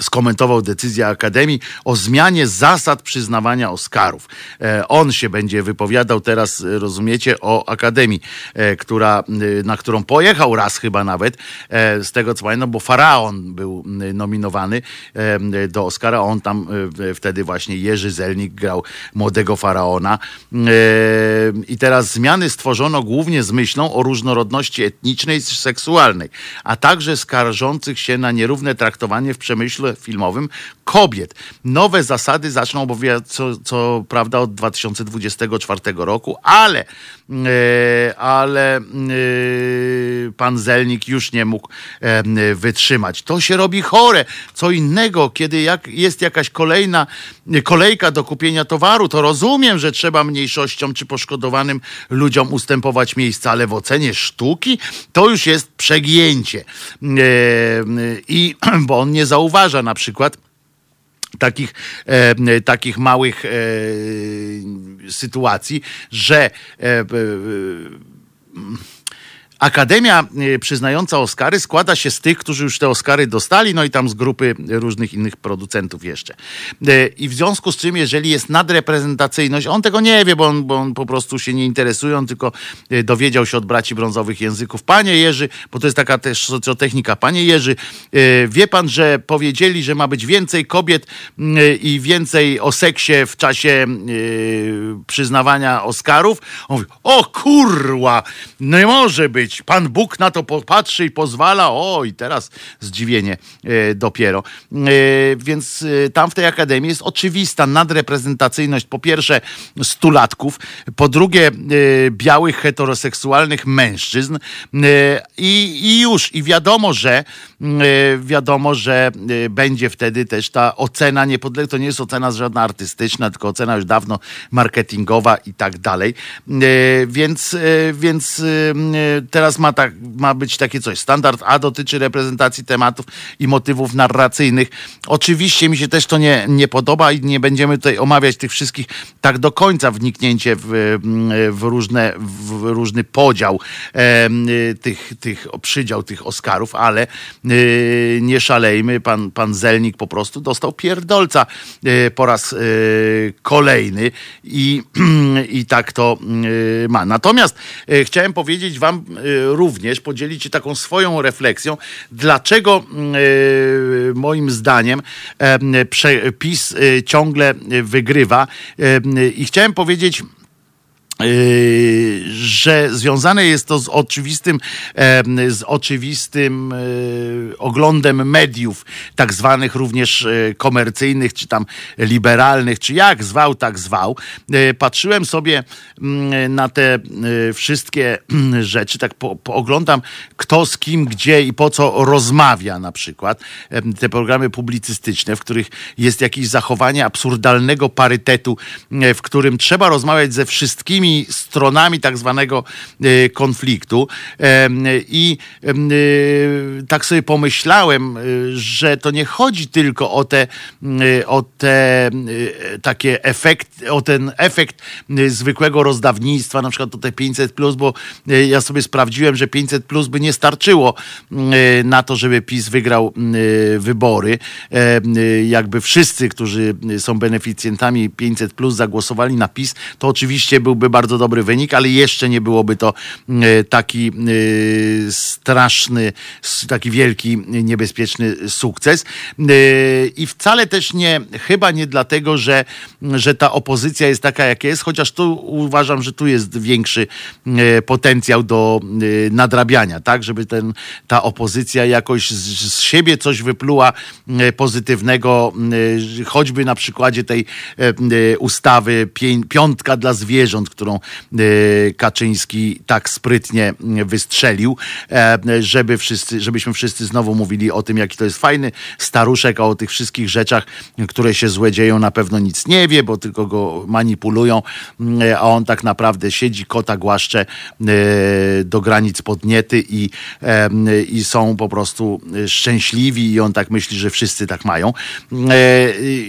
skomentował decyzję Akademii o zmianie zasad przyznawania Oscarów. E, on się będzie wypowiadał teraz, e, rozumiecie, o Akademii, e, która, na którą pojechał raz chyba nawet, z tego co pamiętam, bo Faraon był nominowany do Oscara, on tam wtedy właśnie Jerzy Zelnik grał młodego Faraona. I teraz zmiany stworzono głównie z myślą o różnorodności etnicznej i seksualnej, a także skarżących się na nierówne traktowanie w filmowym kobiet. Nowe zasady zaczną obowiązywać co, co prawda od 2024 roku, ale, e, ale e, pan Zelnik już nie mógł e, wytrzymać. To się robi chore. Co innego, kiedy jak jest jakaś kolejna kolejka do kupienia towaru, to rozumiem, że trzeba mniejszościom czy poszkodowanym ludziom ustępować miejsca, ale w ocenie sztuki to już jest przegięcie. I bo on nie zauważa na przykład takich, e, takich małych e, sytuacji, że e, Akademia y, przyznająca Oscary składa się z tych, którzy już te Oscary dostali, no i tam z grupy różnych innych producentów jeszcze. Y, I w związku z czym, jeżeli jest nadreprezentacyjność, on tego nie wie, bo on, bo on po prostu się nie interesuje, on tylko y, dowiedział się od braci brązowych języków. Panie Jerzy, bo to jest taka też socjotechnika, panie Jerzy, wie pan, że powiedzieli, że ma być więcej kobiet i więcej o seksie w czasie przyznawania Oscarów? On mówi, o kurwa, nie może być być. Pan Bóg na to popatrzy i pozwala. O, i teraz zdziwienie e, dopiero. E, więc e, tam w tej akademii jest oczywista nadreprezentacyjność po pierwsze stulatków, po drugie białych heteroseksualnych mężczyzn i, i już. I wiadomo, że wiadomo, że będzie wtedy też ta ocena niepodległa. To nie jest ocena żadna artystyczna, tylko ocena już dawno marketingowa i tak dalej. Więc, więc teraz ma, tak, ma być takie coś. Standard A dotyczy reprezentacji tematów i motywów narracyjnych. Oczywiście mi się też to nie, nie podoba i nie będziemy tutaj omawiać tych wszystkich tak do końca wniknięcie w, w, różne, w różny podział e, tych, tych przydział tych Oscarów, ale e, nie szalejmy. Pan, pan Zelnik po prostu dostał pierdolca e, po raz e, kolejny i, i tak to ma. Natomiast chciałem powiedzieć wam również podzielić się taką swoją refleksją, dlaczego moim zdaniem PiS ciągle wygrywa. I chciałem powiedzieć, że związane jest to z oczywistym, z oczywistym e, oglądem mediów, tak zwanych również e, komercyjnych, czy tam liberalnych, czy jak zwał, tak zwał. Patrzyłem sobie mm, na te wszystkie rzeczy, tak po, pooglądam, kto z kim, gdzie i po co rozmawia na przykład. Te programy publicystyczne, w których jest jakieś zachowanie absurdalnego parytetu, w którym trzeba rozmawiać ze wszystkimi stronami tak zwanego e, konfliktu. I e, tak sobie pomyślałem, e, że to nie chodzi tylko o te, o te takie efekt, o ten efekt zwykłego rozdawnictwa, na przykład o te 500 plus, bo ja sobie sprawdziłem, że 500 plus by nie starczyło na to, żeby PiS wygrał wybory. Jakby wszyscy, którzy są beneficjentami 500 plus zagłosowali na PiS, to oczywiście byłby bardzo dobry wynik, ale jeszcze nie byłoby to e, taki e, straszny, taki wielki, niebezpieczny sukces. E, I wcale też nie, chyba nie dlatego, że, że ta opozycja jest taka, jak jest, chociaż tu uważam, że tu jest większy potencjał do nadrabiania, tak, żeby ten, ta opozycja jakoś z, z siebie coś wypluła pozytywnego, choćby na przykładzie tej ustawy piątka dla zwierząt, którą e, Kaczyński tak sprytnie wystrzelił, e, żeby wszyscy, żebyśmy wszyscy znowu mówili o tym, jaki to jest fajny staruszek, a o tych wszystkich rzeczach, które się złe dzieją, na pewno nic nie wie, bo tylko go manipulują, e, a on tak naprawdę siedzi, kota głaszcze do granic podniety i, i są po prostu szczęśliwi i on tak myśli, że wszyscy tak mają.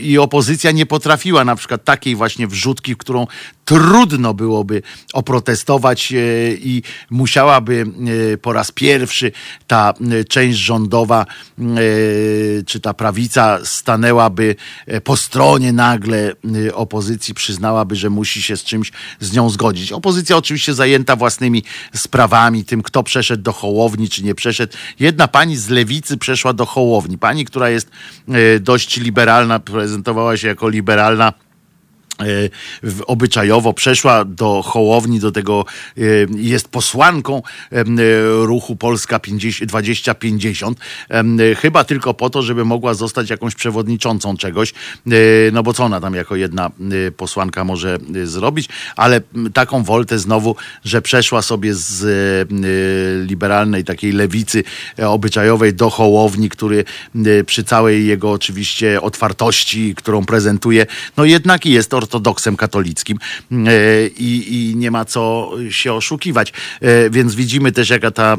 I opozycja nie potrafiła na przykład takiej właśnie wrzutki, którą trudno byłoby oprotestować e, i musiałaby e, po raz pierwszy ta e, część rządowa czy ta prawica stanęłaby po stronie nagle opozycji, przyznałaby, że musi się z czymś z nią zgodzić. Opozycja oczywiście zajęta własnymi sprawami, tym kto przeszedł do Hołowni, czy nie przeszedł. Jedna pani z lewicy przeszła do Hołowni. Pani, która jest dość liberalna, prezentowała się jako liberalna obyczajowo przeszła do Hołowni, do tego e, jest posłanką e, ruchu Polska 2050, chyba tylko po to, żeby mogła zostać jakąś przewodniczącą czegoś, no bo co ona tam jako jedna posłanka może zrobić, ale taką woltę znowu, że przeszła sobie z liberalnej takiej lewicy obyczajowej do Hołowni, który przy całej jego oczywiście otwartości, którą prezentuje, no jednak jest ortodoksem katolickim i, i nie ma co się oszukiwać. Więc widzimy też, jaka ta,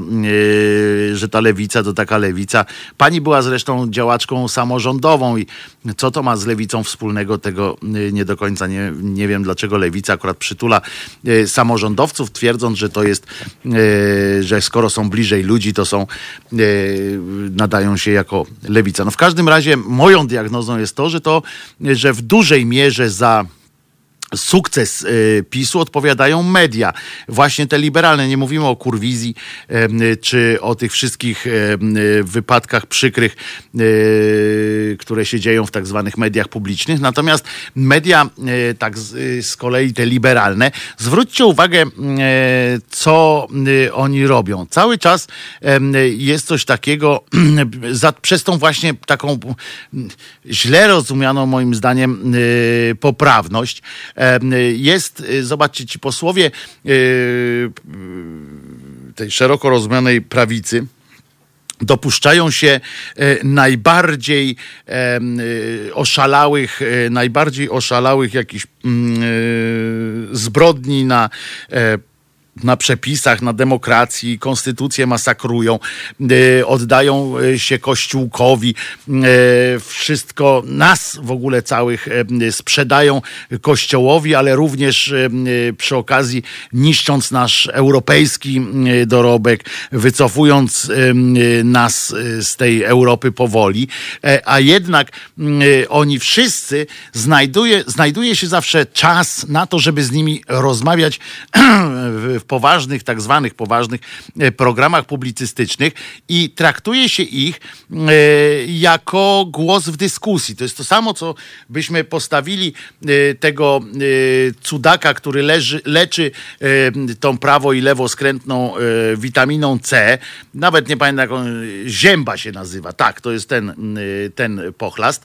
że ta lewica to taka lewica. Pani była zresztą działaczką samorządową i co to ma z lewicą wspólnego, tego nie do końca nie, nie wiem, dlaczego lewica akurat przytula samorządowców, twierdząc, że to jest, że skoro są bliżej ludzi, to są, nadają się jako lewica. No w każdym razie moją diagnozą jest to, że to, że w dużej mierze za sukces y, PiSu odpowiadają media, właśnie te liberalne. Nie mówimy o kurwizji czy o tych wszystkich wypadkach przykrych, y, które się dzieją w tak zwanych mediach publicznych. Natomiast media, y, tak z kolei te liberalne, zwróćcie uwagę, co oni robią. Cały czas jest coś takiego, przez tą właśnie taką źle rozumianą moim zdaniem poprawność, jest, y, zobaczcie, ci posłowie y, tej szeroko rozumianej prawicy, dopuszczają się e, najbardziej e, oszalałych, e, najbardziej oszalałych jakichś mm, zbrodni na na przepisach, na demokracji, konstytucję masakrują, e, oddają e, się Kościółkowi, e, wszystko nas w ogóle całych sprzedają Kościołowi, ale również przy okazji niszcząc nasz europejski dorobek, wycofując nas z tej Europy powoli, a jednak oni wszyscy znajduje, znajduje się zawsze czas na to, żeby z nimi rozmawiać w poważnych, tak zwanych poważnych e, programach publicystycznych i traktuje się ich e, jako głos w dyskusji. To jest to samo, co byśmy postawili e, tego cudaka, który leży, leczy tą prawo i lewo skrętną witaminą C. Nawet nie pamiętam, jak on, zięba się nazywa. Tak, to jest ten, ten pochlast.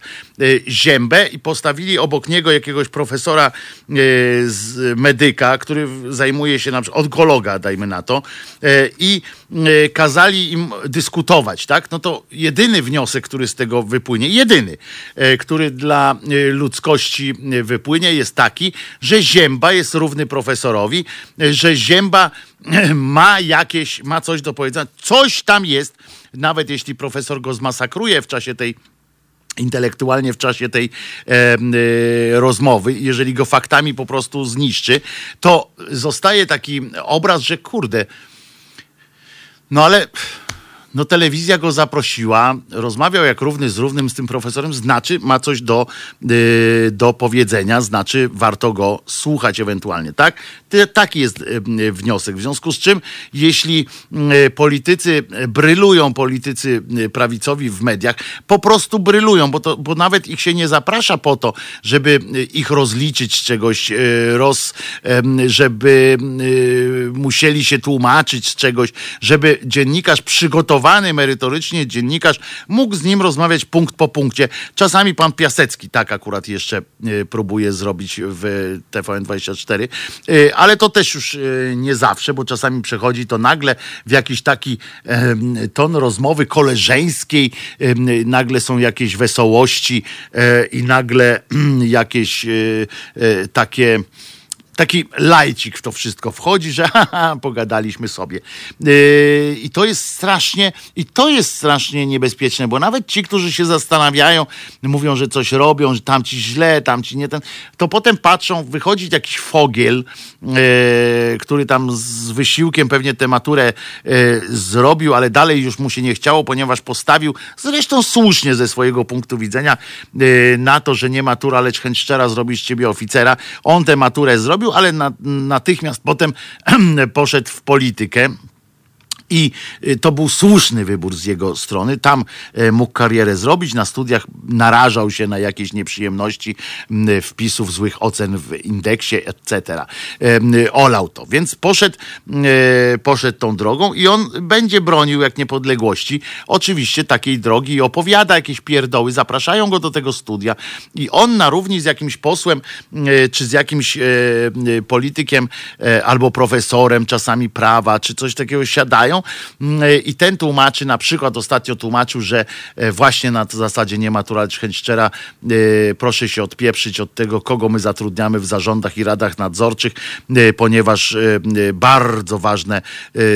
Ziębę i postawili obok niego jakiegoś profesora z medyka, który zajmuje się na przykład onkologa, dajmy na to, e, i e, kazali im dyskutować, tak? No to jedyny wniosek, który z tego wypłynie, jedyny, e, który dla ludzkości wypłynie, jest taki, że Zięba jest równy profesorowi, że Zięba ma jakieś, ma coś do powiedzenia, coś tam jest, nawet jeśli profesor go zmasakruje w czasie tej intelektualnie w czasie tej e, e, rozmowy, jeżeli go faktami po prostu zniszczy, to zostaje taki obraz, że kurde, no ale no telewizja go zaprosiła, rozmawiał jak równy z równym z tym profesorem, znaczy ma coś do, yy, do powiedzenia, znaczy warto go słuchać ewentualnie, tak? Taki jest yy, wniosek. W związku z czym, jeśli yy, politycy brylują, politycy prawicowi w mediach, po prostu brylują, bo, to, bo nawet ich się nie zaprasza po to, żeby ich rozliczyć z czegoś, roz, żeby musieli się tłumaczyć z czegoś, żeby dziennikarz przygotowany merytorycznie dziennikarz mógł z nim rozmawiać punkt po punkcie. Czasami pan Piasecki tak akurat jeszcze e, próbuje zrobić w TVN24, e, ale to też już e, nie zawsze, bo czasami przechodzi to nagle w jakiś taki ton rozmowy koleżeńskiej, nagle są jakieś wesołości i nagle jakieś takie taki lajcik w to wszystko wchodzi, że pogadaliśmy sobie. Yy, I to jest strasznie, i to jest strasznie niebezpieczne, bo nawet ci, którzy się zastanawiają, mówią, że coś robią, że tamci źle, tamci nie ten, to potem patrzą, wychodzi jakiś fogiel, yy, który tam z wysiłkiem pewnie tę maturę yy, zrobił, ale dalej już mu się nie chciało, ponieważ postawił, zresztą słusznie ze swojego punktu widzenia, yy, na to, że nie matura, lecz chęć szczera zrobić z ciebie oficera. On tę maturę zrobił, zrobił, ale na, natychmiast potem poszedł w politykę. I y, to był słuszny wybór z jego strony. Tam e, mógł karierę zrobić. Na studiach narażał się na jakieś nieprzyjemności wpisów złych ocen w indeksie, etc. Olał to. Więc poszedł, e, poszedł tą drogą i on będzie bronił jak niepodległości. Oczywiście takiej drogi i opowiada jakieś pierdoły. Zapraszają go do tego studia i on na równi z jakimś posłem e, czy z jakimś politykiem albo profesorem czasami prawa, czy coś takiego siadają rozmawiają i ten tłumaczy, na przykład ostatnio tłumaczył, że właśnie na zasadzie nie matura, lecz chęć szczera, proszę się odpieprzyć od tego, kogo my zatrudniamy w zarządach i radach nadzorczych, ponieważ bardzo ważne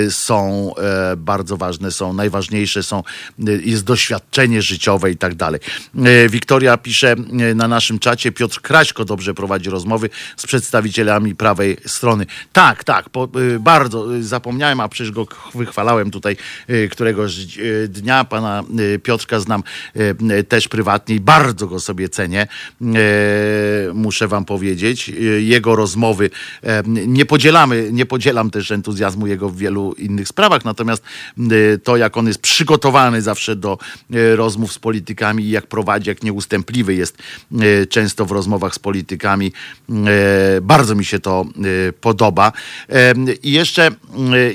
są, bardzo ważne są, najważniejsze są, jest doświadczenie życiowe i tak dalej. Wiktoria pisze na naszym czacie, Piotr Kraśko dobrze prowadzi rozmowy z przedstawicielami prawej strony. Tak, tak, po, bardzo zapomniałem, a przecież go wychwalałem tutaj y, któregoś dnia. Pana Piotrka znam też prywatnie i bardzo go sobie cenię, muszę wam powiedzieć. Jego rozmowy nie podzielamy, nie podzielam też entuzjazmu jego w wielu innych sprawach, natomiast to, jak on jest przygotowany zawsze do rozmów z politykami i jak prowadzi, jak nieustępliwy jest często w rozmowach z politykami, bardzo mi się to podoba. I jeszcze,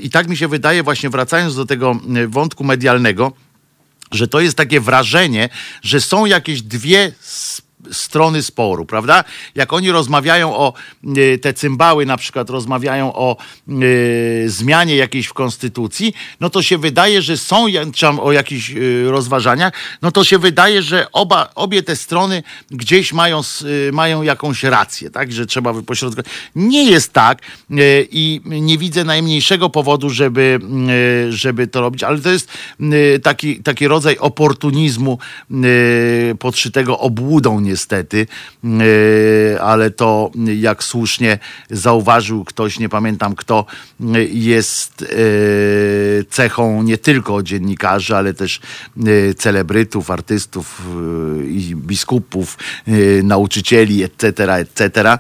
i tak mi się wydaje, właśnie wracając do tego wątku medialnego, że to jest takie wrażenie, że są jakieś dwie strony sporu, prawda? Jak oni rozmawiają o y, te cymbały, na przykład rozmawiają o y, zmianie jakiejś w konstytucji, no to się wydaje, że są o jakichś y, rozważaniach, no to się wydaje, że oba, obie te strony gdzieś mają, mają jakąś rację, tak? Że trzeba wypośrodkować. Nie jest tak i nie widzę najmniejszego powodu, żeby, żeby to robić, ale to jest taki, taki rodzaj oportunizmu podszytego obłudą, nie niestety, e, ale to jak słusznie zauważył ktoś, nie pamiętam kto, jest e, cechą nie tylko dziennikarzy, ale też e, celebrytów, artystów i biskupów, nauczycieli, etc., etc.,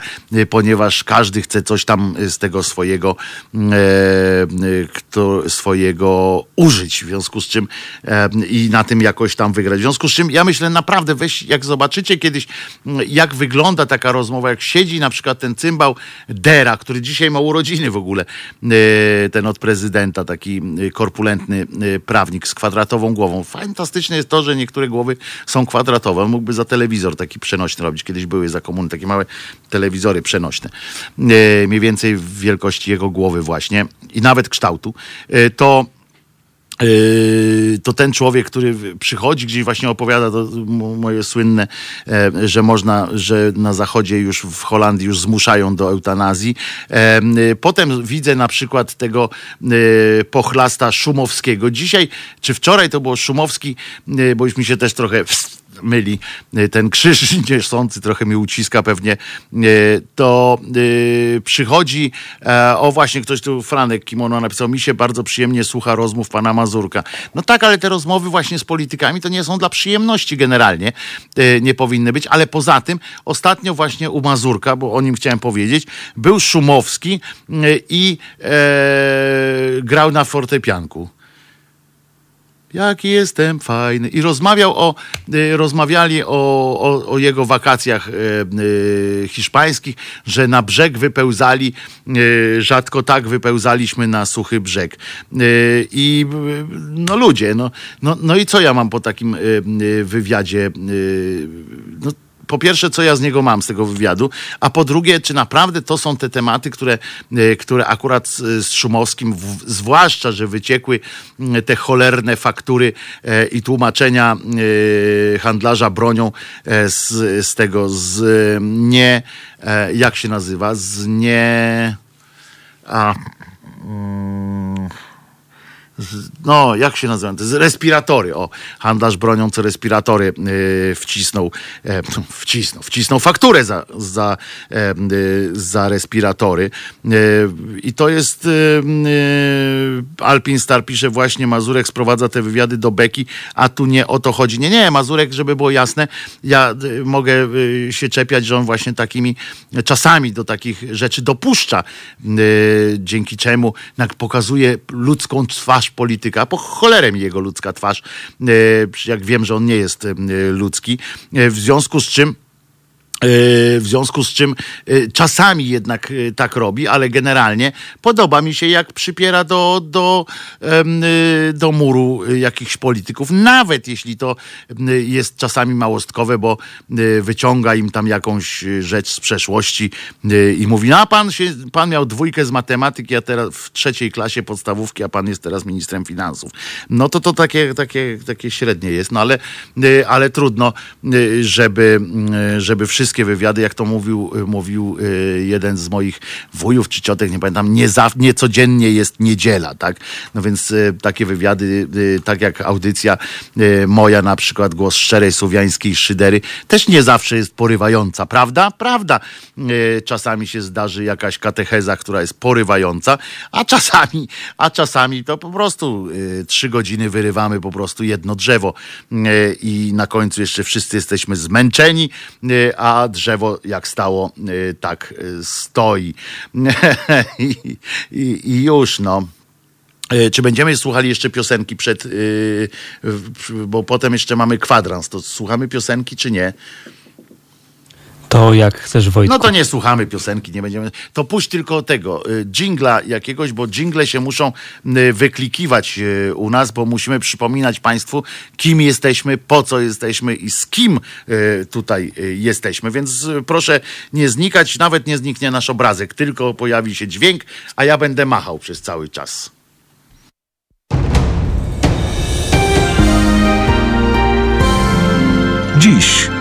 ponieważ każdy chce coś tam z tego swojego, kto, swojego użyć, w związku z czym i na tym jakoś tam wygrać. W związku z czym ja myślę naprawdę, weź, jak zobaczycie kiedyś jak wygląda taka rozmowa, jak siedzi na przykład ten cymbał Dera, który dzisiaj ma urodziny w ogóle, e, ten od prezydenta, taki e, korpulentny e, prawnik z kwadratową głową. Fantastyczne jest to, że niektóre głowy są kwadratowe. On mógłby za telewizor taki przenośny robić. Kiedyś były za komuny takie małe telewizory przenośne. Mniej więcej w wielkości jego głowy właśnie i nawet kształtu. To to ten człowiek, który przychodzi gdzieś właśnie opowiada to moje słynne, e, że można, że na zachodzie już w Holandii już zmuszają do eutanazji. E, potem widzę na przykład tego e, pochlasta Szumowskiego. Dzisiaj, czy wczoraj to było Szumowski, bo już mi się też trochę myli, y, ten krzyż niosący trochę mi uciska pewnie, y, to y, przychodzi, e, o właśnie ktoś tu, Franek Kimono napisał, mi się bardzo przyjemnie słucha rozmów pana Mazurka. No tak, ale te rozmowy właśnie z politykami to nie są dla przyjemności generalnie, nie powinny być, ale poza tym ostatnio właśnie u Mazurka, bo o nim chciałem powiedzieć, był Szumowski i e, grał na fortepianku jaki jestem fajny. I rozmawiał o, y, rozmawiali o, o, o jego wakacjach y, y, hiszpańskich, że na brzeg wypełzali, rzadko tak wypełzaliśmy na suchy brzeg. I no ludzie, no, no, no i co ja mam po takim wywiadzie? No, po pierwsze, co ja z niego mam, z tego wywiadu, a po drugie, czy naprawdę to są te tematy, które, e, które akurat z, Szumowskim, w, zwłaszcza, że wyciekły te cholerne faktury e, i tłumaczenia e, handlarza bronią z, z tego, z nie, jak się nazywa, z nie... A, mm, no jak się nazywa, to jest respiratory, o, handlarz bronią, co respiratory yy, wcisnął, e, wcisnął, wcisnął fakturę za, za, e, za respiratory. I to jest Alpin Star pisze właśnie, Mazurek sprowadza te wywiady do Beki, a tu nie o to chodzi. Nie, nie, Mazurek, żeby było jasne, ja mogę się czepiać, że on właśnie takimi czasami do takich rzeczy dopuszcza, dzięki czemu pokazuje ludzką twarz polityka, po cholerę mi jego ludzka twarz, e, jak wiem, że on nie jest e, ludzki, e, w związku z czym w związku z czym czasami jednak tak robi, ale generalnie podoba mi się, jak przypiera do, do, do muru jakichś polityków, nawet jeśli to jest czasami małostkowe, bo wyciąga im tam jakąś rzecz z przeszłości i mówi, no a pan, się, pan miał dwójkę z matematyki, a teraz w trzeciej klasie podstawówki, a pan jest teraz ministrem finansów. No to to takie, takie, takie średnie jest, no ale, ale trudno, żeby, żeby wszystkie wywiady, jak to mówił, mówił jeden z moich wujów czy ciotek, nie pamiętam, nie, za, nie codziennie jest niedziela, tak? No więc takie wywiady, tak jak audycja moja na przykład, głos szczerej słowiańskiej szydery, też nie zawsze jest porywająca, prawda? Prawda. Czasami się zdarzy jakaś katecheza, która jest porywająca, a czasami, a czasami to po prostu trzy godziny wyrywamy po prostu jedno drzewo i na końcu jeszcze wszyscy jesteśmy zmęczeni, a drzewo jak stało, tak stoi. I, i, już no. Czy będziemy słuchali jeszcze piosenki przed, bo potem jeszcze mamy kwadrans, to słuchamy piosenki czy nie? To jak chcesz Wojtku. No to nie słuchamy piosenki, nie będziemy. To puść tylko tego, jingla jakiegoś, bo jingle się muszą wyklikiwać u nas, bo musimy przypominać Państwu, kim jesteśmy, po co jesteśmy i z kim tutaj jesteśmy. Więc proszę nie znikać, nawet nie zniknie nasz obrazek, tylko pojawi się dźwięk, a ja będę machał przez cały czas. Dziś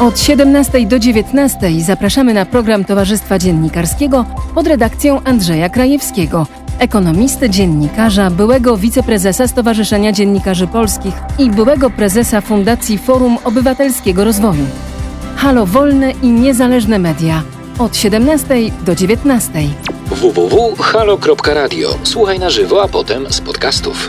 od 17 do 19 zapraszamy na program Towarzystwa Dziennikarskiego pod redakcją Andrzeja Krajewskiego, ekonomisty, dziennikarza, byłego wiceprezesa Stowarzyszenia Dziennikarzy Polskich i byłego prezesa Fundacji Forum Obywatelskiego Rozwoju. Halo Wolne i Niezależne Media od 17 do 19. www.halo.radio. Słuchaj na żywo, a potem z podcastów.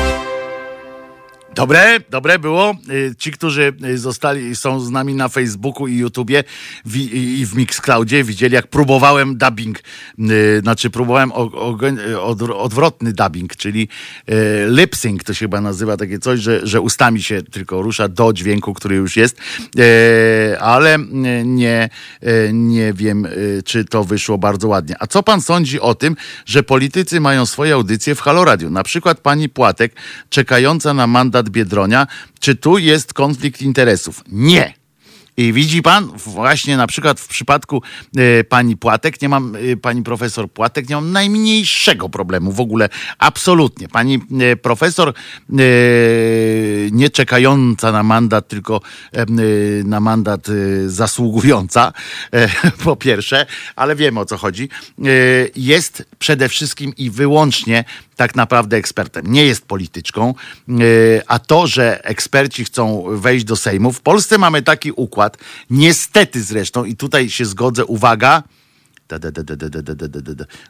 Dobre, dobre było. Ci, którzy zostali, są z nami na Facebooku i YouTubie i w Mixcloudzie, widzieli, jak próbowałem dubbing, znaczy próbowałem odwrotny dubbing, czyli lip sync, to się chyba nazywa takie coś, że, że ustami się tylko rusza do dźwięku, który już jest, ale nie, nie wiem, czy to wyszło bardzo ładnie. A co pan sądzi o tym, że politycy mają swoje audycje w Halo Radio? Na przykład pani Płatek, czekająca na mandat Biedronia. Czy tu jest konflikt interesów? Nie. I widzi pan, właśnie na przykład w przypadku y, pani Płatek, nie mam, y, pani profesor Płatek, nie mam najmniejszego problemu w ogóle, absolutnie. Pani y, profesor nie czekająca na mandat, tylko na mandat zasługująca, po pierwsze, ale wiemy o co chodzi, jest przede wszystkim i wyłącznie tak naprawdę ekspertem. Nie jest polityczką, a to, że eksperci chcą wejść do Sejmu, w Polsce mamy taki układ, niestety zresztą, i tutaj się zgodzę, uwaga,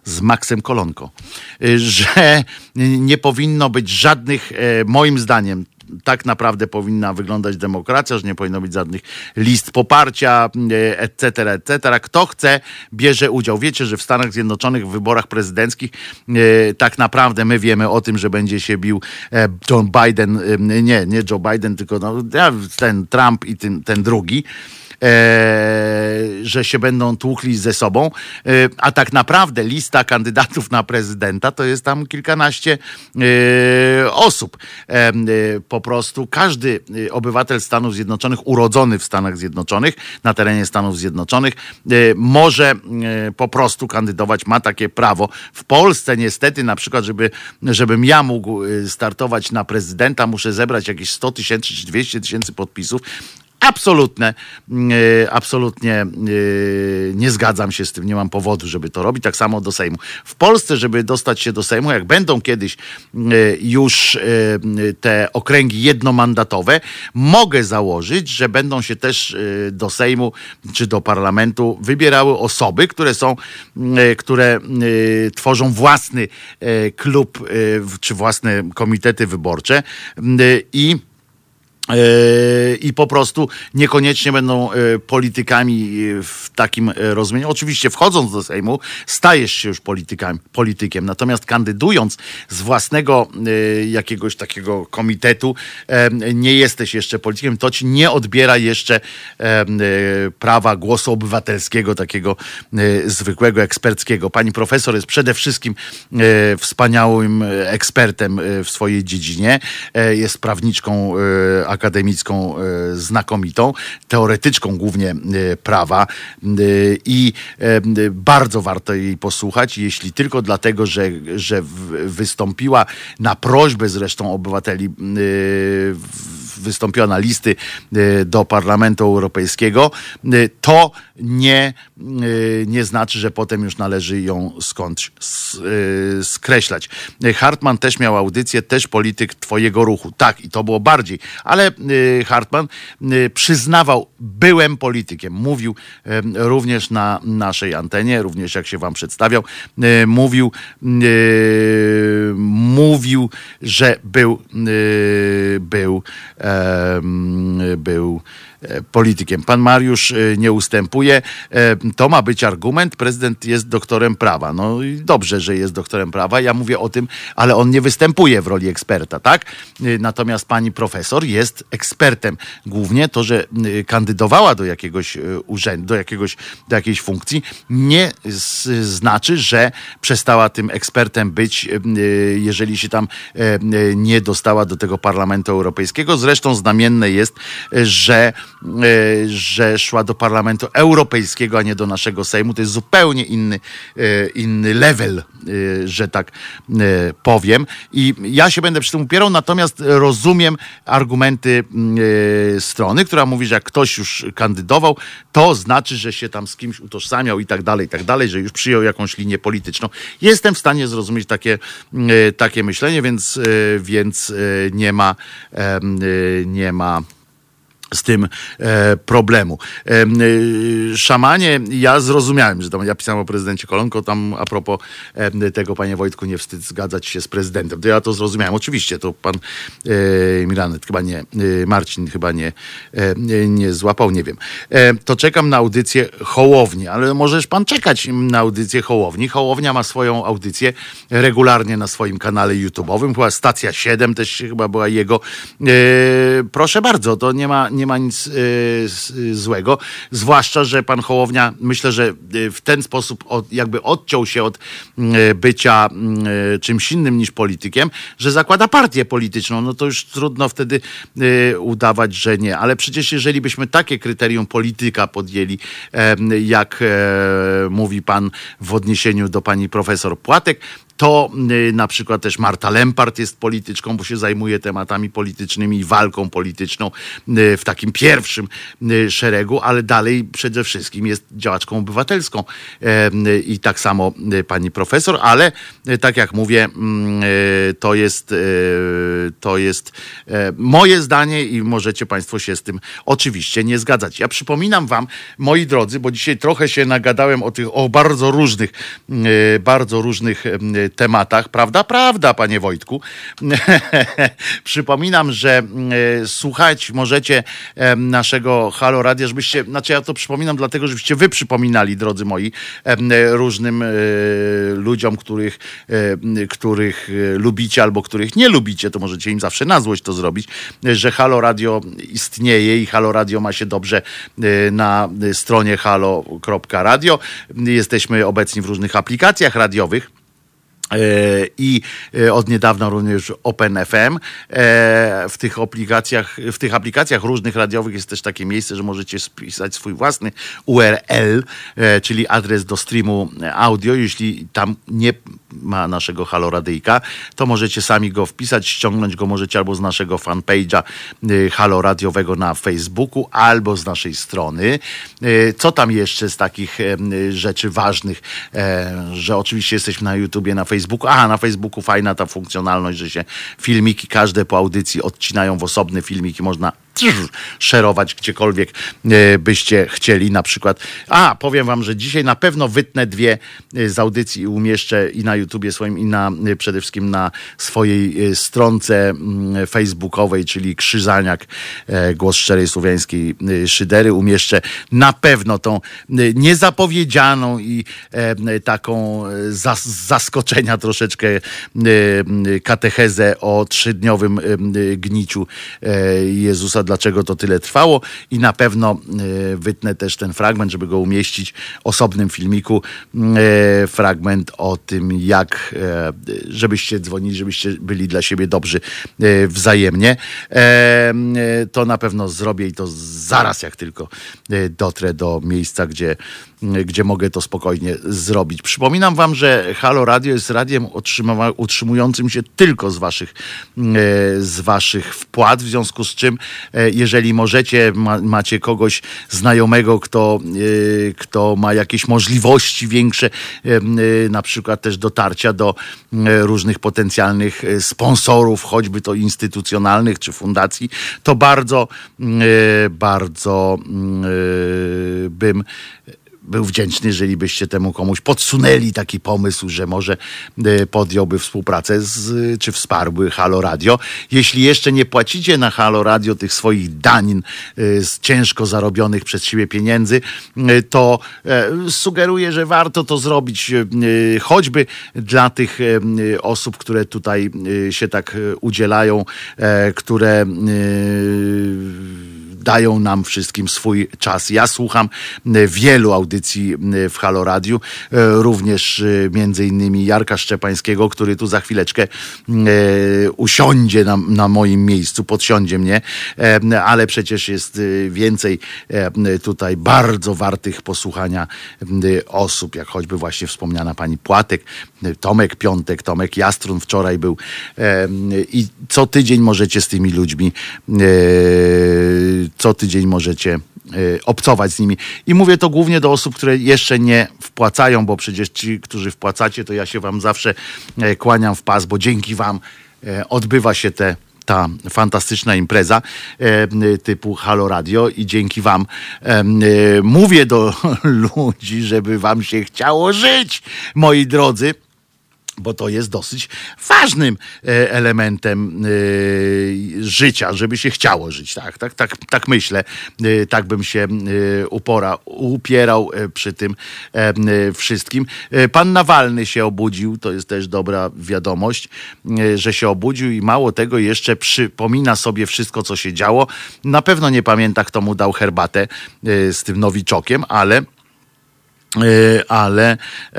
z Maxem Kolonko, że nie powinno być żadnych, moim zdaniem, tak naprawdę powinna wyglądać demokracja, że nie powinno być żadnych list poparcia, etc., etc. Kto chce, bierze udział. Wiecie, że w Stanach Zjednoczonych w wyborach prezydenckich tak naprawdę my wiemy o tym, że będzie się bił Joe Biden, nie, nie Joe Biden, tylko no, ten Trump i ten, ten drugi. E, że się będą tłukli ze sobą, e, a tak naprawdę lista kandydatów na prezydenta to jest tam kilkanaście e, osób. Po prostu każdy obywatel Stanów Zjednoczonych, urodzony w Stanach Zjednoczonych, na terenie Stanów Zjednoczonych, może po prostu kandydować, ma takie prawo. W Polsce niestety, na przykład, żeby, żebym ja mógł startować na prezydenta, muszę zebrać jakieś 100 tysięcy czy 200 tysięcy podpisów, absolutne, absolutnie nie zgadzam się z tym, nie mam powodu, żeby to robić. Tak samo do Sejmu. W Polsce, żeby dostać się do Sejmu, jak będą kiedyś już te okręgi jednomandatowe, mogę założyć, że będą się też do Sejmu czy do parlamentu wybierały osoby, które są, które tworzą własny klub czy własne komitety wyborcze i i po prostu niekoniecznie będą e, politykami w takim rozumieniu. Oczywiście wchodząc do Sejmu stajesz się już politykami, politykiem, natomiast kandydując z własnego jakiegoś takiego komitetu nie jesteś jeszcze politykiem, to ci nie odbiera jeszcze prawa głosu obywatelskiego, takiego zwykłego, eksperckiego. Pani profesor jest przede wszystkim wspaniałym ekspertem w swojej dziedzinie, jest prawniczką akademicką e, znakomitą, teoretyczką głównie e, prawa. E, i bardzo warto jej posłuchać, jeśli tylko dlatego, że, że wystąpiła na prośbę zresztą obywateli wystąpiła na listy do Parlamentu Europejskiego, to nie, nie znaczy, że potem już należy ją skądś skreślać. Hartman też miał audycję, też polityk twojego ruchu. Tak, i to było bardziej, ale Y, Hartman y, przyznawał, byłem politykiem. Mówił również na naszej antenie, również jak się wam przedstawiał, y, mówił, mówił, że był, był, był politykiem. Pan Mariusz e, nie ustępuje. E, to ma być argument. Prezydent jest doktorem prawa. No i dobrze, że jest doktorem prawa. Ja mówię o tym, ale on nie występuje w roli eksperta, tak? Natomiast pani profesor jest ekspertem. Głównie to, że kandydowała do jakiegoś urzędu, do, jakiegoś, do jakiejś funkcji, nie znaczy, że przestała tym ekspertem być, jeżeli się tam nie dostała do tego Parlamentu Europejskiego. Zresztą znamienne jest, że E, że szła do Parlamentu Europejskiego, a nie do naszego Sejmu. To jest zupełnie inny, e, inny level, e, że tak powiem. I ja się będę przy tym upierał, natomiast rozumiem argumenty strony, która mówi, że jak ktoś już kandydował, to znaczy, że się tam z kimś utożsamiał i tak dalej, i tak dalej, że już przyjął jakąś linię polityczną. Jestem w stanie zrozumieć takie, takie myślenie, więc, więc nie ma, nie ma z tym e, problemu. E, e, szamanie, ja zrozumiałem, że tam ja pisałem o prezydencie Kolonko, tam a propos e, tego, panie Wojtku, nie wstyd zgadzać się z prezydentem. To ja to zrozumiałem. Oczywiście, to pan e, chyba nie, e, Marcin chyba nie, nie, nie, złapał, nie wiem. to czekam na audycję Hołowni, ale możesz pan czekać na audycję Hołowni. Hołownia ma swoją audycję regularnie na swoim kanale YouTube'owym, chyba Stacja 7 też chyba była jego. proszę bardzo, to nie ma, nie ma nic y, złego. Zwłaszcza, że pan Hołownia myślę, że y, w ten sposób jakby odciął się od y, bycia czymś innym niż politykiem, że zakłada partię polityczną. No to już trudno wtedy udawać, że nie. Ale przecież jeżeli byśmy takie kryterium polityka podjęli, jak e, mówi pan w odniesieniu do pani profesor Płatek, to y, na przykład też Marta Lempart jest polityczką, bo się zajmuje tematami politycznymi i walką polityczną y, w takim pierwszym y, szeregu, ale dalej przede wszystkim jest działaczką obywatelską i tak samo pani profesor, ale tak jak mówię, mm, to jest, to jest moje zdanie i możecie Państwo się z tym oczywiście nie zgadzać. Ja przypominam Wam, moi drodzy, bo dzisiaj trochę się nagadałem o tych, o bardzo różnych, bardzo różnych tematach. Prawda? Prawda, panie Wojtku. Przypominam, że e, słuchać możecie e, naszego Halo Radia, żebyście, znaczy ja to przypominam dlatego, żebyście wy przypominali, drodzy moi, e, różnym ludziom, których, których lubicie albo których nie lubicie, to możecie im zawsze na złość to zrobić, że Halo Radio istnieje i Halo Radio ma się dobrze na stronie halo.radio. Jesteśmy obecni w różnych aplikacjach radiowych E, i e, od niedawna również OpenFM. E, w tych aplikacjach, w tych aplikacjach różnych radiowych jest też takie miejsce, że możecie spisać swój własny URL, czyli adres do streamu audio. Jeśli tam nie ma naszego Haloradyjka, to możecie sami go wpisać, ściągnąć go możecie albo z naszego fanpage'a Halo Radiowego na Facebooku, albo z naszej strony. Co tam jeszcze z takich rzeczy ważnych, że oczywiście jesteśmy na YouTubie, na Facebooku, Facebooku. A, na Facebooku fajna ta funkcjonalność, że się filmiki każde po audycji odcinają w osobne filmiki. Można szerować gdziekolwiek e, byście chcieli. Na przykład, a powiem wam, że dzisiaj na pewno wytnę dwie e, z audycji i umieszczę i na YouTubie swoim, i na e, przede wszystkim na swojej stronce mm, facebookowej, czyli Krzyżaniak, głos szczerej słowiańskiej szydery. Umieszczę na pewno tą niezapowiedzianą i taką z zaskoczenia troszeczkę katechezę o trzydniowym gniciu Jezusa dlaczego to tyle trwało i na pewno e, wytnę też ten fragment, żeby go umieścić w osobnym filmiku. E, fragment o tym, jak e, żebyście dzwonili, żebyście byli dla siebie dobrzy wzajemnie. To na pewno zrobię i to zaraz, jak tylko dotrę do miejsca, gdzie gdzie mogę to spokojnie zrobić. Przypominam wam, że Halo Radio jest radiem utrzymującym się tylko z waszych, z waszych wpłat, w związku z czym E, jeżeli możecie, ma, macie kogoś znajomego, kto, e, kto ma jakieś możliwości większe, e, na przykład też dotarcia do różnych potencjalnych sponsorów, choćby to instytucjonalnych czy fundacji, to bardzo, bardzo bym był wdzięczny, jeżeli byście temu komuś podsunęli taki pomysł, że może e, podjąłby współpracę z, czy wsparłby Halo Radio. Jeśli jeszcze nie płacicie na Halo Radio tych swoich danin e, z ciężko zarobionych przez siebie pieniędzy, e, to sugeruję, że warto to zrobić choćby dla tych osób, które tutaj się tak udzielają, które dają nam wszystkim swój czas. Ja słucham e, wielu audycji e, w Halo Radiu, e, również między innymi Jarka Szczepańskiego, który tu za chwileczkę usiądzie na, na moim miejscu, podsiądzie mnie, ale przecież jest więcej tutaj bardzo wartych posłuchania osób, jak choćby właśnie wspomniana pani Płatek, Tomek Piątek, Tomek Jastrun wczoraj był i co tydzień możecie z tymi ludźmi co tydzień możecie y, obcować z nimi. I mówię to głównie do osób, które jeszcze nie wpłacają, bo przecież ci, którzy wpłacacie, to ja się wam zawsze e, kłaniam w pas, bo dzięki wam e, odbywa się te ta fantastyczna impreza e, typu Halo Radio i dzięki wam mówię do ludzi, żeby wam się chciało żyć, moi drodzy bo to jest dosyć ważnym e, elementem e, życia, żeby się chciało żyć. Tak, tak, tak, tak myślę. E, tak bym się upora, upierał przy tym wszystkim. Pan Nawalny się obudził, to jest też dobra wiadomość, że się obudził i mało tego jeszcze przypomina sobie wszystko, co się działo. Na pewno nie pamięta, kto mu dał herbatę z tym nowiczokiem, ale ale e,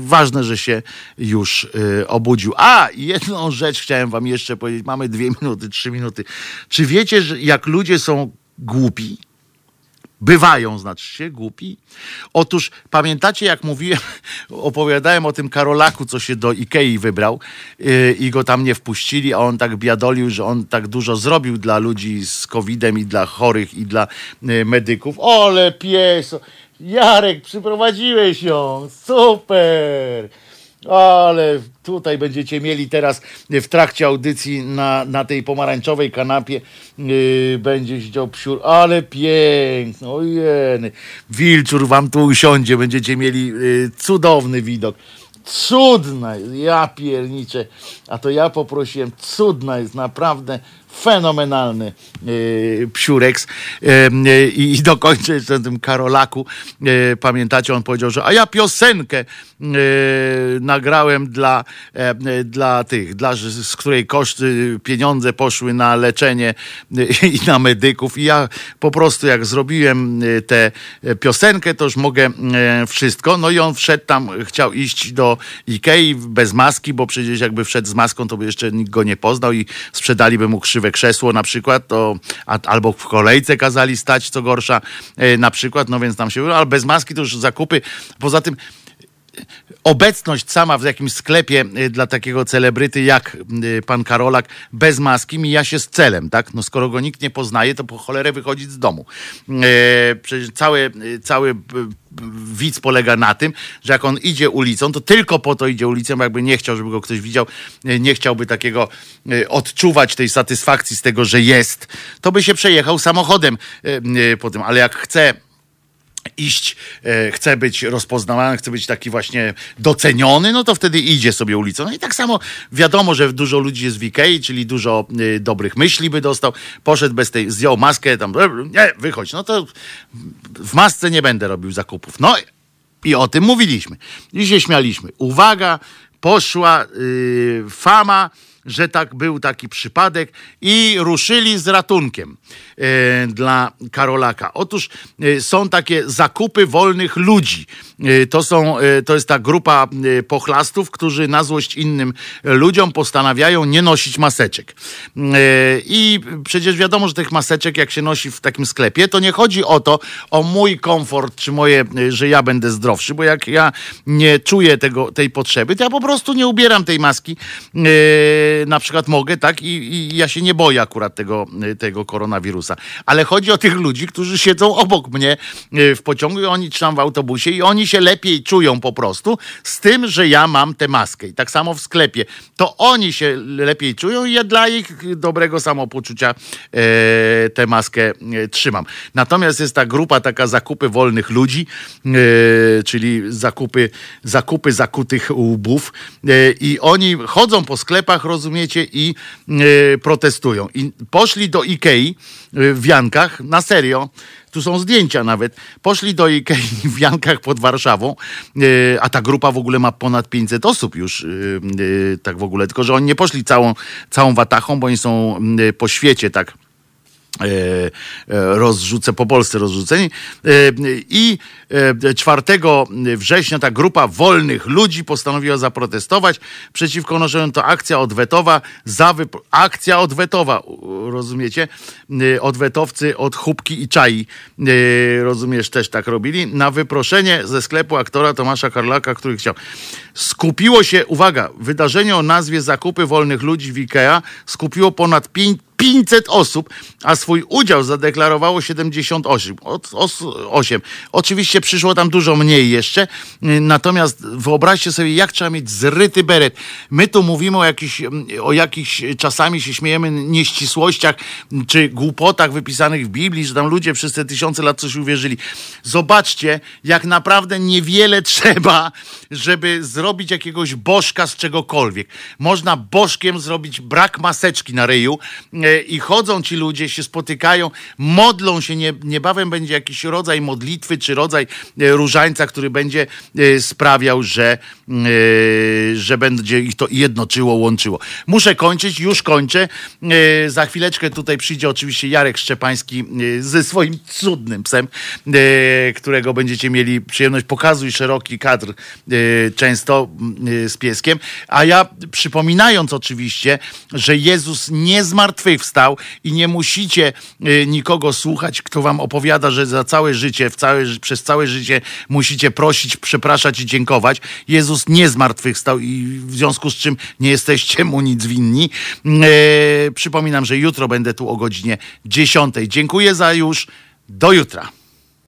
ważne, że się już e, obudził. A, jedną rzecz chciałem wam jeszcze powiedzieć. Mamy dwie minuty, trzy minuty. Czy wiecie, że jak ludzie są głupi, Bywają, znaczy się, głupi. Otóż pamiętacie, jak mówiłem, opowiadałem o tym Karolaku, co się do Ikei wybrał yy, i go tam nie wpuścili, a on tak biadolił, że on tak dużo zrobił dla ludzi z COVID-em i dla chorych i dla yy, medyków. Ole pies! Jarek, przyprowadziłeś ją! Super! Ale tutaj będziecie mieli teraz w trakcie audycji na, na tej pomarańczowej kanapie yy, będzie siedział psiur, ale piękny, ojeny. Wilczur wam tu usiądzie, będziecie mieli yy, cudowny widok. Cudna jest, ja pierniczę. A to ja poprosiłem, cudna jest, naprawdę fenomenalny yy, psiureks. Yy, I dokończę jeszcze tym Karolaku. Yy, pamiętacie, on powiedział, że a ja piosenkę nagrałem dla, dla tych, dla, z której koszty, pieniądze poszły na leczenie i na medyków. I ja po prostu jak zrobiłem tę piosenkę, to już mogę wszystko. No i on wszedł tam, chciał iść do Ikei bez maski, bo przecież jakby wszedł z maską, to by jeszcze nikt go nie poznał i sprzedaliby mu krzywe krzesło na przykład, to, a, albo w kolejce kazali stać, co gorsza e, na przykład, no więc tam się, ale bez maski to już zakupy. Poza tym obecność sama w jakimś sklepie e, dla takiego celebryty jak e, pan Karolak bez maski mija się z celem, tak? No skoro go nikt nie poznaje, to po cholerę wychodzić z domu. Przecież cały, cały widz polega na tym, że jak on idzie ulicą, to tylko po to idzie ulicą, jakby nie chciał, żeby go ktoś widział, e, nie chciałby takiego e, odczuwać tej satysfakcji z tego, że jest, to by się przejechał samochodem e, po tym, ale jak chce iść, e, chce być rozpoznawany, chce być taki właśnie doceniony, no to wtedy idzie sobie ulicą. No i tak samo wiadomo, że dużo ludzi jest w Ikei, czyli dużo e, dobrych myśli by dostał. Poszedł bez tej, zdjął maskę, tam, e, nie, wychodź. No to w masce nie będę robił zakupów. No i o tym mówiliśmy. I się śmialiśmy. Uwaga, poszła yy, fama, że tak był taki przypadek i ruszyli z ratunkiem. E, dla Karolaka. Otóż e, są takie zakupy wolnych ludzi. E, to, są, to jest ta grupa pochlastów, którzy na złość innym ludziom postanawiają nie nosić maseczek. I przecież wiadomo, że tych maseczek, jak się nosi w takim sklepie, to nie chodzi o to, o mój komfort, czy moje, że ja będę zdrowszy, bo jak ja nie czuję tego, tej potrzeby, to ja po prostu nie ubieram tej maski. Na przykład mogę, tak? I, i ja się nie boję akurat tego, tego koronawirusa. Ale chodzi o tych ludzi, którzy siedzą obok mnie e, w pociągu oni czy tam w autobusie i oni się lepiej czują po prostu z tym, że ja mam tę maskę. I tak samo w sklepie. To oni się lepiej czują i ja dla ich dobrego samopoczucia e, tę maskę e, trzymam. Natomiast jest ta grupa taka zakupy wolnych ludzi, e, czyli zakupy, zakupy zakutych łbów e, i oni chodzą po sklepach, rozumiecie, i e, protestują. I poszli do Ikei, w Jankach, na serio. Tu są zdjęcia nawet. Poszli do Ikei w Jankach pod Warszawą, e, a ta grupa w ogóle ma ponad 500 osób już, e, tak w ogóle. Tylko, że oni nie poszli całą, całą watachą, bo oni są po świecie tak rozrzucę po Polsce rozrzuceni. E, I 4 września ta grupa wolnych ludzi postanowiła zaprotestować przeciwko noszeniu. To akcja odwetowa, za akcja odwetowa, rozumiecie? Odwetowcy od chubki i czai, rozumiesz, też tak robili, na wyproszenie ze sklepu aktora Tomasza Karlaka, który chciał. Skupiło się, uwaga, wydarzenie o nazwie Zakupy Wolnych Ludzi w IKEA skupiło ponad 5 500 osób, a swój udział zadeklarowało 78. 8. Oczywiście przyszło tam dużo mniej jeszcze, natomiast wyobraźcie sobie, jak trzeba mieć zryty beret. My tu mówimy o jakichś, o jakichś czasami się śmiejemy, nieścisłościach czy głupotach wypisanych w Biblii, że tam ludzie przez te tysiące lat coś uwierzyli. Zobaczcie, jak naprawdę niewiele trzeba, żeby zrobić jakiegoś bożka z czegokolwiek. Można bożkiem zrobić brak maseczki na ryju, e, i chodzą ci ludzie, się spotykają, modlą się, nie, niebawem będzie jakiś rodzaj modlitwy, czy rodzaj e, różańca, który będzie e, sprawiał, że, e, że będzie ich to jednoczyło, łączyło. Muszę kończyć, już kończę. Za chwileczkę tutaj przyjdzie oczywiście Jarek Szczepański ze swoim cudnym psem, którego będziecie mieli przyjemność. Pokazuj szeroki kadr często z pieskiem. A ja przypominając oczywiście, że Jezus nie zmartwychwstał, wstał i nie musicie y, nikogo słuchać, kto wam opowiada, że za całe życie, w całe, przez całe życie musicie prosić, przepraszać i dziękować. Jezus nie zmartwychwstał i w związku z czym nie jesteście mu nic winni. E, przypominam, że jutro będę tu o godzinie 10. Dziękuję za już. Do jutra.